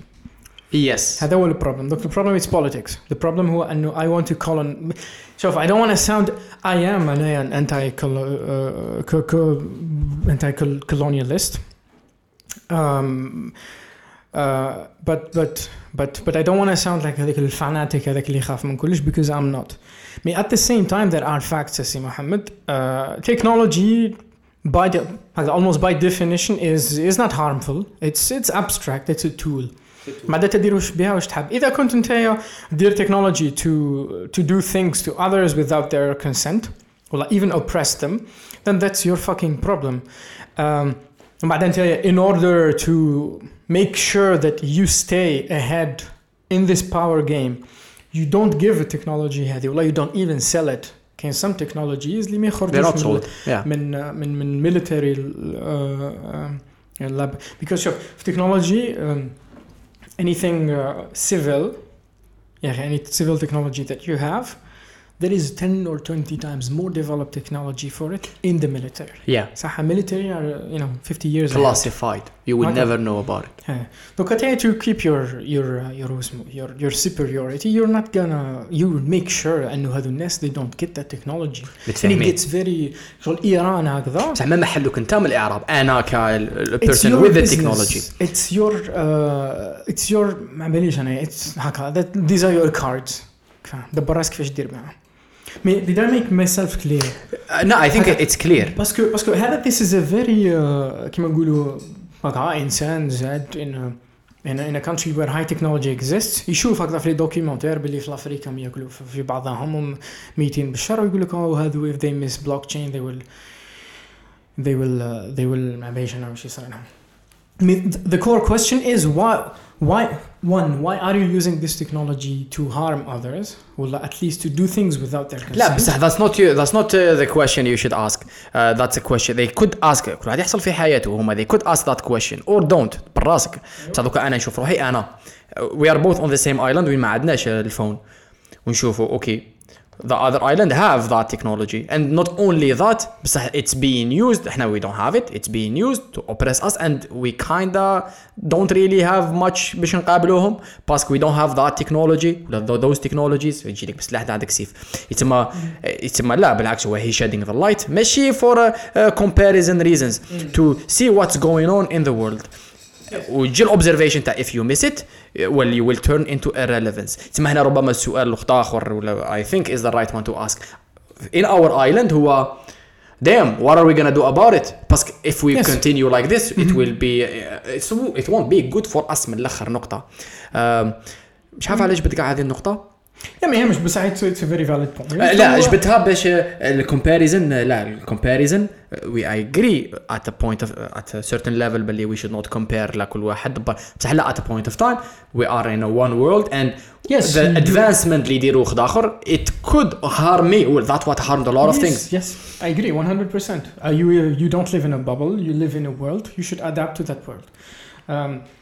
yes هذا هو البروبلم. Look, the problem is politics. The problem هو أنه I want to colon. شوف I don't want to sound I am an anti anti colonialist. Um, uh, but but but but I don't want to sound like هذاك الفاناتيك هذاك اللي يخاف من كلش because I'm not. I mean, at the same time there are facts سي محمد. Uh, technology by the like almost by definition is is not harmful. It's it's abstract. It's a tool. بعد تدير وش بها وش تحب اذا كنت انت دير technology to to do things to others without their consent or even oppress them then that's your fucking problem um, بعد انت in order to make sure that you stay ahead in this power game you don't give a technology هذه ولا you don't even sell it كاين some technologies اللي ما they're يخرجوش not من- sold yeah من من من military uh, uh, lab because شوف في technology um, anything uh, civil yeah any civil technology that you have there is 10 or 20 times more developed technology for it in the military yeah صح military are you know 50 years ahead. classified you will Okay. never know about it Yeah. Look, I tell you to keep your your uh, your اسمه- your your superiority. You're not gonna you will make sure انه هذو الناس they don't get that technology. And it متفاهمين gets very شغل ايران هكذا. بصح ما محلك انت من الاعراب انا It's كالبيرسون your with the business. technology It's your uh, it's your ما باليش انا it's هكا that these are your cards. دبر راسك كيفاش دير معاهم. Mais did I make myself clear? Uh, no I think هكا. it's clear باسكو باسكو هذا this is a very uh, كيما نقولوا هكا انسان زاد in a in a, in a country where high technology exists يشوف هكذا في لي دوكيومنتير باللي في افريقيا ياكلوا في في بعضهم هم ميتين بالشر ويقول لك oh هذو if they miss blockchain they will they will uh, they will ما باليش انا وش يصير لهم. I mean, th- the core question is why why one why are you using this technology to harm others or at least to do things without their consent لا بصح that's not you that's not uh, the question you should ask uh, that's a question they could ask كل واحد يحصل في حياته هما they could ask that question or don't براسك بصح دوكا انا نشوف روحي انا Uh, we are both on the same island وين ما عندناش الفون ونشوفوا اوكي the other island have that technology and not only that بصح it's being used احنا we don't have it it's being used to oppress us and we kinda don't really have much باش نقابلوهم باسكو we don't have that technology ولا tho- those technologies يجي لك بسلاح ده عندك سيف يتسمى يتسمى لا بالعكس هو he shedding the light ماشي for uh, uh, comparison reasons to see what's going on in the world ويجي الاوبزرفيشن تاع if you miss it Well you will turn into irrelevance تسمى هنا ربما السؤال الاخت اخر ولا I think is the right one to ask in our island هو damn what are we gonna do about it باسكو if we Yes. continue like this it will be it won't be good for us من الآخر نقطه um, مش عارف علاش بدك هذه النقطه يا ما يهمش بس اتس اتس فيري فاليد بوينت آه، لا جبتها باش الكومباريزن لا الكومباريزن وي اي اجري ات ا بوينت اوف ات ا certain ليفل باللي وي شود نوت كومبير لكل واحد بصح لا ات ا بوينت اوف تايم وي ار ان وان وورلد اند Yes, ذا you do. ادفانسمنت اللي يديروه واحد اخر it could harm me well that's what harmed a lot of things Yes, yes, I agree 100%. Uh, you you don't live in a bubble. You live in a world. You should adapt to that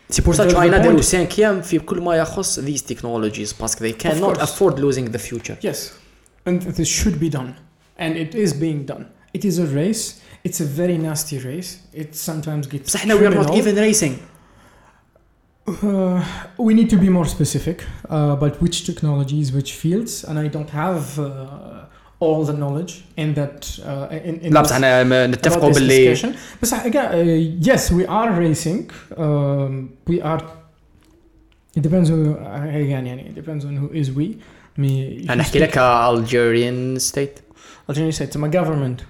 world. Um, سي بور سا The- the تشاينا point- داروا 5 ايام في كل ما يخص these technologies باسكو they cannot course. afford losing the future yes, and this should be done, and it is being done. It is a race. It's a very nasty race. It sometimes gets. بصح احنا we are not criminal. even racing Uh, we need to be more specific uh, about which technologies, which fields, and I don't have uh, all the knowledge in that. Uh, in, in لا بصح about نتفقوا باللي uh, yes, we are racing. Um, we are. It depends on again, يعني it depends on who is we. Me, أنا احكي لك Algerian state Algerian state, my government.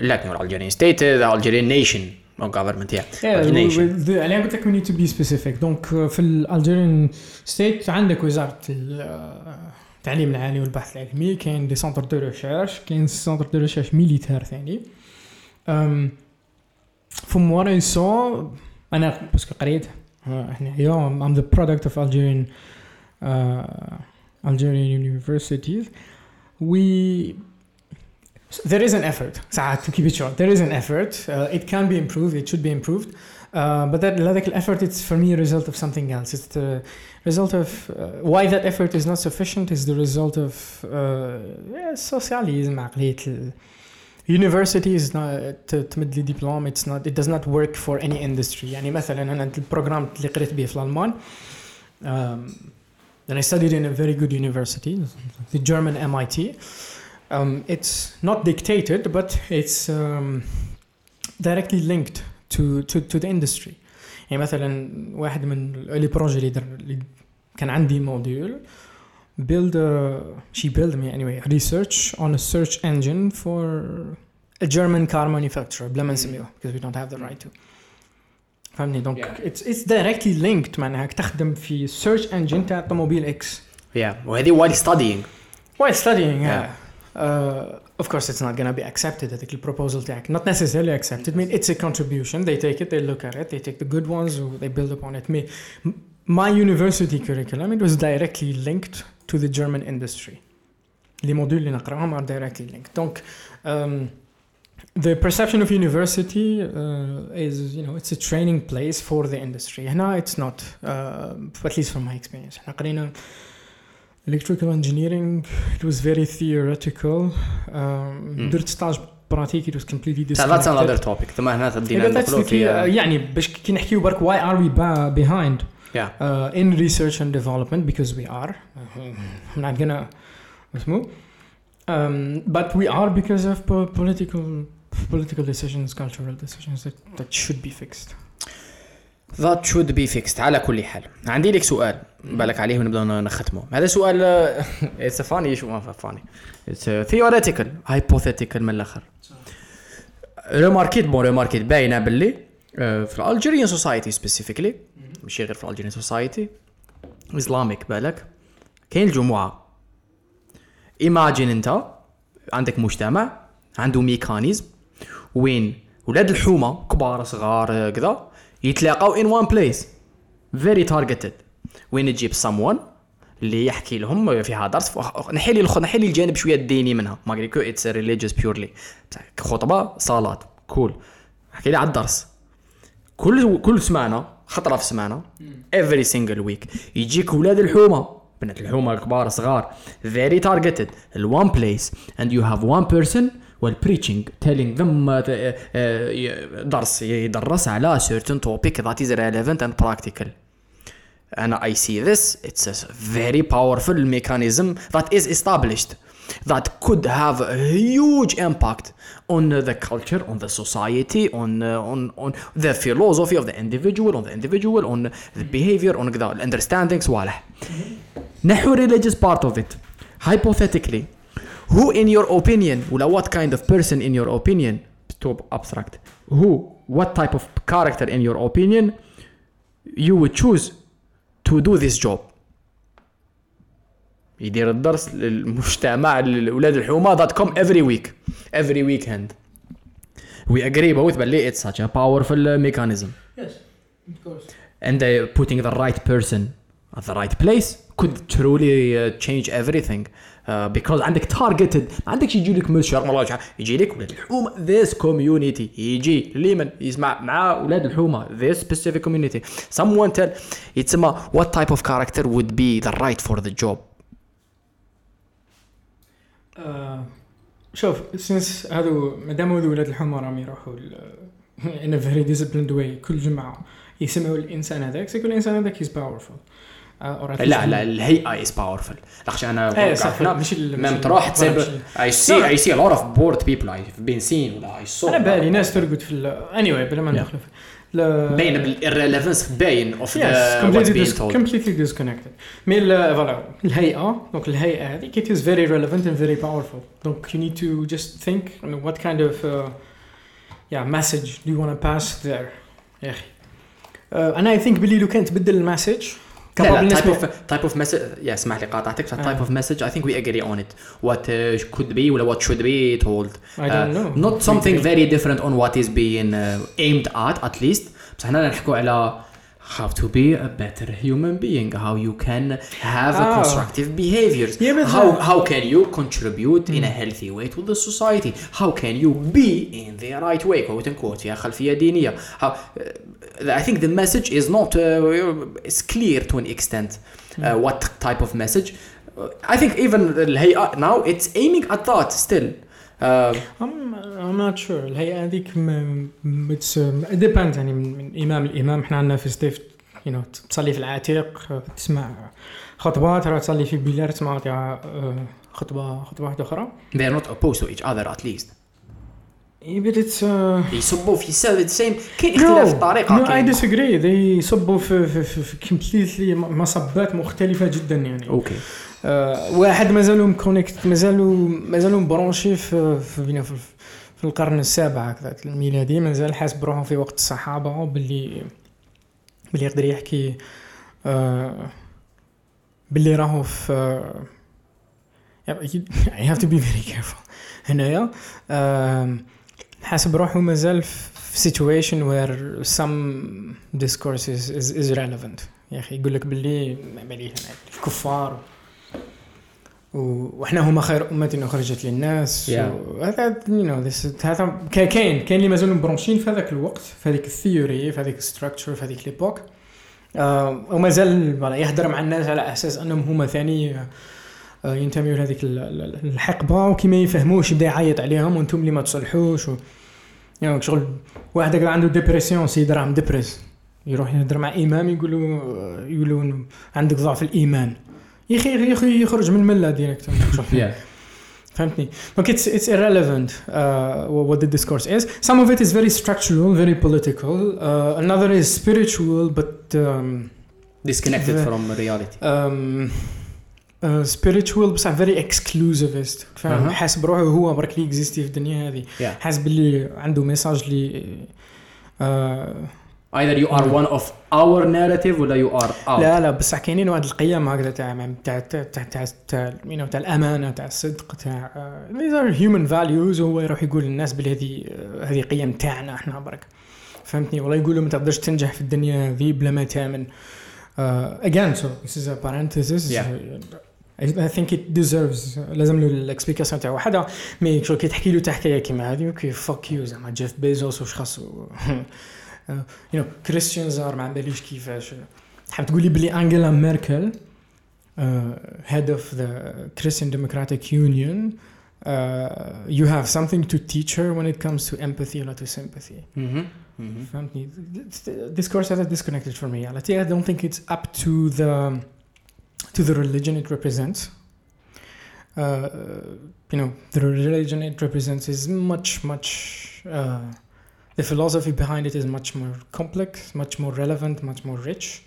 لا نقول Algerian state the Algerian nation or government yeah, Yeah, أنا قلت لك we need to be specific. Uh, في الالجيريان state عندك وزارة ال- التعليم العالي والبحث العلمي كاين des centres de recherche كاين centre de recherche militaire ثاني from what I saw أنا parce que قريت آه، إحنا اليوم I'm the product of Algerian uh, universities we there is an effort ساعات to keep it short there is an effort uh, it can be improved it should be improved uh, but that هذاك effort it's for me a result of something else it's the result of uh, why that effort is not sufficient is the result of uh, yeah, socialism عقلية ال- university is not ت- تمد لي دبلوم it's not it does not work for any industry يعني مثلا انا البروجرام اللي قريت به في الالمان um, and I studied in a very good university the German MIT um, it's not dictated but it's um, directly linked to, to, to the industry يعني مثلا واحد من الاولي بروجي اللي, در اللي كان عندي موديول build a she built me anyway research on a search engine for a German car manufacturer بلا ما نسميوه because we don't have the right to فهمني دونك it's it's directly linked معناها تخدم في search engine تاع طوموبيل إكس yeah وهذه while studying while studying yeah, Yeah. Uh, of course it's not gonna be accepted هذيك البروبوزل تاعك not necessarily accepted I mean it's a contribution they take it they look at it they take the good ones or they build upon it Me, m- my university curriculum it was directly linked to the German industry les modules اللي نقراهم are directly linked donc um, the perception of university uh, is you know it's a training place for the industry هنا it's not uh, at least from my experience احنا قرينا electrical engineering it was very theoretical um, Mm. درت ستاج براتيكي it was completely So that's another disconnected topic ثم هنا Yeah, تدينا but that's ندخلوا the key, uh, في يعني باش كي نحكيو برك why are we ba- behind yeah uh, in research and development because we are I'm not gonna اسمه um, but we are because of po- political political decisions cultural decisions that, that should be fixed That should be fixed على كل حال. عندي لك سؤال. بالك عليه ونبدأ نختمه. هذا سؤال [laughs] a funny schéma it's a theoretical hypothetical من الآخر. remarquیت بون remarquیت باينة باللي آه، في ال Algerian society specifically ماشي غير في ال Algerian society Islamic بالك كاين الجمعه imagine انت عندك مجتمع عنده mechanism وين؟ ولاد الحومة كبار صغار آه، كذا. يتلاقاو in one place. Very targeted. وين تجيب someone اللي يحكي لهم فيها درس ف- نحي لي الخ- نحي لي الجانب شوية الديني منها. ما قال it's religious purely خطبة صلاة. كول احكي لي على الدرس. كل كل سمانة خطرة في سمانة every single week يجيك ولاد الحومة. بنات الحومة كبار صغار. Very targeted. ال one place. And you have one person while preaching telling them uh, the, uh, درس يدرس على certain topic that is relevant and practical and I see this it's a very powerful mechanism that is established that could have a huge impact on uh, the culture on the society on uh, on on the philosophy of the individual on the individual on the behavior on the understanding صوالح نحو religious part of it hypothetically who in your opinion ولا what kind of person in your opinion to abstract who what type of character in your opinion you would choose to do this job يدير الدرس للمجتمع لاولاد الحومه دوت كوم افري ويك افري ويكند وي اجري both باللي اتس such a powerful mechanism Yes, of course. and uh, putting the right person at the right place could truly uh, change everything Uh, because عندك targeted ما عندكش يجي لك الشرق والله شحال يجي لك ولاد الحومة this community يجي لمن؟ يسمع مع ولاد الحومة this specific community. Someone tell يتسمى type of character would be the right for the job? آه، شوف سنس هذو مادام هذو ولاد الحومة راهم يروحوا ان فيري ديسيبليند واي كل جمعه يسمعوا الإنسان هذاك سيكون الإنسان هذاك از باورفul آه، لا لا الهي آي از باورفل لاخش أنا إيه، إحنا مش ميم تروح تسيب اي سي اي سي لوت اوف بورد بيبل اي بين سين ولا اي سو أنا بالي ناس ترقد في اني واي بلا ما ندخل باين بالريليفنس باين اوف كومبليتلي ديسكونكتد مي فوالا الهيئة دونك الهيئة هذه كيت از فيري ريليفنت اند فيري باورفل دونك يو نيد تو جاست ثينك وات كايند اوف يا مسج دو يو ونت باس ذير يا أخي؟ أنا اي ثينك بلي لو كان تبدل المسج لا لا الناس type ما- of type of message يا اسمح لي قاطعتك ف آه. type of message I think we agree on it what uh, could be ولا what should be told I don't know. not We something agree. very different on what is being uh, aimed at at least بس احنا نحكوا على how to be a better human being how you can have a Ah. constructive behaviors Yeah, but how uh, how can you contribute in a healthy way to the society how can you be in the right way quote unquote فيها خلفية دينية how, uh, I think the message is not uh, is clear to an extent uh, what type of message uh, I think even الهيئة now it's aiming at that still uh, I'm, I'm not sure الهيئة هذيك it's um, it depends يعني من, إمام الإمام إحنا عندنا في ستيف you know تصلي في العتيق تسمع خطبة ترى تصلي في بيلار تسمع آه، خطبة خطبة واحدة أخرى they're not opposed to each other at least Uh, يصبوا في سبب same. كاين اختلاف I كاين disagree. They يصبوا في, في, في, م- مصبات مختلفة جدا يعني أوكي واحد مازالوا كونكت مازالوا مازالوا مبرونشي في في, في, في, القرن السابع هكذا الميلادي. مازال حاسب بروحه في وقت الصحابة باللي باللي يقدر يحكي آه باللي راهو في I [laughs] have to be very careful. هنايا حاسب روحه مازال في where some discourse is, is, is relevant. يا أخي يقول لك باللي باللي الكفار. و- وإحنا هما خير امه أخرجت للناس. you know, this هذا كا- كاين كاين اللي مازالوا مbranchين في هذاك الوقت في هذيك ال theory في هذيك ال structure في هذيك l'époque آه ومازال يهدر مع الناس على أساس أنهم هما ثاني. ينتميوا لهذيك ال- ال- الحقبة وكي ما يفهموش يبدأ يعيط عليهم وأنتم اللي ما تصلحوش و... يعني شغل واحد عنده dépression سيد راه مdépressé يروح يهضر مع إمام يقولوا يقولوا عندك ضعف الإيمان. يا أخي يا أخي يخرج من الملة direct فهمتني؟ donc it's it's irrelevant uh, what the discourse is. Some of it is very structural very political. Uh, another is spiritual but um, disconnected The- from reality. um, uh, spiritual بصح very exclusivist. فاهم. حاسب روحه هو برك اللي existé في الدنيا هذه. Yeah. حاسب اللي عنده message اللي آه either you are one of our narrative ولا you are out. لا لا بصح كاينين واحد القيم هكذا تاع تاع تاع تاع تاع تاع الأمانة تاع الصدق تاع آه، these are human values وهو يروح يقول للناس بلي هذه آه، هذه قيم تاعنا إحنا برك. فهمتني؟ ولا يقولوا ما تقدرش تنجح في الدنيا هذه بلا ما تامن. uh, again so this is a parenthesis. Yeah. I, I think it deserves لازم له الاكسبليكاسيون تاعو وحده مي شو كي تحكي له تحكايه كيما هذه اوكي فاك يو زعما جيف بيزوس واش خاصو يو نو كريستيان زار ما باليش كيفاش حاب تقولي بلي انجيلا ميركل head of the Christian Democratic Union uh, you have something to teach her when it comes to empathy or to sympathy Mhm. Mhm. فهمتني this course has disconnected from reality I don't think it's up to the to the religion it represents uh, you know the religion it represents is much much uh, the philosophy behind it is much more complex much more relevant much more rich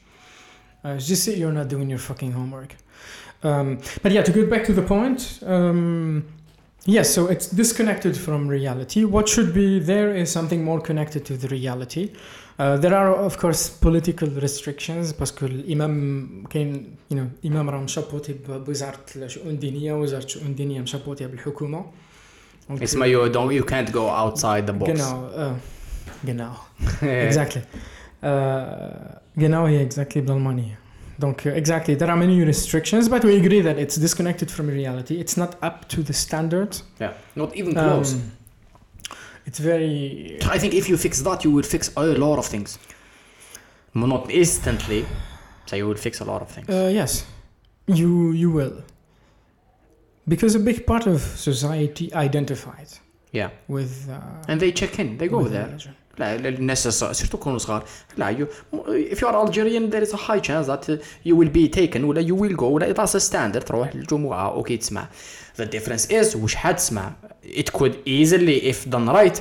uh, just say you're not doing your fucking homework um, but yeah to get back to the point um, Yes, so it's disconnected from reality. What should be there is something more connected to the reality. Uh, there are of course political restrictions باسكو الامام كاين you know الامام راه مشابوتي بوزاره الشؤون الدينيه وزاره الشؤون الدينيه مشابوتيه بالحكومه دونك اسمها you don't you can't go outside the box genau uh, genau [laughs] exactly uh, genau هي exactly بالالمانيه donc uh, exactly there are many restrictions but we agree that it's disconnected from reality it's not up to the standards yeah not even close Um, it's very I think if you fix that you will fix a lot of things. Not instantly so you will fix a lot of things. Uh, yes, you you will, because a big part of society identifies yeah. with. Uh, and they check in. They go there. religion. للناس surtout كونوا صغار. لا you if you are Algerian there is high chance that you will be taken ولا you will go ولا اي that's تروح للجمعه آه، okay تسمع. the difference is وش حد تسمع. it could easily if done right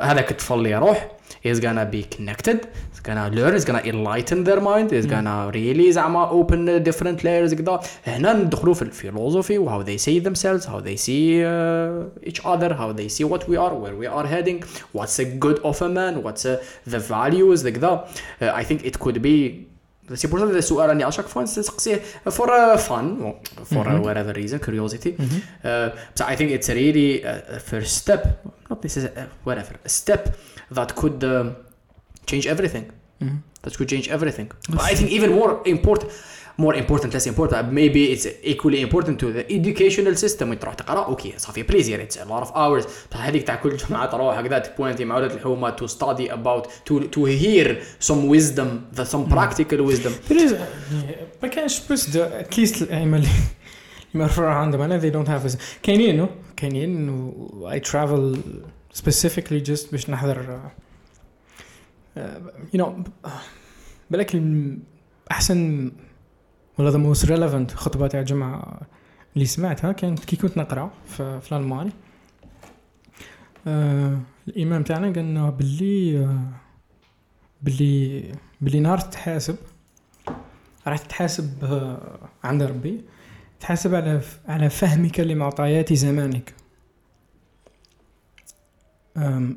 هذاك الطفل اللي يروح is gonna be connected is gonna learn is gonna enlighten their mind is gonna really زعما open different layers كذا هنا ندخلوا في الفيلوسوفي و how they see themselves how they see uh, each other how they see what we are where we are heading what's a good of a man what's uh, the values كذا uh, I think it could be سي بور هذا السؤال راني اشاك فوا نسقسيه for uh, fun for uh, whatever reason curiosity uh, so I think it's really a a first step not this is a, whatever a step that could um, change everything Mhm. that could change everything but I think even more important more important less important maybe it's equally important to the educational system وين تروح تقرا okay ça fait plaisir it's a lot of hours بصح هذيك تاع كل جمعه تروح هكذا تبوانتي مع ولاد الحومه to study about to to hear some wisdom the some practical wisdom ما كانش بس least الأئمة اللي مرفوع عندهم أنا they don't have كاينين كاينين و I travel specifically just باش نحضر uh, uh, you know بالك أحسن ولا the most relevant خطبة تاع الجمعة اللي سمعتها كانت كي كنت نقرأ في, الألماني. آه الإمام تاعنا قال لنا باللي آه باللي باللي نهار تحاسب راح تتحاسب آه، عند ربي تحاسب على على فهمك لمعطيات زمانك.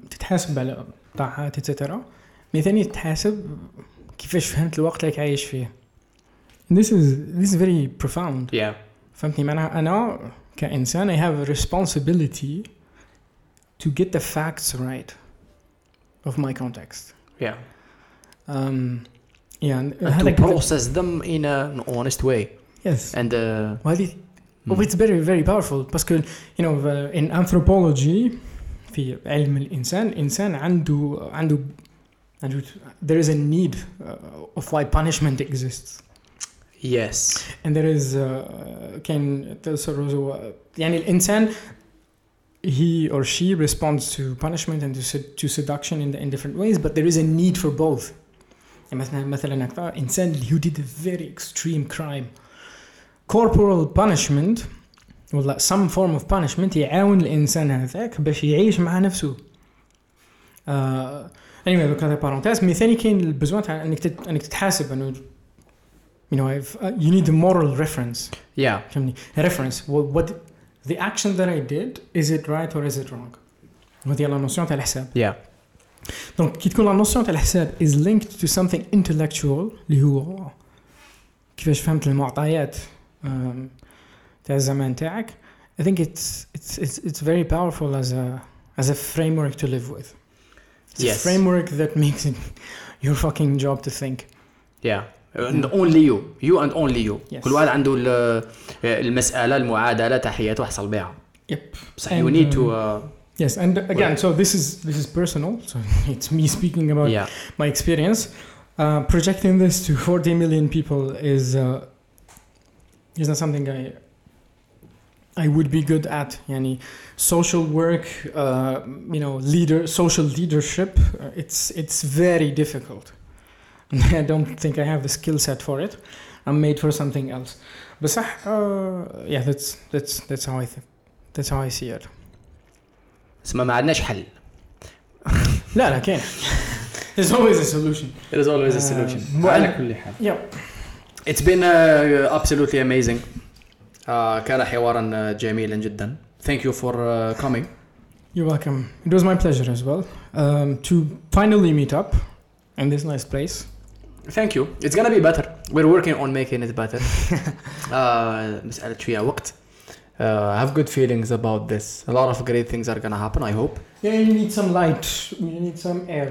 تتحاسب على طاعات اتسترا مي ثاني تتحاسب كيفاش فهمت الوقت اللي عايش فيه. This is this is very profound yeah فهمتني معناها أنا كإنسان I have a responsibility to get the facts right of my context yeah um, yeah and to هذاك- process them in a, an honest way yes and uh, وهذه Oh, it's very very powerful باسكو you know uh, in anthropology في علم الإنسان الإنسان عنده عنده عنده there is a need uh, of why punishment exists yes and there is uh, كان تصرف يعني الإنسان he or she responds to punishment and to, sed- to seduction in, in different ways but there is a need for both يعني مثلا مثلا أكثر إنسان who did a very extreme crime corporal punishment ولا some form of punishment يعاون الانسان هذاك باش يعيش مع نفسه آه anyway دوك هذا بارونتيز مي ثاني كاين البزوان تاع انك تت- انك تتحاسب انه you know I've, uh, you need a moral reference yeah فهمني reference what, what the action that I did is it right or is it wrong وهذه لا نوسيون تاع الحساب yeah دونك كي تكون لا نوسيون تاع الحساب is linked to something intellectual اللي هو كيفاش فهمت المعطيات أم، تاع الزمان تاعك I think it's it's it's it's very powerful as a as a framework to live with. It's Yes. a framework that makes it your fucking job to think. yeah and only you you and only you Yes. كل واحد عنده ال- المسألة المعادلة تاع حياته يحصل بها Yep. بصح And, you need to um, uh, Yes, and again, so this is this is personal. So [laughs] it's me speaking about yeah my experience. Uh, projecting this to 40 [laughs] million people is uh, is not something I I would be good at. Yani, social work, uh, you know, leader, social leadership. Uh, it's it's very difficult. [laughs] I don't think I have the skill set for it. I'm made for something else. But صح, uh, yeah, that's that's that's how I think. That's how I see it. اسمها ما عندناش حل [laughs] لا لا كاين. There's always a solution. there is always a Uh, solution well- على كل حال Yeah. It's been uh, absolutely amazing. Uh, كان حوارا جميلا جدا. thank you for uh, coming. You're welcome. It was my pleasure as well um, to finally meet up in this nice place. Thank you. It's gonna be better. We're working on making it better. uh, مسألة شوية وقت. [laughs] Uh, I have good feelings about this. A lot of great things are gonna happen. I hope. Yeah, you need some light. You need some air.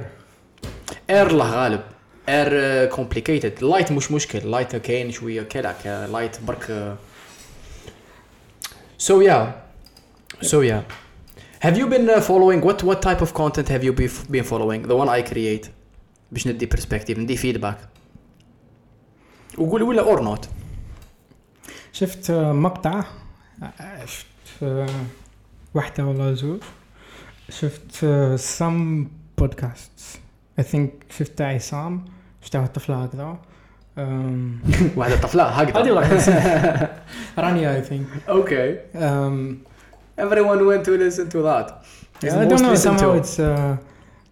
Air الله غالب. Air uh, complicated. Light مش مشكل. Light كاين شوية كذا. Light برك. uh. So yeah. So yeah. Have you been uh, following what what type of content have you bef- been following? The one I create. باش ندي perspective ندي feedback وقول ولا or not شفت آه، مقطع آه، شفت آه، واحدة ولا زوج؟ شفت some podcast I think شفت عصام شفت واحد الطفلة هكذا. واحدة طفلة هكذا. رانيا اي ثينك أوكي ايفري ون to تو to تو ذات I don't know somehow it's uh,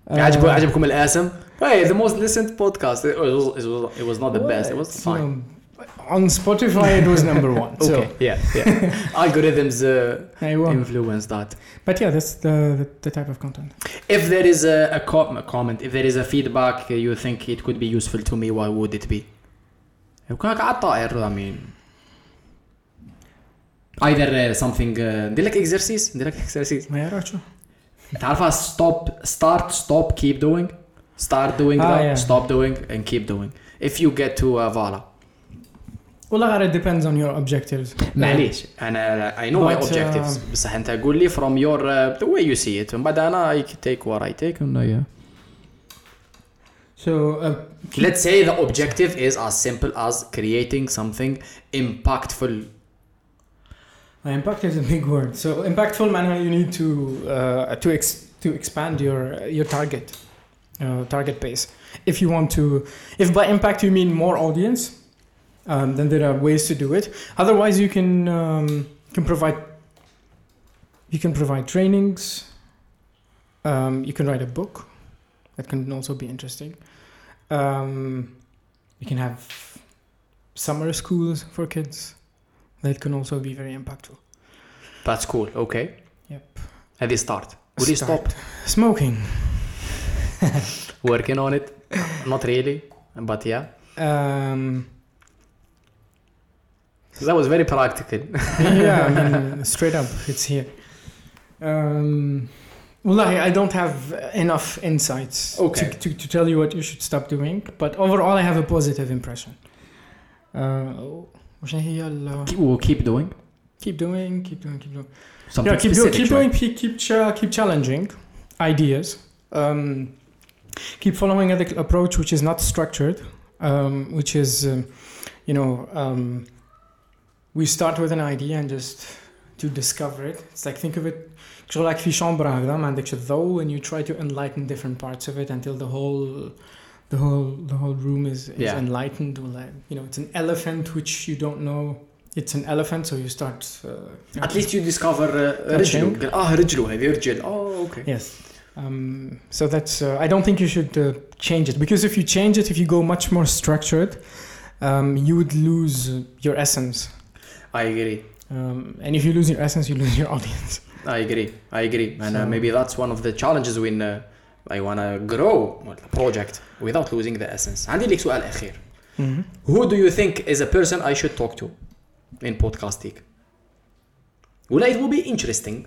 عجب uh, عجبكم الاسم؟ Hey, the most listened podcast. It was, it was, it was not the best. It was it's, fine. um, on Spotify it was number one [laughs] so Okay. Yeah. Yeah. [laughs] Algorithms uh, I won. influence that. but yeah that's the, the, the type of content If there is a, a, com- a comment, if there is a feedback uh, you think it could be useful to me, what would it be? يكون هكا على الطائر I mean. Either uh, something uh, ندير لك exercise ندير لك exercise ما يعرف شو تعرفها stop start stop keep doing start doing Ah, that yeah. stop doing and keep doing if you get to uh, Vala والله غير it depends on your objectives معليش انا I know my But, uh, objectives بصح انت قول لي from your uh, the way you see it من بعد انا I take what I take and I, uh, so uh, let's say the objective is as simple as creating something impactful impact is a big word. So impactful manner you need to uh, to ex- to expand your your target uh, target base. If you want to if by impact you mean more audience um, then there are ways to do it. Otherwise you can um, can provide you can provide trainings. Um, you can write a book. That can also be interesting. Um, you can have summer schools for kids that can also be very impactful. That's cool. Okay. Yep. At the start. Would you stop? Smoking. [laughs] Working on it. Not really, but yeah. Um, that was very practical. [laughs] yeah, I mean, [laughs] straight up, it's here. Um, well, I, I don't have enough insights okay. to, to, to, tell you what you should stop doing, but overall, I have a positive impression. Uh, وش هي ال- keep, keep doing keep doing, keep doing, keep doing. something yeah, keep doing, specific keep شوي. doing, keep keep, cha- keep challenging ideas. Um, keep following an approach which is not structured, um, which is, um, you know, um, we start with an idea and just to discover it. It's like think of it. شغل like في شامبر هكذا ما عندكش الضوء and you try to enlighten different parts of it until the whole the whole the whole room is, is Yeah. enlightened or like you know it's an elephant which you don't know it's an elephant so you start uh, at least you discover uh, رجله Touching. قال اه رجله هذه رجل oh okay Yes. Um, so that's. Uh, I don't think you should uh, change it because if you change it, if you go much more structured, um, you would lose uh, your essence. I agree Um, and if you lose your essence, you lose your [laughs] audience. I agree I agree and uh, So- maybe that's one of the challenges when uh, I wanna grow a project without losing the essence عندي لك سؤال أخير Who do you think is a person I should talk to in podcasting ولا it will be interesting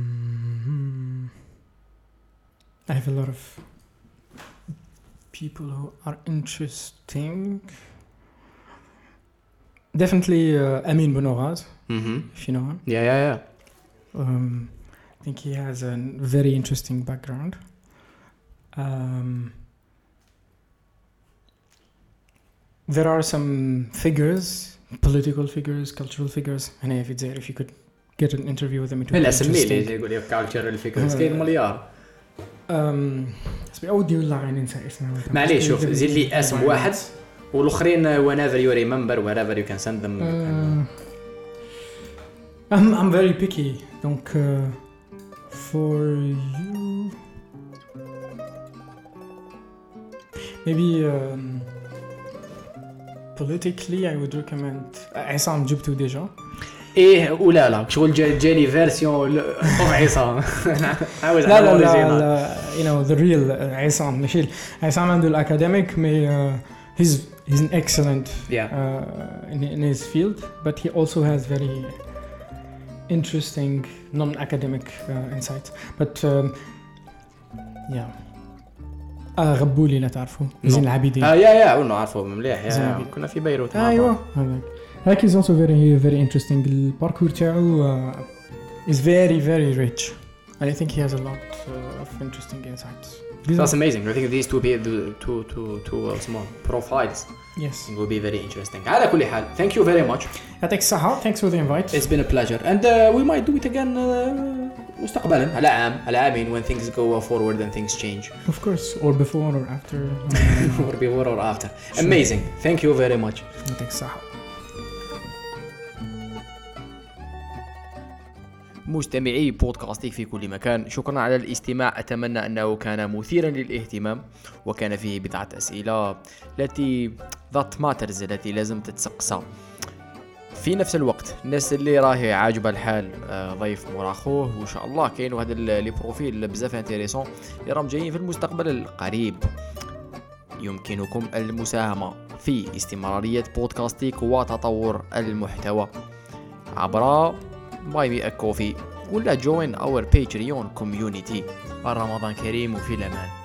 Um, I have a lot of people who are interesting. Definitely uh, Amin Bonoraz, mm-hmm. if you know him. yeah yeah yeah Um, I think he has a very interesting background. Um, there are some figures, political figures, cultural figures, and if it's there, if you could get an interview with them, it would be لا سمي interesting. لي يقول لي cultural figures كاين مليار Um, اسمي اودي والله غير ننسى اسمه معليش شوف زيد لي اسم واحد والاخرين uh, whenever you remember wherever you can send them you can- Uh, I'm, I'm very picky. Donc, uh, for you, maybe um, politically, I would recommend عصام جبته ديجا ايه ولا لا شغل جا- جاني فيرسيون اوف عصام عاوز لا على لا الأوريجينال. لا you know the real uh, عصام ماشي ال- عصام عنده الاكاديميك مي uh, he's he's an excellent Yeah. uh, in, in his field but he also has very interesting non-academic uh, insights but um, yeah آه غبولي لا تعرفوا زين العابدين اه يا يا ونو عارفه مليح زين يا عبيد. كنا في بيروت مع ايوه بعض. هذاك هذاك is also very very interesting الباركور تاعو uh, is very very rich and I think he has a lot uh, of interesting insights These That's are- amazing. I think these two be the two two two uh, small profiles yes will be very interesting. على كل حال, thank you very much. يعطيك الصحة thanks for the invite It's been a pleasure and uh, we might do it again uh, مستقبلا على عام على عامين when things go forward and things change of course or before or after [laughs] or before or after. Amazing. Thank you very much. يعطيك الصحة مستمعي بودكاستي في كل مكان. شكرا على الاستماع. أتمنى أنه كان مثيرا للاهتمام وكان فيه بضعة أسئلة التي that matters التي لازم تتسقسى. في نفس الوقت الناس اللي راهي عاجبة الحال آه، ضيف مورا خوه وإن شاء الله كاين واحد les profils بزاف intéressants اللي راهم جايين في المستقبل القريب. يمكنكم المساهمة في استمرارية بودكاستيك وتطور المحتوى عبر buy me coffee ولا join our Patreon community رمضان كريم وفي الأمان.